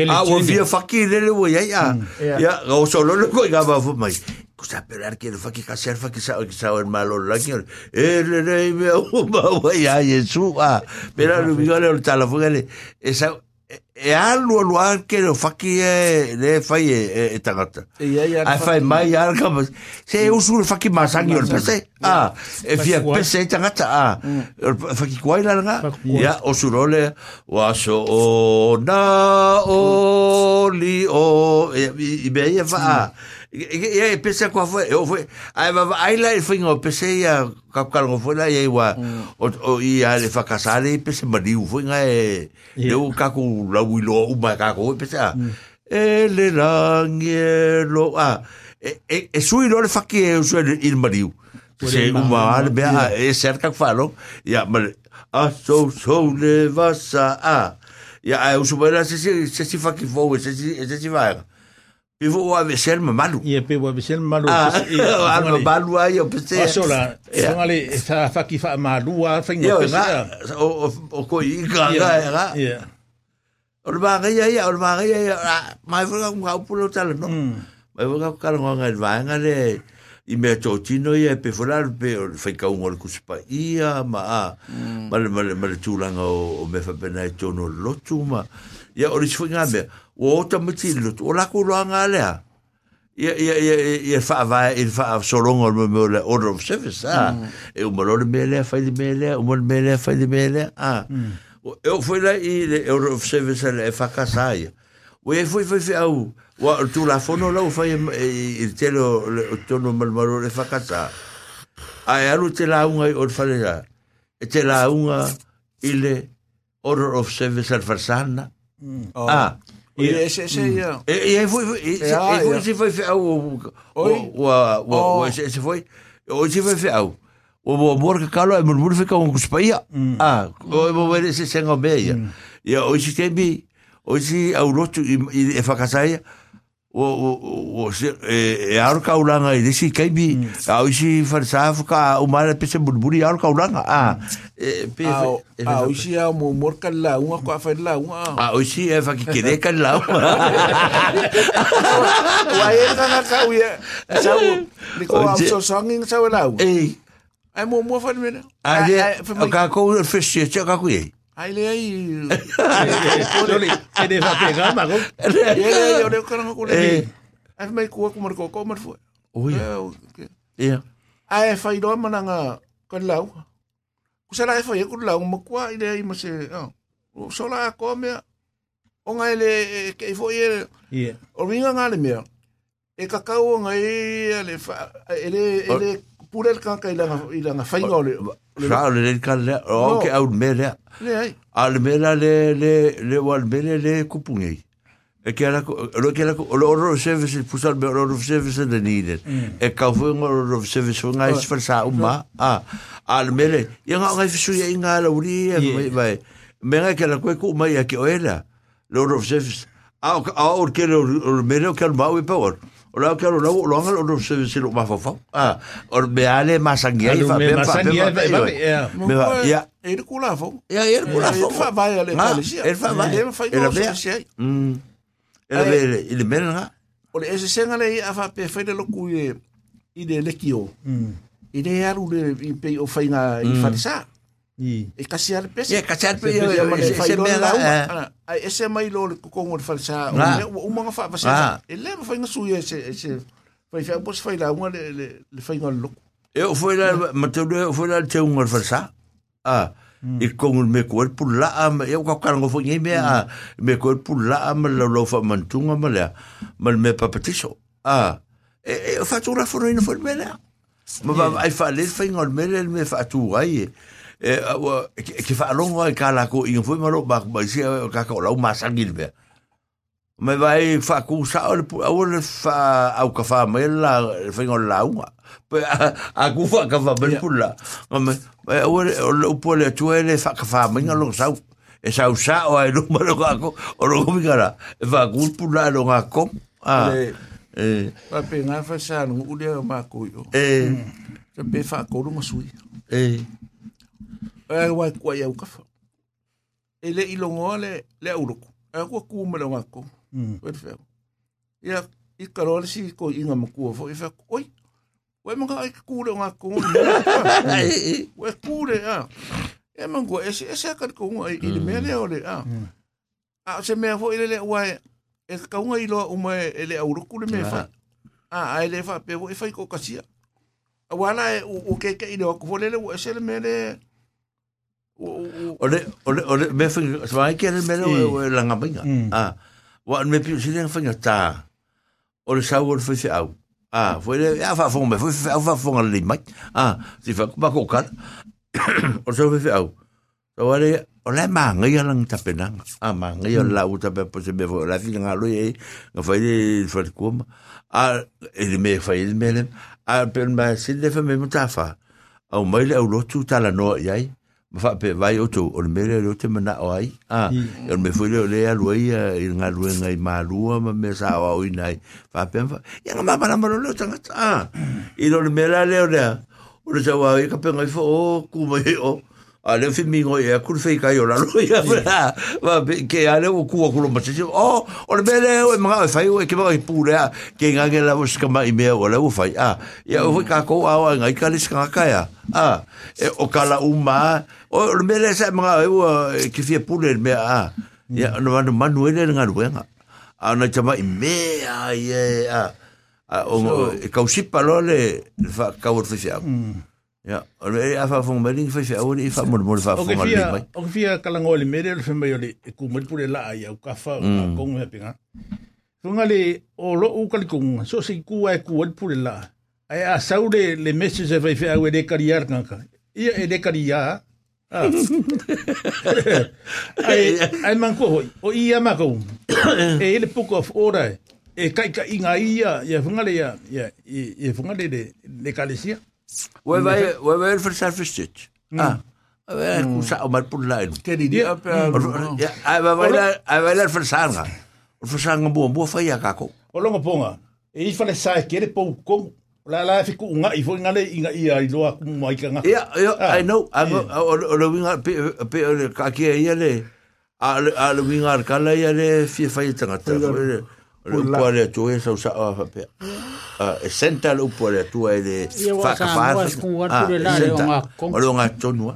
A wo via fa chi le vuoi ya. Ya go solo monólogo, oiga, mai. Kusa pelar ki faki kasar faki sa ki sa en malo la ki. Ele nei me uma wai ai su a. Pelar mi gole o telefone. Esa e alu no al que le faki e le fai e tangata. E ia ia. Ai fai mai ar ka mas. Se eu su faki masangi o pese. Ah, e fia pese tangata ah. Faki kwai la nga. Ya o surole wa so o na o li o i be ia fa. Ia e pese foi. Eu foi. Ai va ai la foi ngo pese ia ka ka ngo foi la e wa o o i a le fa casale pe se mariu foi nga e. Le o ka ku la u lo u ma ka ko pe sa e le lang e lo a. E e sui lo le fa ki e su il mariu se u ma al be a e cerca ka fa lo ya ma a so so le va sa a. Ya a u su bela se se se fa ki foi se se se va Vi vo a vesel ma malu. Ie pe vo vesel ma malu. Ah, ma malu ai o pese. Ma sola. Son ale sa fa ki fa ma a fa ngi pese. O o ko i ga ga era. Ie. Or ba ga ia ia, or ba ga ia ia. Ma vo ga ga pulo tal no. Ma vo ga ka ngo ga va nga le. I me to tino ia pe fo la pe o fa ka un ol kuspa. Ia ma a. Ma le ma le tu la o me fa pena e tono lotuma. Ia ori sfinga me. Ia me. o ta matilut o la kulanga lea. Ia ia ia ia fa va il fa solongo me me le order of service ah. Mm. E o malore me le fa di me le o mal me le fa di me le ah. Eu fui lá e le order of service le e fa casai o e fui fui fui au o tu la fono lá o fa il telo o tono mal malore fa casa ai e alu te la unga o fa le e te la unga ile order of service al farsana. Mm. Oh. Ah. E esse, esse aí, ó. Hum. E aí foi. É, hoje foi. Hoje foi. Hoje foi. O amor que calo é murmúrio fica um cuspaia. Hum. Ah, o meu merece sem a meia. Hum. E hoje tem. Hoje é o loto e, e, e facasaia o o o se e aro ka ulanga i desi kaibi au si farsa fuka o mara pese burburi aro ka ulanga. Ah e pe a o si a mo mor ka la unha ko fa la unha ah o si e fa ki kede ka la wa e ka ka u e sa u ni ko am so songing sa la e Ai mo mo fa mena. Ai le ka ko fish che ka ku e Aí ele aí. Ele vai pegar, mas. Ele aí, o cara não colheu. Aí meio que como ele colocou, mas foi. Ui. É. Aí foi dois mananga colau. Kusala foi colau, mas qua ele aí, mas o sola come. Onga ele que foi ele. O ringa ngale mea. E kakao ngai ele ele ele pura ele kanka ilanga ilanga fainga ole. Sa le le ka le o ke au me le. Le ai. A le me le le le wal me le le kupungi. E ke ala lo ke ala o lo service pusal me lo service de needed. E ka fu ngo lo service nga is for sa uma. A a le me le ia nga nga fisu ia nga la uri e vai. Me nga ke la ko ku mai ke o ela. Lo lo service. A o ke lo me le ke ma we power. o la ka lo lo nga lo se se lo ma fofa ah o me ale masangi ai fa pe fa pe me va ya. er kula fo ya. Er kula fo fa va ale er fa va er fa er be mm er be il men nga o le se senga le a fa pe fa de lo ku i de le kio mm i de aru le pe o fa nga i fa sa e kasiarpe se kasiarpe se mea ai ese mai lo le kokongo le falsa o umanga fa vasa e le fa nga fa fa fa la unga le le fa nga loko e o la la te falsa ah. I kongu me koe pula ama e ka karango fo ngi me a me koe pula la lo fa mantunga ma le ma me papatiso ah. E e fa tu la fo no fo me la le me le me Eh, e ke fa longo e kala ko i foi malo ba ba si ka ka la ma sangil be me vai fa ku sa o le o le fa au ka fa me la fa ngol la uma pe a ku fa ka fa bel pula. Me o le o po le tu le fa ka fa me ngol sa e sa sa o ai lo malo ka ko o lo mi kala e fa ku pula lo nga ko a eh pa pe nga fa sa no u le ma ko yo eh pe fa ko lo ma sui. Eh e ai wai kua iau kafa. E le ilo ngoa le, le auroku. E kua kua mele wai. Mm. Wai fea. Ia, i karole si ko inga ma fo. E fea, oi, wai mga ai kua le wai kou. Wai kua le, a. E mga, e se, e se akari kou ngoa, i le mea le ole, a. A, se mea fo, i le le wai, e kaunga i loa uma e le auroku le mea fa. A, a e le fa, pe, wai fai kou kasia. A wala e, o keke i le wakufo, le le wai, se le mea le. O le o le me fa vai que le me lo la nga pinga ah wa me pi si le fa ta o le sa le fa au ah foi le ya fa fo me foi fa fa fo le mai ah si fa ba ko kan o sa fa au o le o le ma nga ya lang ta pena ah ma nga ya la u ta pe po se me la fi nga lo ye nga fa le fa ko ah ele me fa ele me ah per ma si le fa me ta fa au mai le au lo tu ta la no yai fa pe vai o tu o le mele o te mana o ai ah o me foi le alu ai i nga lu nga i malua ma me sa o i nai. Fa pe fa ya nga ma para ma lo tanga ah i lo le mele le o le o le sa wa i ka pe ngai fo o ku mai o a le fi mingo e ku fe kai o la lo ya va ke ale o ku ku lo ma se o o le bele o ma fa o ke ba pu le ke nga ke la bus kama i me o le fa a ya o ka ko a o nga i ka le ska ka ya a e o kala uma o le bele sa ma o ke fi pu le me a. Ya no ma no manuele nga lu nga a na chama i me a. Ye a o ka usipa lo le fa ka o fi a Ja, e fa fong mai fa fa ori fa mo mo fa. O fia kala mere le ku mo pure la ka fa ko pinga. O lo u ku so ku ai ku pure la. Ai a sau le le message fa fa ori de kariar ka. Ia e de karia. Ai ai man ko o ia ma ko. Poco of. E kai inga ia ia ia ia e. kalisia. Wa vai wa vai for self-stitch. Ah. Vai ku sa o mal pun lain. Ke di dia pe. Ja, ai va vai la ai vai la for sanga. O for sanga bo bo fa ya ka ko. O longa ponga. E i fale sa ke le po ko la la fi ku nga i fo nga le inga i ai loa ku mai ka nga. Ja, I know. O o lo winga pe pe ka ke ia le. A lo winga ka la ia le fi fa i tanga upoare atu e sau saʻo afapea e senta le upoare atua e le faakafaasaao leo gatonu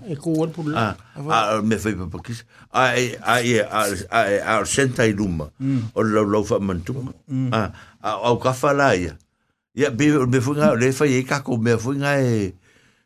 me faipapakisa ao le senta i luma. O le laulau faamanituga au kafa la ia ia me foi ga le faiai kakou mea foi ga e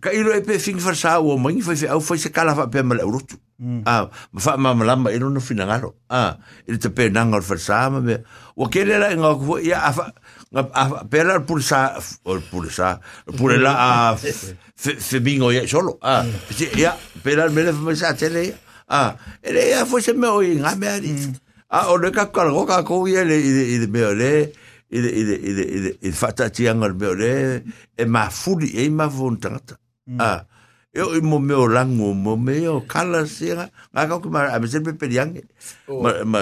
ka iro e pe fing farsa o mangi fai fai au fai se kala fai pe mala urutu. Mm. Ah, ma fai ma malamba iro no finangaro. Ah, iro te pe nangar farsa ma me. O kere la inga kufo, ia afa, nga pera pulsa, pulsa, pura la a femingo ia solo. Ah, mm. ia, pera mele fai sa tele ia. Ah, ere ia fai se me o inga me ari. Mm. Ah, o le ka kalgo ka kou ia le i de me o le. Ah, ile ile ile ile ile fata ti angal be ole e ma fuli e ma vonta mm. ah e o mo me o lango mo me o kala se nga ka ko ma a be sempre yang ma ma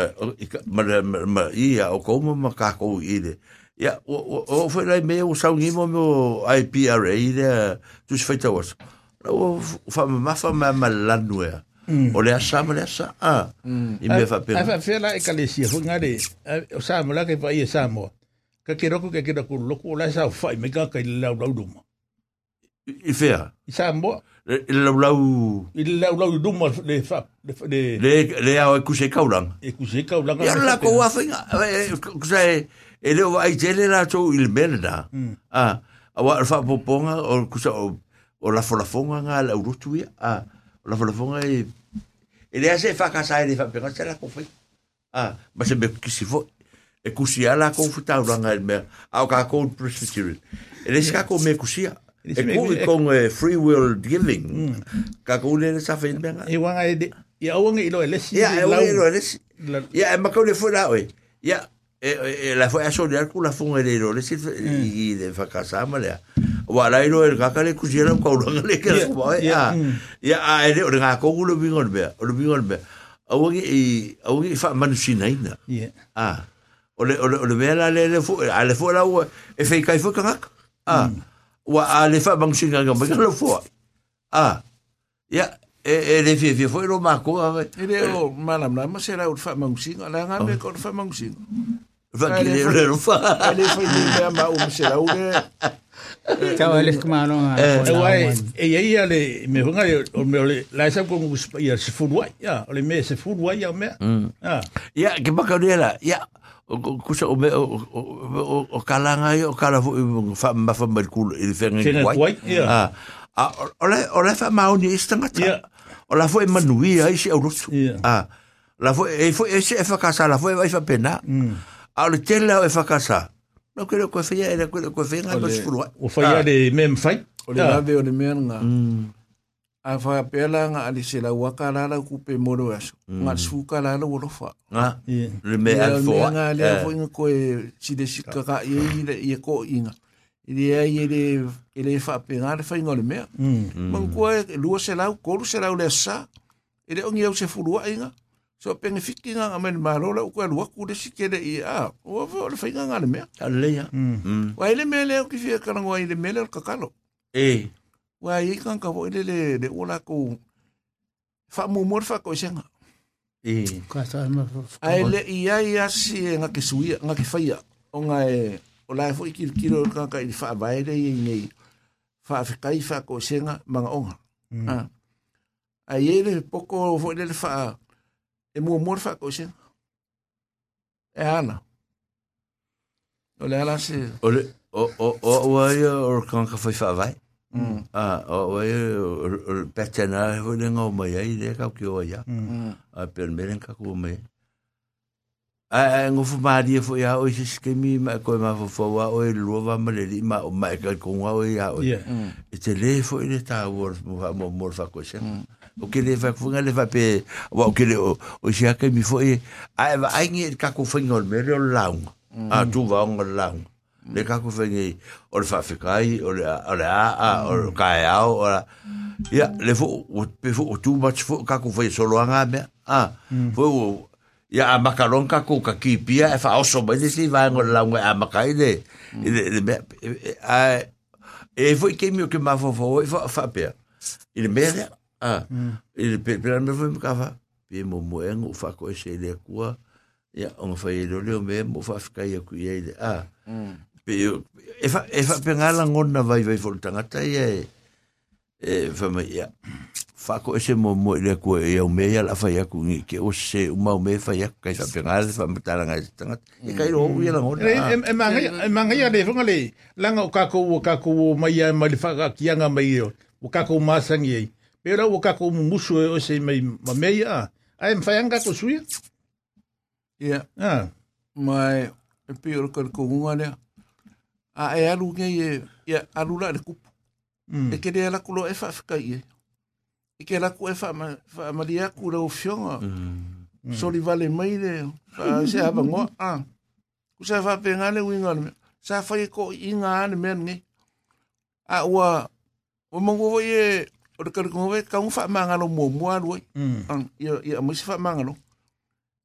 ma ma ia o komo ma ka ko ile ya o o foi lá me o sa ngimo me o ipra ile tu se feita os o fa ma fa ma ma lanuea Mm. Ole asa mele asa. Ah. Mm. I me fa pena. Afa fela e kalesia. Fungare. O sa mo la ke pa i sa mo. ka ke roko ke kira kuru loko o lai sa me ka ka i lau lau ruma. I whea? I sa moa. I lau lau... I lau lau ruma le wha... Le, le au. E, e, e la ko wawhinga. Kusa e... E, e leo wa ai tele la tau i le mele. Hmm. A wa poponga o kusa o... O la folafonga ngā lau rutu. A la folafonga e... E lea se whakasa e le whapenga se la kofei. A ma se me kisi foi. e kusia la ko futa ura nga me au ka ko presbyterian. E le ska ko me kusia e ku i kon free will giving ka ko le sa fe me e wanga e de ya wanga i lo e lesi ya e wanga i lo e lesi. Ya e makau le fu la oi ya e la fu e aso de arku la fu nga lo lesi i de fa kasa ma lea wala i lo e ka le kusia la ka le ke la kua e ya ya a e de ure nga ko ulo bingon bea ulo bingon bea Awangi i fa manusina ina. Yeah. Ah. O le o le o le vela le le fu, a le fu la o e fei kai fu kanga. Ah. Wa a le fa manusina nga ba lo fu. Ah. Ya, e e le fi fi foi lo mako. E le o mana mana ma se la o fa mangusinga la nga me ko fa mangusinga. Fa ki le le fa. Ale fa ni me ma o se la le Tau ele nga. e wai e ia ia le me hunga le o me le la sa ko ia se fu wa ia o le me se fu wa ia me ah Ya, ke baka dia la. Ya, kusa o me o o o kalanga yo kala fu fa ma fa mal kul il fe ngi Whenga kwai. kwai, ia. Ah. Ah, o le o le fa ma o ni istanga Ia. ta. O la fu e manui ai se o rutu. Ia. Ah. La fu e fu e se e fa casa la fu e vai fa pena. Ah, le tela e fa casa. No creo que fe era que que fe Ole. fu. o fa ia de mem fai o le ave o le me nga. A fa pela nga ali se la waka la la ku pe moro aso. Nga su ka la la wo fa nga Ia. le me al fo nga le fo inga ko e si de si ka ka ye le ye ko inga. I le ai e le e le fa pe nga le fa inga le me Mm. man ko e lu se la ko lu se la le sa. E le ongi au se fulu inga. So pe nge fiki nga men ma lo la ko lu ku de si ke de i a o fo le fa inga nga le me ale ya Mm. mm wa ile me le ki fi ka nga ile me le ka kalo e Wa i kan ka voi le le ola ko fa mu morfa ko senga. Eh. E. Ai le ia ia si nga ke sui nga ke faia o nga e o la foi kil kilo ka ka i fa vai le i nei. Fa fa kai fa ko senga manga onga. Mm. Ah. Ai ele poko foi le fa e mo morfa ko senga. E ana. O le ala si. O le o o o o ia o kan ka foi fa vai. Mm ah o ia o petena ho le ngo mai ai le ka ki o ia mm a per meren ka ku mai a ngo fu ma dia fo ia o se skemi ma ko ma fo fo wa o e lo va ma le ma o ma ka ko wa o ia o e te le fo ile ta wo mo mo mo fa ko se o ke le fa fu nga le fa pe wa o ke le o se ka mi fo e a va ai ngi ka ko fa ngol me le o laung a tu va on laung Le kaku whengi, o le whawhikai, o le a o le kai au, o le... Ia, le fo, pe fo o tūmats fo, kaku whengi soloanga. Ah, fo o... A makaron kaku ka kipia, e wha oso mai nisi, vaengo le a makai le... Le mea... E fo i kemi o ke ma fo, e fo a whapea. I me mea lea. Ah, i le pera mea fo i mkawa. Pia mo moengo, whako e se lea kua. Ia, onga whai e a mea, mo whawhikai aku. Ah, pe e fa e fa pe ngala ngona vai vai fo tanga ta ye e fa me ya fa ko ese mo mo le ku e o me ya la fa ya ku ni ke o se o ma me fa ya ka fa pe ngala fa me tala nga tanga e ka ro u ya la ngona E e manga e manga ia le fonga le langa o kako o kako o mai ai mai fa ka kianga mai o o kako masangi ai. Pero o kako musu o se mai ma mei a. Ai mfaianga ko suia. yeah Ah. mai e pe o ka ko le a e alu nge e eh, ya, alu la le kupu. Eh, mm. E kere ala kulo e fa fika i e. E kere ala e fa, ma, fa aku la ufionga. Ah. Mm. Mm. Vale mai le. Fa se hava ngoa. Ah. ah. Kusa fa pe ngale u inga me. Sa fa ko inga ane men nge. A ua. O mongu voi e. O de kare kongo. Ka mua mua alu e. Mm. Ia mm. mm. mm. mm.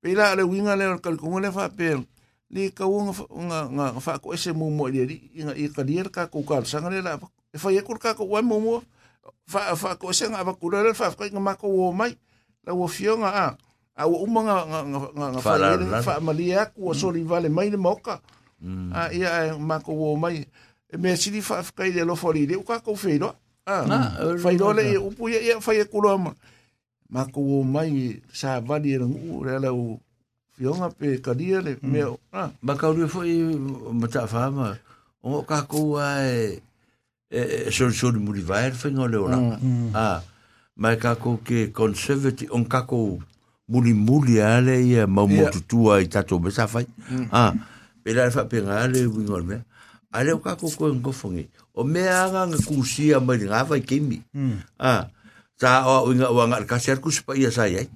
le mm. le mm. mm. mm. mm. mm. li ka unga nga nga fa ko ese mo mo le inga i ka dir ka ku kal sanga le la fa ye kur ka ko wa mo mo fa fa ko ese nga ba ku le fa ko nga ma ko wo mai la wo fio nga a a wo uma nga nga nga nga fa le fa ma li a ku so li vale mai le moka. A ia ma ko wo mai. E me si li fa ka ile lo fori le ka ko fe no a fa do le u pu ye fa ye ku lo ma. Ma ko wo mai sa va vali ngu la o fionga pe ka dia le me ma ka uri foi ma ta fa ma o ka ko ai e so so ni muri vai foi ngole ora ah ma ka ko ke conservative on ka ko muri muri ale ia ma mo tu ai ta to be sa fai. Ah pe la fa pe ngale wi ngol me ale o ka ko ko ngo fongi. O me anga nga kusia ma nga vai kimi. Ah ta o nga wa nga ka ser ku spa ia sai ai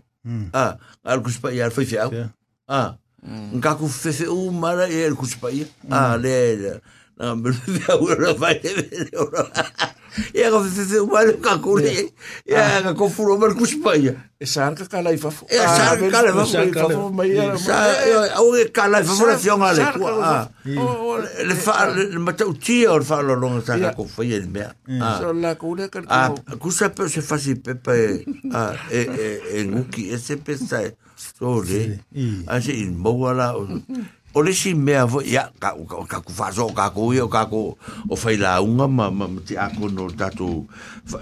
ah al ku spa ia fiao Yeah. Ah. Nga ku fefe u mara e er kuspaia. Ah, le era. Na mbele a ura vai e vere ora. E a fefe u mara ka kure. E a ka furo mar kuspaia. E sar ka kala i fafo. E sar ka kala i fafo mai era. Sa au e kala i fafo la fiona le ku. Le fa le mata u tia or fa lo longa sa ka ku fai e mea. So la ku le ka ku. Ah, ku sa pe se fasi pepa e e e nguki e se pesa e. so le a se in moala o le si mea vo ya ka ka ku fa so ka ku yo ka ku o fai la unga ma ma ti a ko no tatu.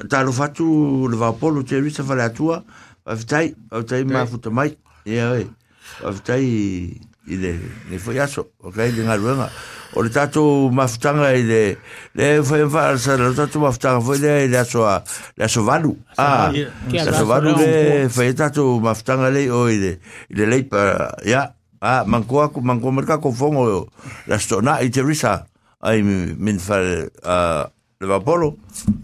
Ta lo fatu le va polo te risa fa la tua va vitai va vitai ma futa mai. Ya e va vitai ile ne foi aso o kai de ngaruenga o le tatu mafutanga i le le foi fa sa le tatu mafutanga foi le le aso a le aso valu ah Ke le aso valu le foi tatu mafutanga le o i le i le lei pa ya ah manko aku manko merka ko fongo la stona i te risa. Ai min fa ah le vapolo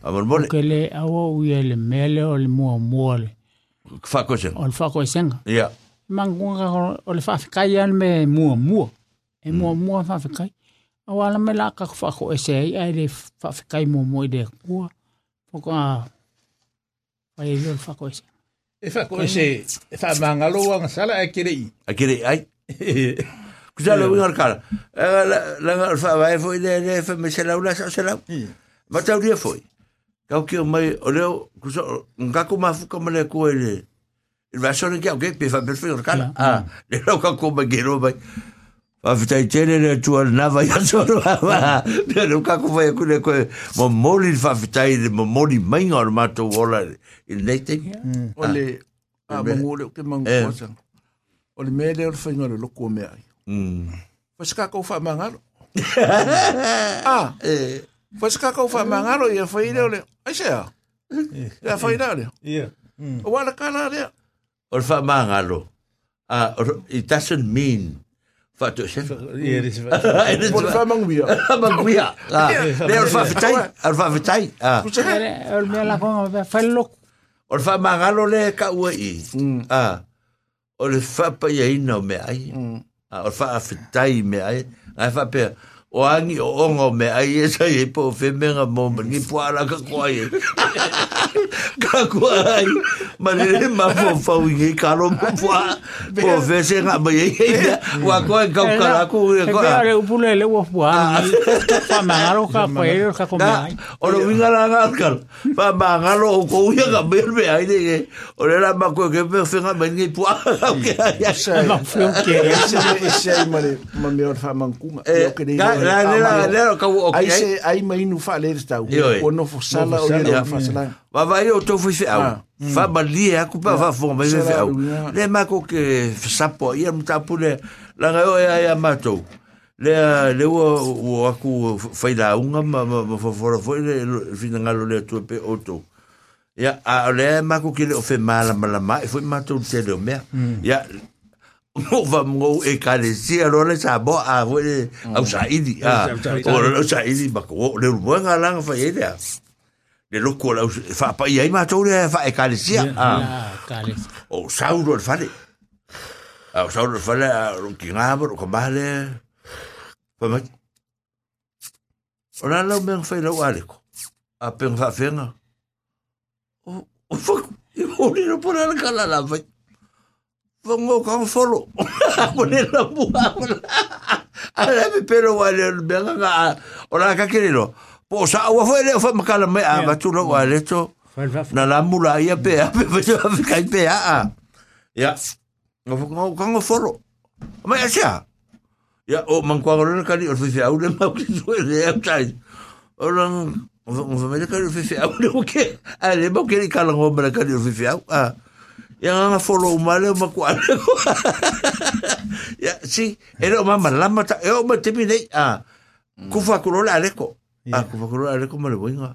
a mo mole ke le awa uia le mele o le mua mua le fa ko se o le e senga. ya Mangunga o le whawhikai an me mua mua. E mua mua whawhikai. Awa ala me laka whako e se ai ai le whawhikai mua mua i le kua. Poko a whai le o le whako e senga. E fa ko se e fa mangalo wa sala e kere i. a kire ai kusa lo wingar kala la la fa vai foi de de fa me se la ula sa se la ma tau dia foi kau ki mai o leo kusa ngako ma fu como le ko ele Il va sonner qui a gagné puis va cara. Ah, le roc a comme gero va. Va vite tenir le tour na nava ya sur. Le roc a comme va que le que moli va vite tenir mon moli main or mato wala. Il n'est tenir. Ole a que mon cosa. Ole me le le fait le loco me. Hmm. Pas ka ko fa mangal. Ah, eh. Pas ka ko fa mangal ya fa ile ole. Ai sa. Ya fa ile ole. Yeah. Wala kala ya or fa mangalo. Uh, it doesn't mean fa to chef is fa mangwia mangwia la they fa vitai ar fa vitai a or me la fa lo or fa mangalo le ka ui ah or fa pa ye no me ai. A or fa vitai me ai. Ai fa pe o angi o ongo me ai e sai e po fe me nga mo me ni puara ka kwai e. ka kwai. Ma le re ma po fau ngi ka ro mo pua. Po fe nga ma ye. Wa kwa e kau kara ku e kwa. Ka re upule le wa pua. Pa ma ngaro ka pa ka kome ai. O lo vinga la ngal kar. Pa ma ngaro o ko uya ka me me ai de. O le la ma kwa ke me fe nga me ngi pua. Ma fe o ke. E se me e ma le ma me or fa man kuma. E lera lera ka o ai se ai mai nu fa le sta o no fo sala o le fa sala va va o to fo fe au. Fa bali o aku pa va fo mai fe au. le ma ko ke sa po ia mu ta pule o le le o o aku fa ila unga ma fo fo fo le fina ngalo le to pe o to ia a le ma ko ke le o fe mala e fo mato te le me ia mo va mo e ka le si a le sa bo a vo le au sa idi a o le sa idi ba ko le mo nga lang fa ile a le lo ko la fa pa ia ma to le fa e ka le si a Ah, o sauro le fa le a o sauro le fa le lo ki nga bo ko ba le fa ma o la lo men fa le wa le ko a pen fa fenga o o fa o le no por la kala la fa Vango kan folo. Pone la bua. Ala me pero wale benga nga. Ora ka kirilo. Po sa wa foi le fa makala me a batulo wale to. Na la mula ia pe a pe pe pe kai pe a. Ya. Ngo kan folo. Ma ya sia. Ya o man kwa ngolo ka ni o fi au le ma ki so le a tai. Ora ngo fa me ka le fi au le o ke. Ale mo ke ka kala ngo le ka o fi au. Ah. Ya nga follow male ma kwa. Ya si, era ma malama ta, e o ma te nei a. Ku fa ku rola leko. A ku fa ku rola leko ma le winga.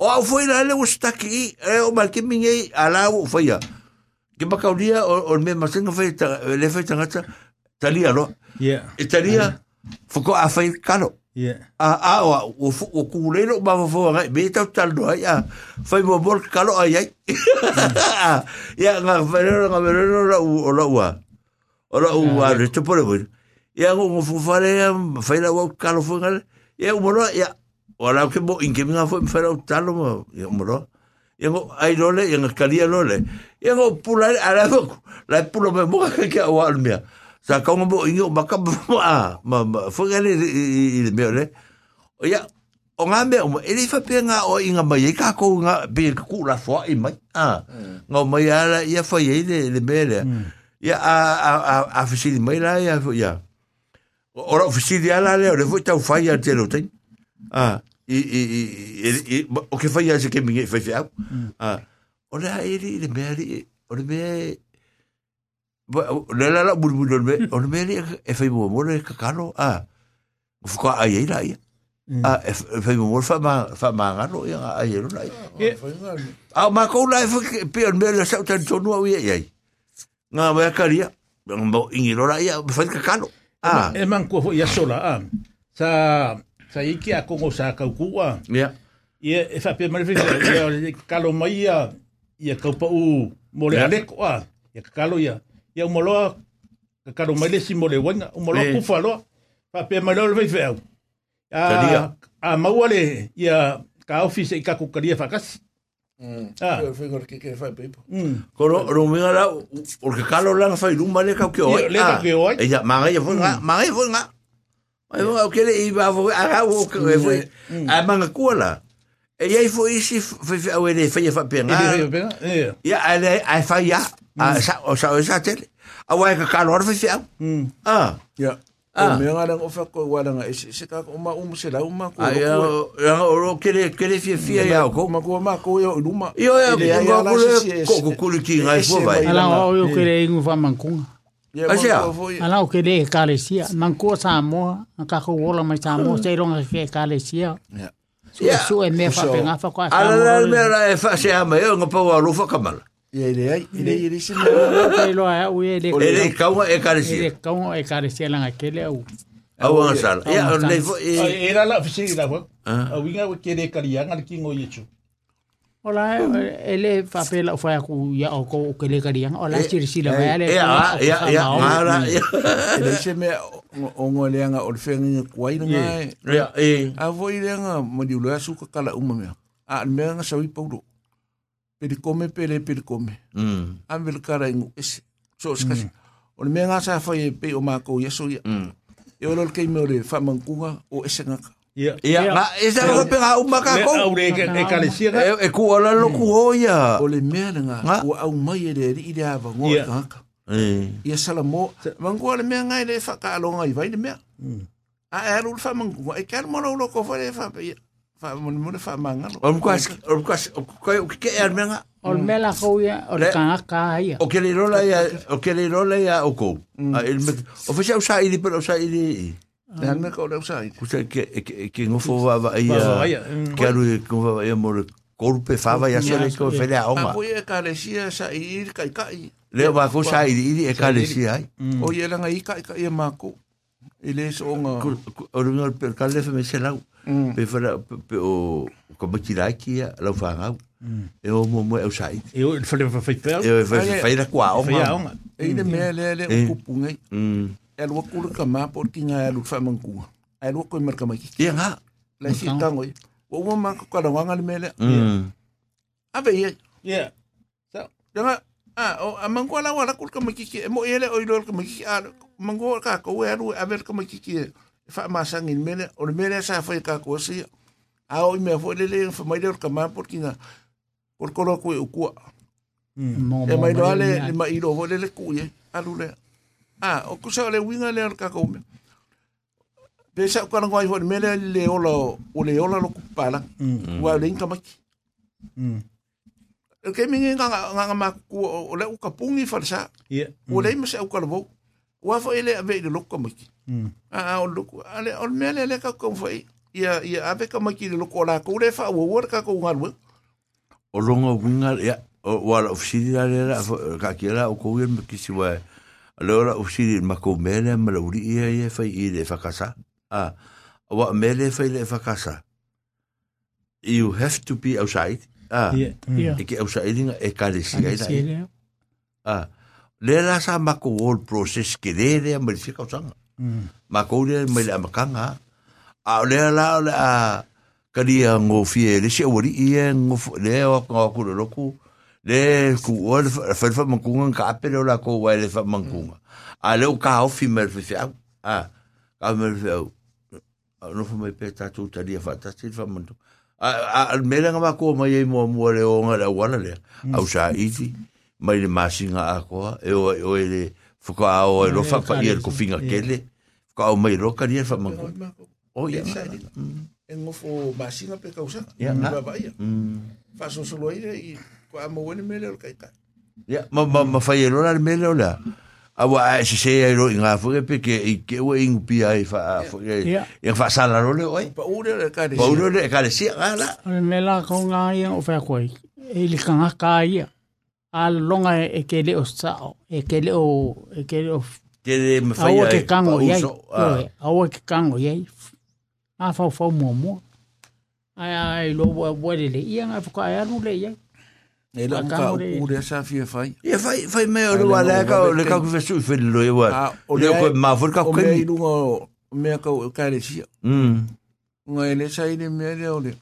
O au foi la le o staki, e o ma ke minge ala o foi ya. Ke ba kaulia o o me ma senga foi ta le foi tangata. Talia lo. Ia. E talia foko a foi kalo. Ia. a a o o kulelo ba fo nga be ta tal do ya fai mo bol kalo ai ai ya nga verero nga verero la u o la wa o la u wa le te pore bo ya ngo fu fare ya fai la wa kalo nga ya mo lo ya o la ke mo in ke nga fo talo mo ya mo lo ya ai lo le ya nga kalia lo le ya ngo pula ala ko la pula me mo ka ke wa al mia sa ka ngo ingo maka ma ma fo nga le i me le o ya o nga me o ele fa pe nga o inga mai ka ko nga be ku la fo i mai a nga mai ala ia fa ye le le me le ya a a a a fisi mai la ya ya o ro fisi ala le o le fo tau fa ya te lo te a i i i o ke fa ya se ke mi fa fa a o le ele le me o le me le la la bur bur le me o le e fa mo mo le ka kalo a fo ka ai ai la ia a e fe mo fa ma fa ma ngalo ia a ia lo lai a ma ko lai fa pe on me le sa tan tonu au ia ia nga wa karia mo ingi lo lai ia fa ka kalo a. E man ko ia sola a. Sa sa iki a kongo sa ka kua. ia Ia, e wha pia marifi, ia, ia kalo mai ia, ia kaupa u, mo le aleko a, ia kalo ia, ia o maloa ka karo mai le simo le wenga o maloa kufa aloa pa pe mai loa a, a maua le ka office e ah. mm. mm. i ka kukaria. Ah. Yo fui que que. Coro no me era porque calo la fai rumba le que hoy. Que hoy. Ella ya fue nga, manga fue nga. Ai o que le iba a agarrar que fue. Cuala. E ia fo isi o le fai fa E penga. le vei penga, ia. Ia ale ai fai ya. A sa o sa o sa tele. A wa ka kalo fai fai. Mm. Ah. Ya. Ah. Ah. Me ngara ngo fa ko wala nga ese se ka uma um se la uma ko. Ai ya o ro ke le ke le fia fia ya ko. Ma ko ma ko yo luma. Ele ai ko ko ko ko ki ngai fo vai. Ala o yo kere ingu fa mankunga. Ya Asia. Ala o kere kalesia. Manko sa mo, ka ko wola mai sa mo, se ronga ke kalesia. Ya. yeah. su e mea whape ngā whako a tāmo. Ala la mea la e wha se hama eo ngā pau alufa ka mala. Ia ere ai, ere i risi mea. Ere i loa au e ere. Ere i kaunga e karesia. Ere kaunga e karesia langa kele au. Au la fisi i la wak. Au inga wakere karianga ki. Ola ele fa pela o fa ku ya o ko ke le kariang. Ola sir sila E mai ale. a ia ia mara ia. Ile se me o ngo le nga o le fenga ko ai nga. Ia e. A voi le nga mo di lo asu ka kala uma me. A me nga sa wi paulo. Pedi come pele pedi come. Mm. Am vel kara ingu ese. So skas. O le me nga sa fa e pe o ma ko ya. Mm. E o lo ke me o le fa mankunga o ese nga. Ia. Ia ma esa ko pe ga uma ka Le ko. au le e ka. E e ku ola lo ku oia. O le mea le nga. O au mai e le i le ava ngo. E. Ia sala mo. Mangua le mea ngai le fa ka alonga i vai le mea. A e alu le fa mankunga. E kar mo lo ko fa le fa. Fa mo mo le fa mangalo. O mkwas o mkwas o ko ke e menga. O le mela ko ya o le Le- kanga ka ia. O ke le rola ia o ke le rola ia o ko. A il me o fa sa usa ili pero usa ili. Hanga ka ora usai. Kusa ke ke ngofo wa ia. Ke aru ke ngofo wa ia mo korpe fava ia sore ko fele a oma. Apo ia kalesia sa i kai kai. Leo ba ko sa i i e kalesia ai. O ia langa i kai kai ma ko. Ile so nga. O ringa per kale fe me se lau. Pe fara o ko ba kira ki ia lau fa. E o mo mo usai. E o fele fa fa pe. E o fa fa ira kwa oma. E ile me le le o kupungai. Mm. el wakul kama por king a lu fa man ku a mer ya la si tango yi wo wo ko la mele a be ye ya so a o a man la wala kul kama ki ki mo ele o lol kama ki a man mm. ka ko we a ver kama ki ki fa ma sangin mele o mele sa fa ka ko si a o me fo le le fa mai kama por king por ko ku ku Mm. E mai loa le, le mai iro. Ah, o kusa le winga le ka ko me pe ko na ngoi ho me le le o lo o le o lo kupala wa le inka maki. Mm. Ke mi nga nga nga ma ku o le u ka pungi fa o le mo se o wa fo ele ave le lo ka maki a a o lo ale o me le le ka ko fo ia ia ave ka maki le lo ko la ko le fa o wor ka ko ngal wo o lo winga ya o wa ofisi da ka kiera o ko wi kisi wa Alora usiri ma mele ma lo ia e e i le fa. Ah. Wa mele e fa i le fa. You have to be outside. Ah. Yeah. Mm. Yeah. E ke o e ka le si. Ah. Le la sa ma ko world process ke le le ma le ka sa. Mm. Ma ko le ma le ma kanga. A le la la ka dia ngo le se wori e ngo le o ko ko lo. le ku o le fa fa mankunga ka apere o la ko wa le fa mankunga a le o ka o fi mer fi a ka mer fi au. No fu mai pe tatu tari fa ta sil fa mantu. A a mera nga ko mai e mo mo le o nga la wala le au sa iti mai le masinga a ko e o o le fu ka o e lo fa pa ir ko finga kele. Ka o mai ro ka ri fa mankunga mm. o ya engofo masinga pe ka usa ya não ba ya fa mm. so solo ire amawani mele o kaikai. Ya, ma ma ma fai la mele la. Awa si se elo inga fuke pe ke i ke we ingu pia i fa fuke i fa sala role oi. Pa ure le kare. Pa ure le kare si ala. Me la con ngai o fa koi. E li kanga kai. Al longa e ke le o sao, e ke le o e ke le o ke le me fai. Awa ke kango yai. Awa ke kango yai. A fa fa mo mo. Ai ai lo wa le ia nga fuka ai anu le yai. E la ka u le sa fia fai. Ia fai fai me o wa le ka le ka ku fesu fe lo e wa. O le ko ma fu ka ko. O me i lungo me ka o ka le sia. Mm. Nga ele sa ile me le o le.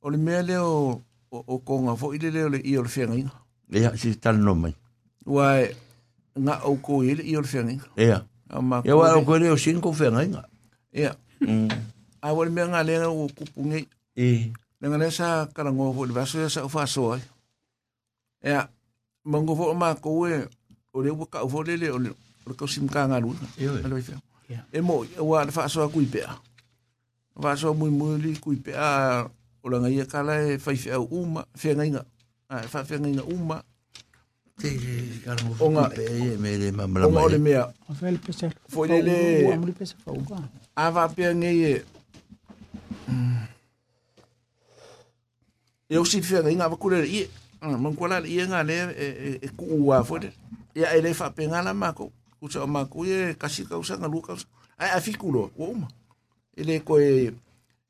O le me le o o ko nga fo ile le o le i o le fenga inga. Ia si tal no mai. Wa nga o ko ile i o le fenga inga. Ia. Ia wa o ko le o cinco fenga inga. Ia. Mm. A wa me nga le o kupungi. E. Nga le sa karango fo le vaso sa fa so ai. Ea, mango fo ma ko e o le ka fo le le o le o ka sim ka ngalu. Io. E mo wa le fa so ku pe. Fa so muy muy li ku pe a o la ngai kala e fa fa uma fe ngai nga. A fa fe ngai nga uma. Te kala mo fa pe me le mamla mai. O le mea. O fa le pesa. Fo le le. O amri pesa fa u A va pe ngai e. E o si fe ngai nga va ku le i mon kwala le ye ngale e ku wa fode ya ele fa pe ngala mako ku cha mako ye kasi ka usa ngalu ka usa ai afikulo wo ma ele ko e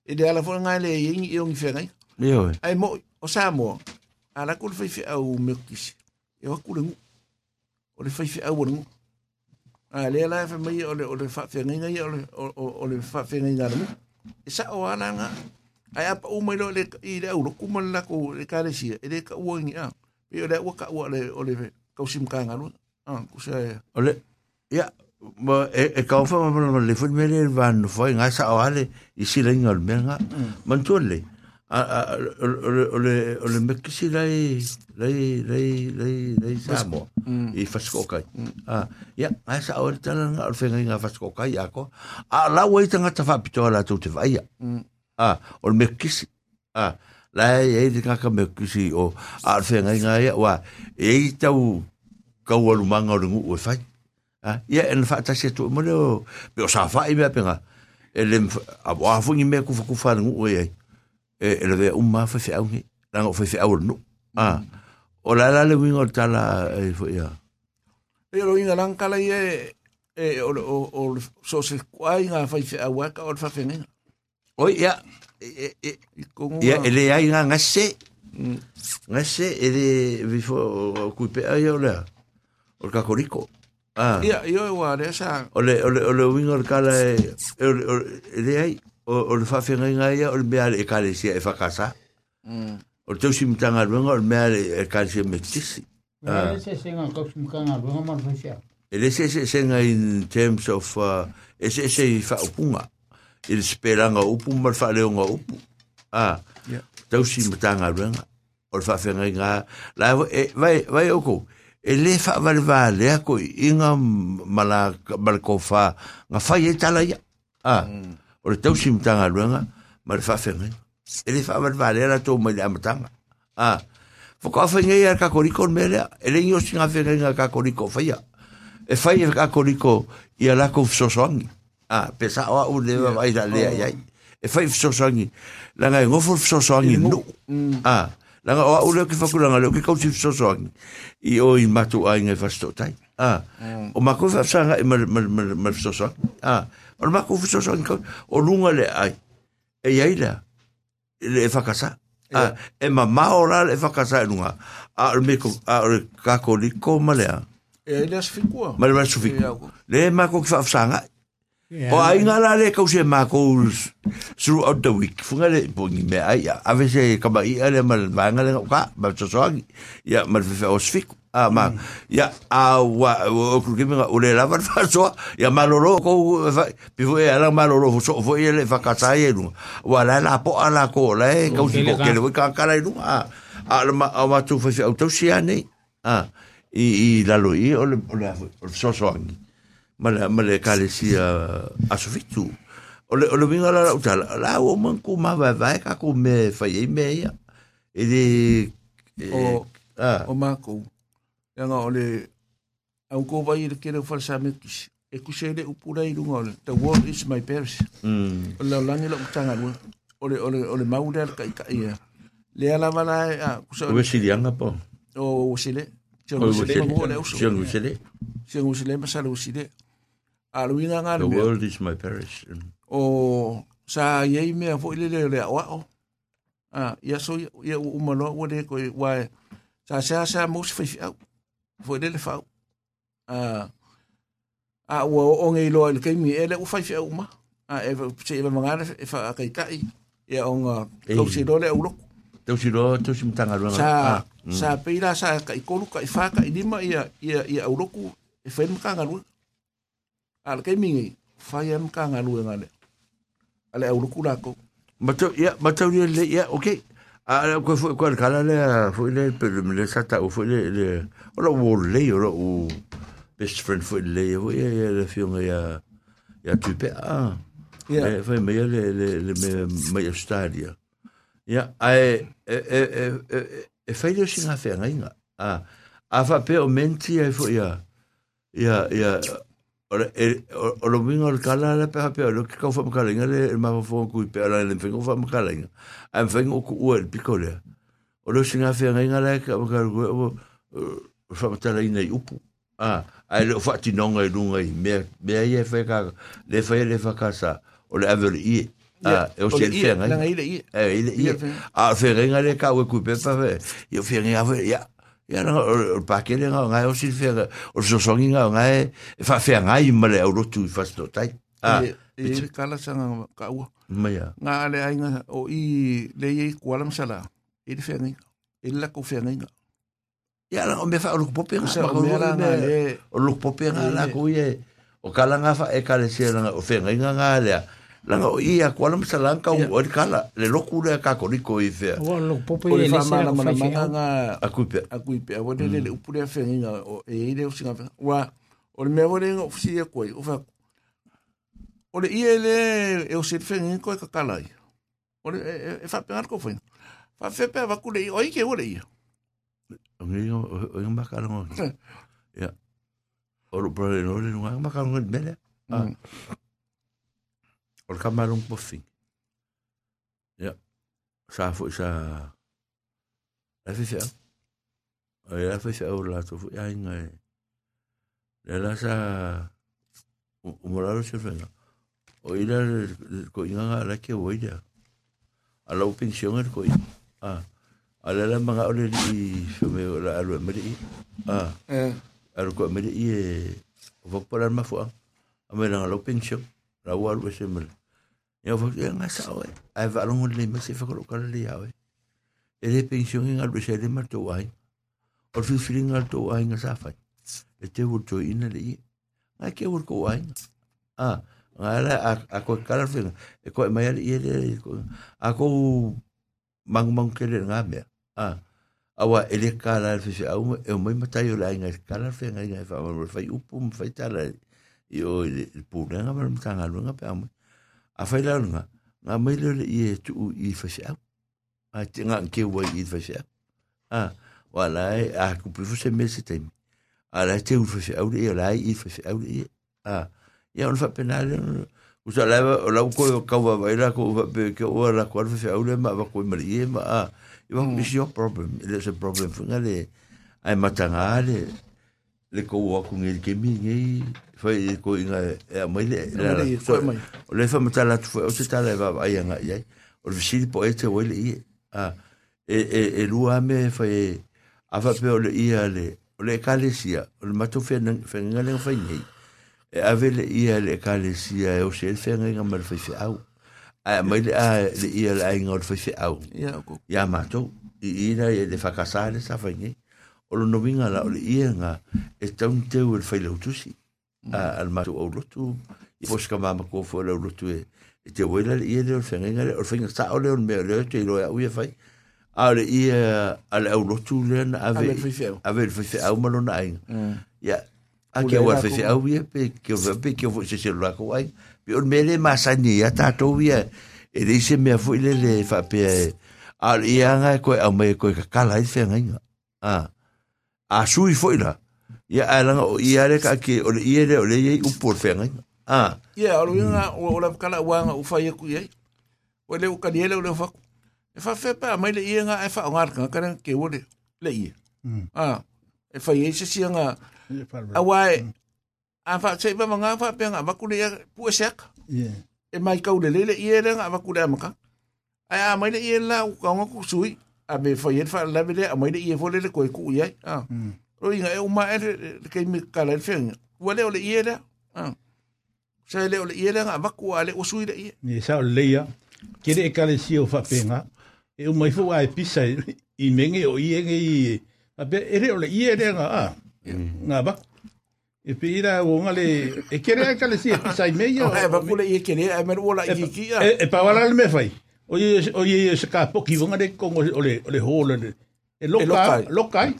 ele ala fo ngale ye ngi yong fe ngai yo ai mo o sa ala ku fe fe au me kis e wa ku ngu. O le fe fe au ngu. A le ala fe mai o le o le fa fe ngai ngai o le o le fa fe ngai ngalu e sa o ana ngai ai apa o mai le i le au ku mal la ko le ka le sia e le ka o ngi a pe le o ka o le o le ka sim ka nga lu ah ku sa o le ya ma e e ka fa ma le fu me le van fo nga sa o ale i si le ngol me nga man to le a o le o le me ki si lai lai lai lai lai sa mo i fa sko kai ah ya a sa o le tala nga o fe nga fa sko kai a ko a la we tanga ta fa pitola tu te vai a o me kisi a la e e ka ka me kisi o a fe nga nga ya wa e tau ka wa lu manga o ngu o fai ah ya en fa ta se tu mo le pe o sa fa i me penga le a wa fu ni me ku fu fa ngu o e e le ve un ma fa fe au ni la ngo fa fe au no a o la la le wingo tala e fo ya e lo inga lang kala ye e o o so se kwai nga fa fe au ka o fa fe nga O ia, ia, ele ai nga ngase, ngase, ele vifo kuipe ai o lea, o kakoriko. Ah. Ia, io e wale sa. O le, o le, o le winga o le kala e, ele ai, o le whawhenga inga ia, o le mea e kare sia e whakasa. O le tausi mitanga runga, o le mea e kare sia me tisi. Ele se senga kausi mitanga runga mar whaisia. Ele se se senga in terms of, uh, e se se whaupunga. i le sepelanga upu ma le faaleoga upu. A tausi matagaluega o le faafegaiga la vai oko e lē faavalevalea koiiga ma le kofā ga fai ai tala ia a o le tausi matagaluega ma le faafegaiga e lē faavalevalea latou mai le amataga a fokoafaigai a le kakoriko ele mea lea e legi o sigafegaiga kakoriko faia e fai e kakoriko ia lakou fesoasoagi ah pesa o u le vai da le ai e fai so sangi la nga ngo fo so sangi no ah la nga o le ke fa ku la nga le ke ko si so sangi i o i matu ai ngai fasto tai. Ah o ma ko fa sanga e mal mal mal mal so sangi ah o ma ko so sangi o lunga le ai. E ai la le fa casa ah e ma ma ora le fa casa lunga ah me ko ah ka ko li ko malea e le sfikua ma le sfikua le ma ko fa sanga Yeah. O ai nga la le ka se ma throughout the week. Funga le po me ai ya. Ave se ka ba i ale mal ma le ka ba so so. Ya mal fe os fik. A ma ya a wa o ku ki me o la va so ya maloro lo lo ko pi vo ya fo ma lo lo so vo. Wa la la po ala ko le ka si ko ke le ka ka la nu. A a ma a ma tu fe o to si ane. A i i i o le o. ma le ma si kalesia a so fitu. O le o le vinga la uta la la o man ku ma va va ka ku me fa ye me ya e de e o o ma ku ya nga ole au ko vai va ir ke le fa sa me e ku se le u i lu ole. The world is my purse. mm. La la ni la uta nga ole ole ole ma u ka ka ya le ala va e, a ku sa o si dianga po. O o Siang le siang gwsile, siang gwsile. Sio'n gwsile. A luinga ngā The world is my parish. O sa iei mea fo ile le le o o. Ah, ia so ia u umalo o de ko wa sa sa sa mo se fi au. Fo de le fa. Ah. A o o ngai lo le ke mi ele u fa fi au ma. Ah, e se e mangana e fa kai kai. Ia o nga ko si do le ulo. Tau si ro, tau si mtanga runga. Sa sa peira sa kai ko ka i fa ka i lima ia ia ia uloku e fa mka ala kai mingi fai am ka nga lue ngale. Ale au lu kulako matau ya matau ni le ya okay ala ko fo ko kala le fo le per le sata o fo le le ola wo le ola o best friend fo le o ya ya le fi nga ya ya tu pe a ya fo le le le me me ya stadia ya ai e e e e fai le sin a fer nga. A a fa pe o menti ai fo ya ya ya o lo vingo al kala la pe pe lo que ka fa makala ngale ma fa ku pe ala le fingo fa makala nga am fingo ku o el picole o lo singa fe nga ngale ka makala ku o fa matala ina upu. Ah ai lo fa ti nonga i lunga i me me ai e fa ka le fa le fa casa o le aver i ah e o se fe nga Nga ile i. e ile i ah fe nga le ka ku pe pa fe yo fe nga ya ia na o pakele nga nga o silfera o sosongi nga nga e fa fe nga i male o rotu fa sto tai. Ah, a e kala sanga ka u ma nga ale ai nga o i le i kuala msala e le fengi e la ko fengi nga ia na o me fa o lu pope nga ma ko le o lu pope nga la ko ye o kala nga fa e kala se nga o fengi nga nga le la nga o ia ko lam sa lanka o o kala le loku le ka ko ni ko i fe O lo popo o i le le mana ko mana mana nga a ku pe a kui pe o le le upure fengi nga o e ile o singa wa o le mea wale nga ofisi e koi o fa o le ie le e o sit fengi ko ka kalai o le e fa pengar ko fengi fa fe pe va ku le i o i ke o le ia. O ngi o o ma ka ngo ia o lu pro no le nga ma ka ngo mele. Ah O le kama rung ya, Ia. Sa saya isa. E fi fea. E la fi fea ura tofu. Ia inga e. Le la sa. Umoraro se fenga. O ila ko inga nga la ke woida. A la upin sionga ko inga. A. A la manga ole li. Alu meri. Ah. A. A. Ko emri i e. Vokpala mafua. Ame la. La. Eu vou dizer, nessa aí vai um lima, você vai colocar ali, aí. Ele pensou em algo, se ele matou aí. O fio filho em alto aí, nessa fai. Ele teve o joinha ali. Aí que eu vou com aí. Ah, agora a coisa cara fica. E coisa, mas ele, ele, a coisa, mango mango que ele não é, ah. awa ele kala fe fe au e mai mata yo lai ngai kala fe ngai ngai falar ma fa upu ma fa tala yo le pura ngai ma mata ngai nga pe amai a fa la nga nga mai le i tu i fa fi au a te nga ke wa i fa fi ah wala a ku pu se me se tem a la te u fa fi au le la i fa fi au le ah ya on fa penale usa lava o lau ko ka wa vai la ko va pe ke o la ko fa au le ma va ko mari ma ah Iwa mm. is problem. It is a problem for ngale. Ai matanga le le ko wa ku ngel ke mi ngai fa i ko inga e mai le o le fa matala tu o te tala va ai nga ai o le sili po ete o le a e e e lua me fa e a fa pe o le i ale o le kalesia o le matu fe fe ngale fa ngai e ave le i ale kalesia o se fe ngai mal fa fe au a mai le a le ia le ai ngor fe au ya ko ya mato i ina e le fakasale sa fangi o lo no vinga la o le ia nga e taun te u le fai le utusi a al mato o lotu i foska mama ko fo le lotu e e te wela le ia le o fenga le o fenga sa o le on me le te lo ya u e fai a le ia a le au lotu le na ave ave le fai au. malo na ai. Ya a ke wa fai au ia pe ke o pe ke o se se lo ko ai. Pe o mele masani ya ta to via e le se me fo le le fa pe a ia nga ko a me ko ka kala i fe nga a a sui fo ila ya ala o ia le ka ke o le ia le o le i u por fe nga a. Ya o nga o la kala wa nga u fa ye ku ye o le u ka le o le fa e fa fe pa mai le ia nga e fa ngar ka ka ke o le le ia. A. E fa ye se si nga. A wai a fa se ba nga fa pe nga ba ku le pu sek Yeah. e mai ka le le ia le nga ba ku le ma ka. Ai a mai le ia la u ka ku sui a me fai ele fa la vele a mai i vole le koe ku ia ah ro inga e uma ele ke me kala ele fen wale ole ia le ah sa ele ole ia le nga ale o le ni sa ole ia kere e kale si o fa penga e uma i fo ai pisa i menge o nge i a be ele ole ia le nga ah nga ba e pe ira o ngale e kere e kale si pisa i meia e le ia kere e meru ola i kia e pa wala le me fai o ye o ye se ka po ki vonga de ko o le o le hole le e loka loka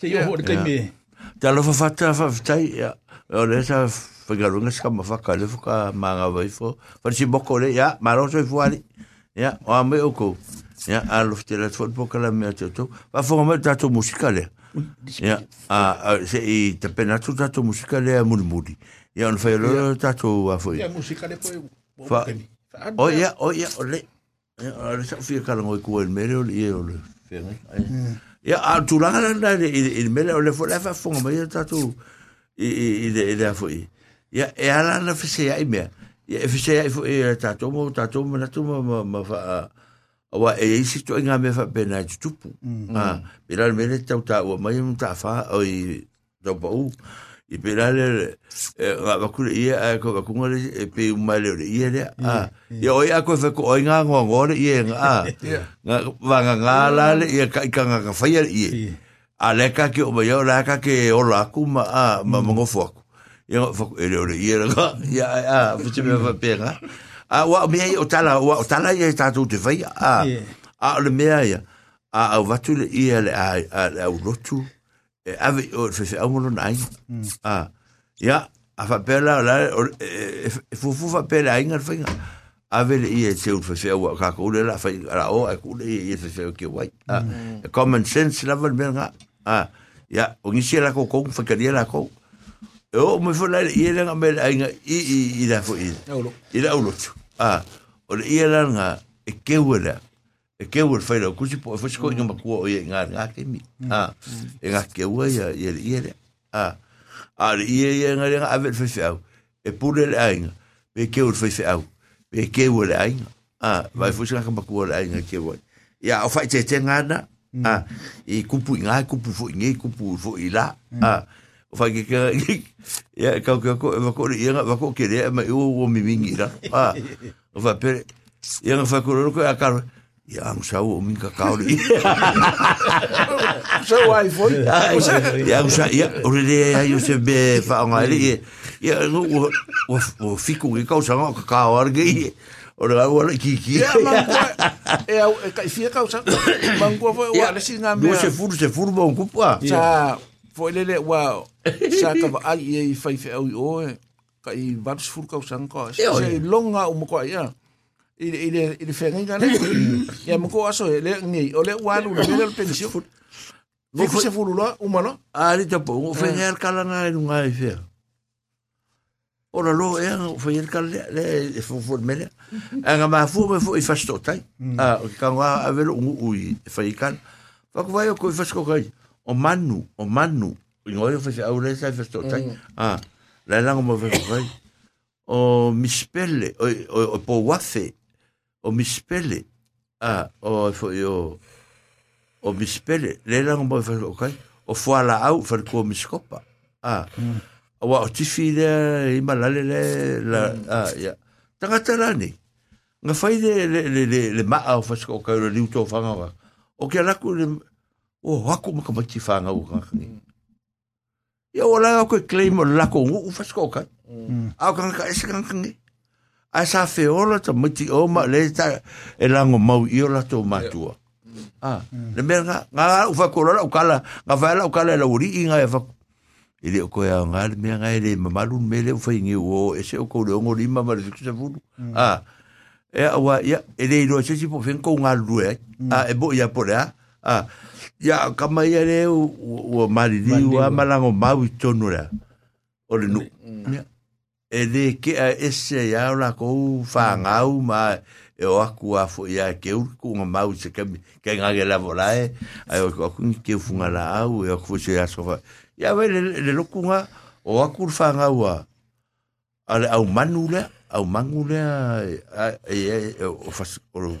se yo ho de me. Ta lo fa fa fa tai ya. O le sa whakarunga ska ma whaka le whaka manga vai fo. Fa si boko le ya ma ro so fuari. Ya o ame o ko ya a lo te la fot boka la me to to va fo ma tato musicale ya a se i te pena tu tato musicale a muri muri ya on fa lo tato a fo ya musicale po fa o ya o Ale sa fi ka ngoi ku el mere ol ie ol. Ya a tu la la la il mere ol fo la fa fo ma ya. I de de fo i. Ya e ala na fi se ai me. Ya fi se ai fo i ta tu mo ta mo na tu mo ma fa. Wa e si tu nga me fa bena tu tu. Ah, mere mere ta ta ma ta fa o i do pa i pera le le ga ba ia a ko ba le e pe u mai le ia le a ia. o ia ko fa ko inga ngo ngo le ia nga a nga va nga nga la le ia ka ka nga ka fai le ia. A le ka ke o ba yo la ka ke o la ku ma a ma mo fo ku ia fo ko le le ia nga ia a fu che me va pe nga a wa me o tala wa o tala ia ta tu te fai a. A le me ia a o vatu le ia le a a o rotu e ave o fe fe au mo nai a ya a fa pela la e fu fu fa pela inga finga ave le ia te u fe fe au ka ko le la fa la o a ku le ia fe fe ke wai a common sense la va me nga a ya o ngi la ko ko fa ka la ko o me fa la ia nga me la inga i i i la fo i i la au lotu ah o le ia langa e kewera ke ur fai rau kusi po fosko inga makua o ia inga ngā kemi mm. a ah, inga mm. ke ua ia ia le ia le ah, a a le ia ia inga renga avel fai fai au. E pule le ainga pe ke ur fai fai au. Pe ke ua le ainga. Ah, vai mm. fosi ngā makua le ainga ke ua. Ia o fai te te ngā na. A i kupu kupu fo inga kupu fo i la o fai ke ka ia kau ke ko e wako le ia ngā wako ke rea ma i o o mimingi la a o fai pere ia ngā fai e a karo ia ang sa o mi ka ka ri so ai foi ia ang sa ia o le ia yo se be fa nga ri ia o o o fiku ki ka sa ka ka ar ge o le o le ki ki. Ia ma e au e ka fia ka sa man ko foi o le singa me se furu se furu bon ku pa sa foi le le wa sa ka va ai e fai fe au o ka i vat furu ka sa ko se longa o mo ko ia i i le i le fenga ngana ia mo ko aso le ngi o le wa lu le le pensio Ni fu se furu lo umano ali te po o fe ngal kala nga i nga i fe ora lo e o kala le e fu fu mele ma fu me fu i fasto tai a ka nga a velo u ui fa i kan fa ko vai ko i fasko kai o manu o manu i ngoi fe au le sa fasto tai a la la mo fe kai o mispele o o po wafe o mispele a o fo yo o mispele le la mo fa o kai o fo ala au fa ko miskopa a o wa o tifi le i malale le la a ya tanga tarani nga fai le le le le ma au fa ko kai le uto fa nga o ke la ku le o haku ma ka ma ti fa nga u ka ya o la ko claim la ko u fa ko kai au ka ka ese ka ngi a sa fe ola ta mati o ma le ta e lango mau i ola to matua ah le me nga nga u fa ko la u kala nga fa la u kala la uri inga e fa i le ko ya nga le me nga le ma malu me le u fa ingi o e se o ko le ngo lima ma le se fulu ah e wa ya e le ro se si po fen ko nga lu e ah e bo ya po ya ah ya kama ya le o mari di wa malango mau tonu la o le nu e le ke a ese ya la ko fa ngau ma e o aku a fo ya ke u ku nga mau se ke ke nga ge la vola e. Ai o ku ke funga la au e ku se ya so fa ya ve le le lo ku nga o aku fa ngau a ale au manu le au mangu le e o fa o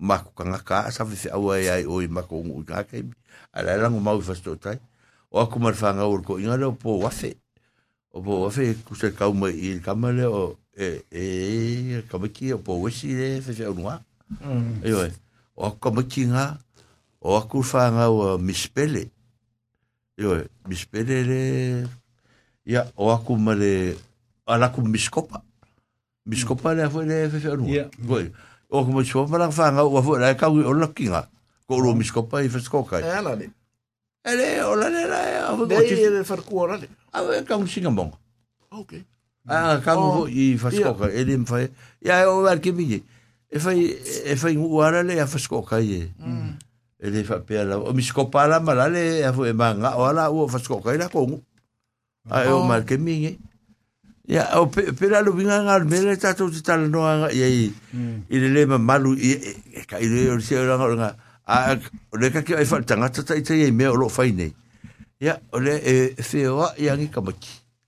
ma ku nga ka sa fi au ai ai o i ma ko nga ke ala la ngo mau fasto tai o aku mar fanga o ko inga le po wafe. O po wafe ku se ka mai i kamale o e e ka ki o po wesi le fe fe unwa e o o ka ki nga o aku fanga o mispele e o mispele le ya o aku male ala ku miskopa miskopa le foi le fe fe unwa o ko mo chua mara fanga o fo la ka o la kinga ko lo miskopa i feskoka e ala le ele o la le la o de i le farku ora le a ve ka un singa bon okay a ka mo i feskoka ele me fai ya o ver que mi e fai e fai u ara le a feskoka i ele fa pe la o miskopa la mala le a fo e manga o la o feskoka i la ko a o mar que mi Ya, o pe la lu vinga ngal me le tato ti tala no ye i i le malu i ka i le o se o nga a le ki ai fa tanga tata i tei me lo fai nei. Ya ole e feo ya ni ka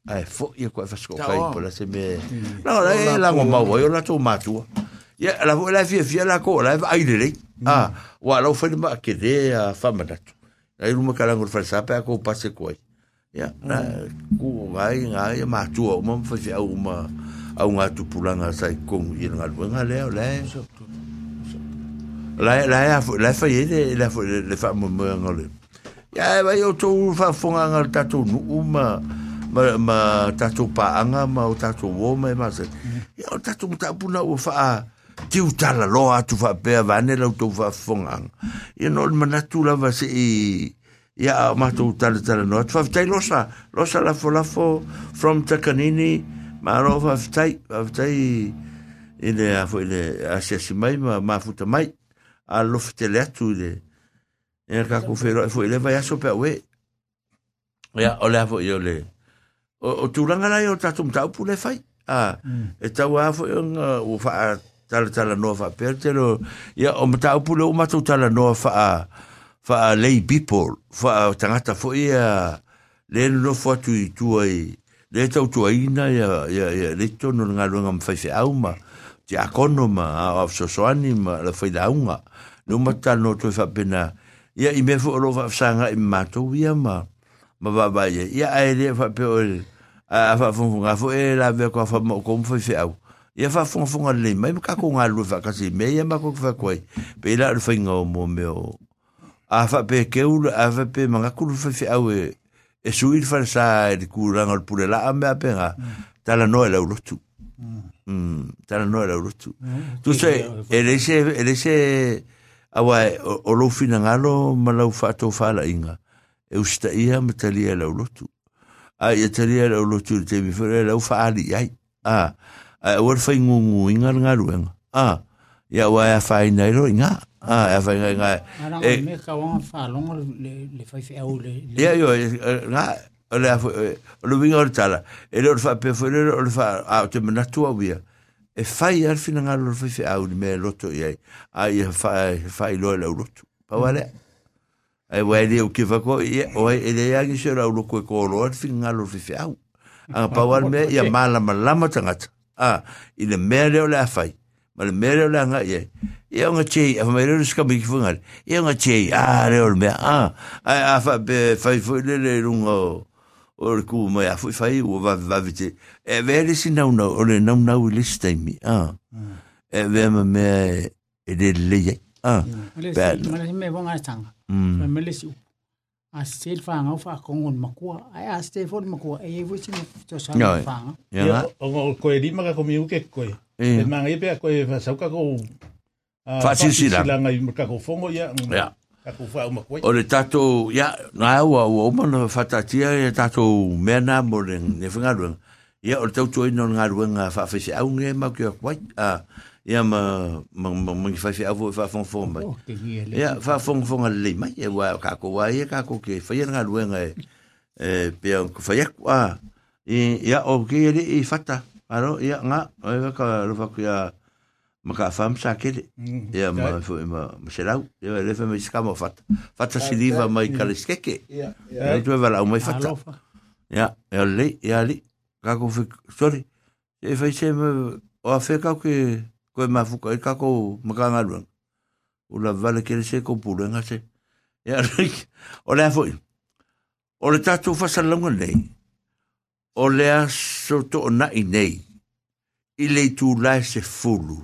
ai fo ye ko fa sko kai po se me no la e la mo mau yo la to matu ya la vo la fie fie la ko la ai le a wa lo fa ma ke de a fa ma da ai lu ma ka la fa sa pe ko pa se ko ya na ku ngai ngai ma tu mo fa fie o ma a un atu pulanga sai kong yin ngal wen ngale leo la la la la fa ye le fa le fa mo mo nga ya ba yo tu fa fonga ngal ta to nu ma ma ma ta to pa anga ma o ta to wo ma ma se ya ta tu ta puna o fa ti utala lo atu fa pe va ne lo tu fa fonga ya no ma tu la va se ia ma tu tala tala no tu fa losa losa la fo la fo from takanini ma ro fa tai fa tai ile a fo ile a se si mai ma ma futa mai a lo fte le tu ile e ka ku fe fo ile vai aso pe we ia o le fo yo le o tu langa la yo tatu mta pu le fai a e tau a fo o fa tala tala no fa per te lo ia o mta pu le o ma tu tala no fa a fa lay people fa tangata fo ia le no fo tu tu ai le tau tu ai na ya ya ya le to no nga lo ngam fa fe au ma ti akono ma a so so ani ma le fa da unga no mata no to fa pena ia i me fo lo fa sanga i ma to ia ma ma ba ba ia ia ai le fa pe o a fa fo nga fo e la ve ko fa mo ko fe au ia fa fo le mai ka ko nga lo fa ka si me ia ma ko fa ko pe la le fa nga mo me o a fa pe ke u a fa pe manga ku fa fi au e e su il fa sa e ku ranga al pure la me tala no e la tu mm. Tala no e la ulo tu tu se e le se e le se awa o lo fina ngalo ma lau fato fala inga e usta ia ma talia lau lotu. A ia talia lau lotu te mi fere lau faali ai. A a war fai ngungu inga ngalu inga a ia wa ia fai nei ro inga a ia fai nei nga e le fai fai au le ia io nga o le fai vinga o le tala. E lo o le fai pe fai le o le fai a o te manatua wia e fai al fina ngā lor fai au ni mea loto i ai. Ai e fai, fai loa lau roto. Pau ale. Ai wai leo ki fako i e. Oai e lei agi se rau loko e kōro ar fina ngā lor fai au. Anga pau ale mea i a mālama lama tangata. A, i le mea reo le a fai. Ma le mea reo le a i ai. I au ngā chei, a fai reo skami ki fungare. I au ngā chei, a reo le mea. A, a fai fai fai le le rungo. Ore kū mai a fai fai u wa wa wa e vere si na no o le na na u le stai mi a. E ve ma me e le le ye a. Bad ma le me bon a tanga. Ma me le si a stel fa nga fa ko ngon makua. Ai a stel fo makua. E vo si no to sa fa ya o ko e di ma ka ko mi u ke ko e manga i pea koe whasauka ko Whasisira. Whasisira ngai ka ko whongo ia. Ia. Ka ko whau ma koe. O le tatou, ia, ngā ua ua umana whatatia e tatou mea nā mo le ne whangaruanga. Ia, o tau toi no ngā ruanga whawhese au nge mau ki a kwai. Ah, ia ma ma ma ma ki whawhese au fa whawhong whong mai. Ia, whawhong whong le mai. E wa ka ko wa ia ka ko ke. Whaia ngā ruanga e e pia ko whaiaku. Ah, ia, o ke ele i whata. Aro, ia, ngā, o ka rufa ku ia ma ka fam sa kele ia ma fo ma ma se lau. Ia le fa me ska mo fat fata si liva mai ka le skeke. Ia ia. Tu va la mai fata. ia ia le ia le kako fi sorry e fa se me o a fe ka ke, koe ma fu ka e ka ko ma ka o la vale kere se ko pule nga se. E ya o lea foi. O le tatu fasalonga nei. O lea aso to na i nei. I le tu lai se fulu.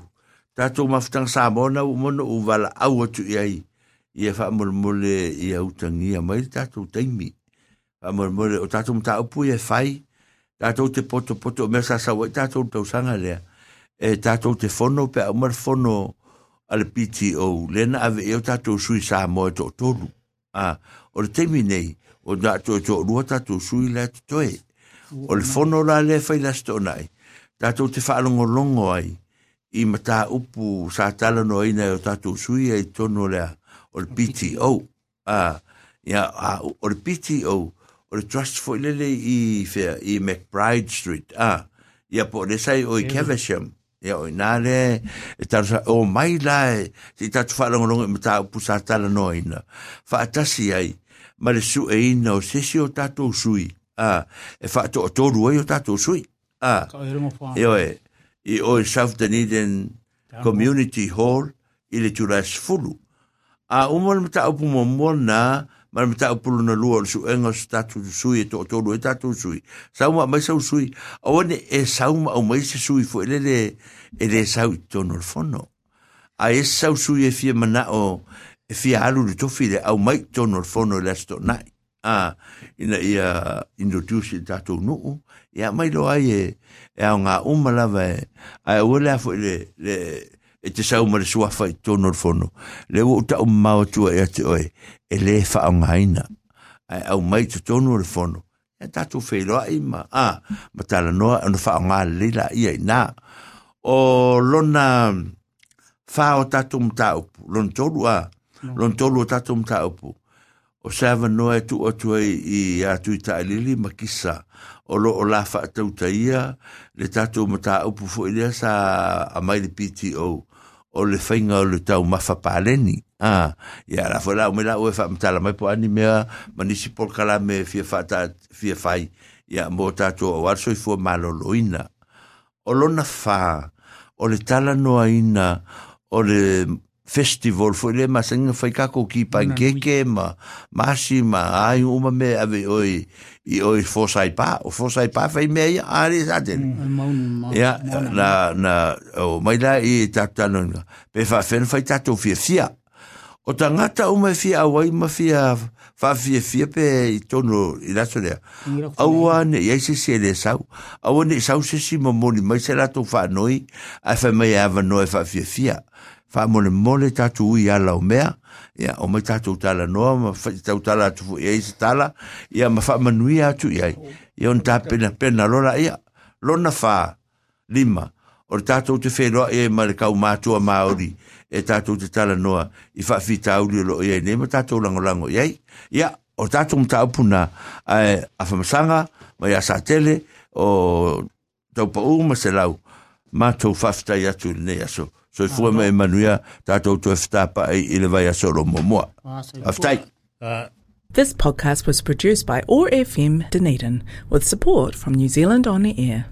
Tatu mafutang sa mona u mono u vala au atu i ia fa mol mole ia utangia mai tatu taimi. Fa mol mole o tatu mta upu i e fai tātou te poto poto me sa sa wai tātou tau sanga lea e tātou te fono pe umar fono al PTO lena ave eo tātou sui sa mo e to tolu a o le temi nei o tātou to rua tātou sui le toe. O le fono la le fai la sto nai tātou te whaalongo longo ai i mata upu sa tala no ina o tātou sui e tono lea o le PTO a ya a o le PTO o le trust fo lele i fea i McBride Street. Ah, ia po le sai o i. Kevesham. Ia o i nare, e o mai la si tatu whalongorongo i ta upu sa tala no ina. Fa si ai, ma le su e ina o sesi o sui. Ah, e fa to to toru ai o sui. Ah, e i o i South Dunedin Community Hall, i le tura fulu A umol ta upu mo mo na, ma me ta pulu na lua su enga statu sui to to lua ta tu sui. Sauma ma mai sau sui. O e sauma ma o mai se sui fo ele ele sa to no fono. A e sau sui e fie mana o e fie alu le to fie au mai to no fono le sto nai. A ina ia introduce ta to no ya mai lo ai e e nga umala ve a ole fo le le e te sau mare le sua fai tono fono. Le o ta o mau tua e te oe, e le fa o ngaina. Ai au mai te tono le fono. E tatu fei loa i ma, a, ma tala noa, anu fa o ngā lila ia i nā. O lona fa o tatu mta upu, lon tolu a, lon tolu o tatu mta upu. O sava noa e tu o tua i atu i ta lili ma kisa o lo o la fa tau ta ia le tatu mta upu fo ilia sa a mai le PTO o le fainga o le tau mafa paleni. Ah, ia la fola o mela o e fa mtala mai po ani mea manisi por kala me fia fata fia fai. Ia mo tatu o warso i fua malo loina. O lona fa, o le tala noa ina, o le festival fo le masenga fai kako ki pankeke ma masi ma ai uma me ave oi i oi fosai pa o fosai pa fai me ia ari sa ten ya na na o mai la i tatano pe fa fen fai tato fia fia o tangata uma fia wai ma fia fa fia fia pe i tono i laso lea. Aua ne ia se se le sau. Aua ne sau se si mamoni mai se lato fa noi. A fa mai ava noi fa fia fia fa mole mole tatu i ala o mea ia o mai tatu tala noa ma fa tatu tala tu ia i tala ia ma fa manui atu ia ia on ta pena pena lola ia lona fa lima. O tatu te whenua ia ma le kau mātua maori e tatu te tala noa i fa fita uli lo ia ne ma tatu lango lango ia ia o tatu mta upuna a whamasanga ma ia sa tele o tau pa uma se lau ma tau fafta i atu ne aso. So i fua mai manuia tātou tu ftapa i i le vai asoro momoa. Aftai. This podcast was produced by OAR FM Dunedin with support from New Zealand On the Air.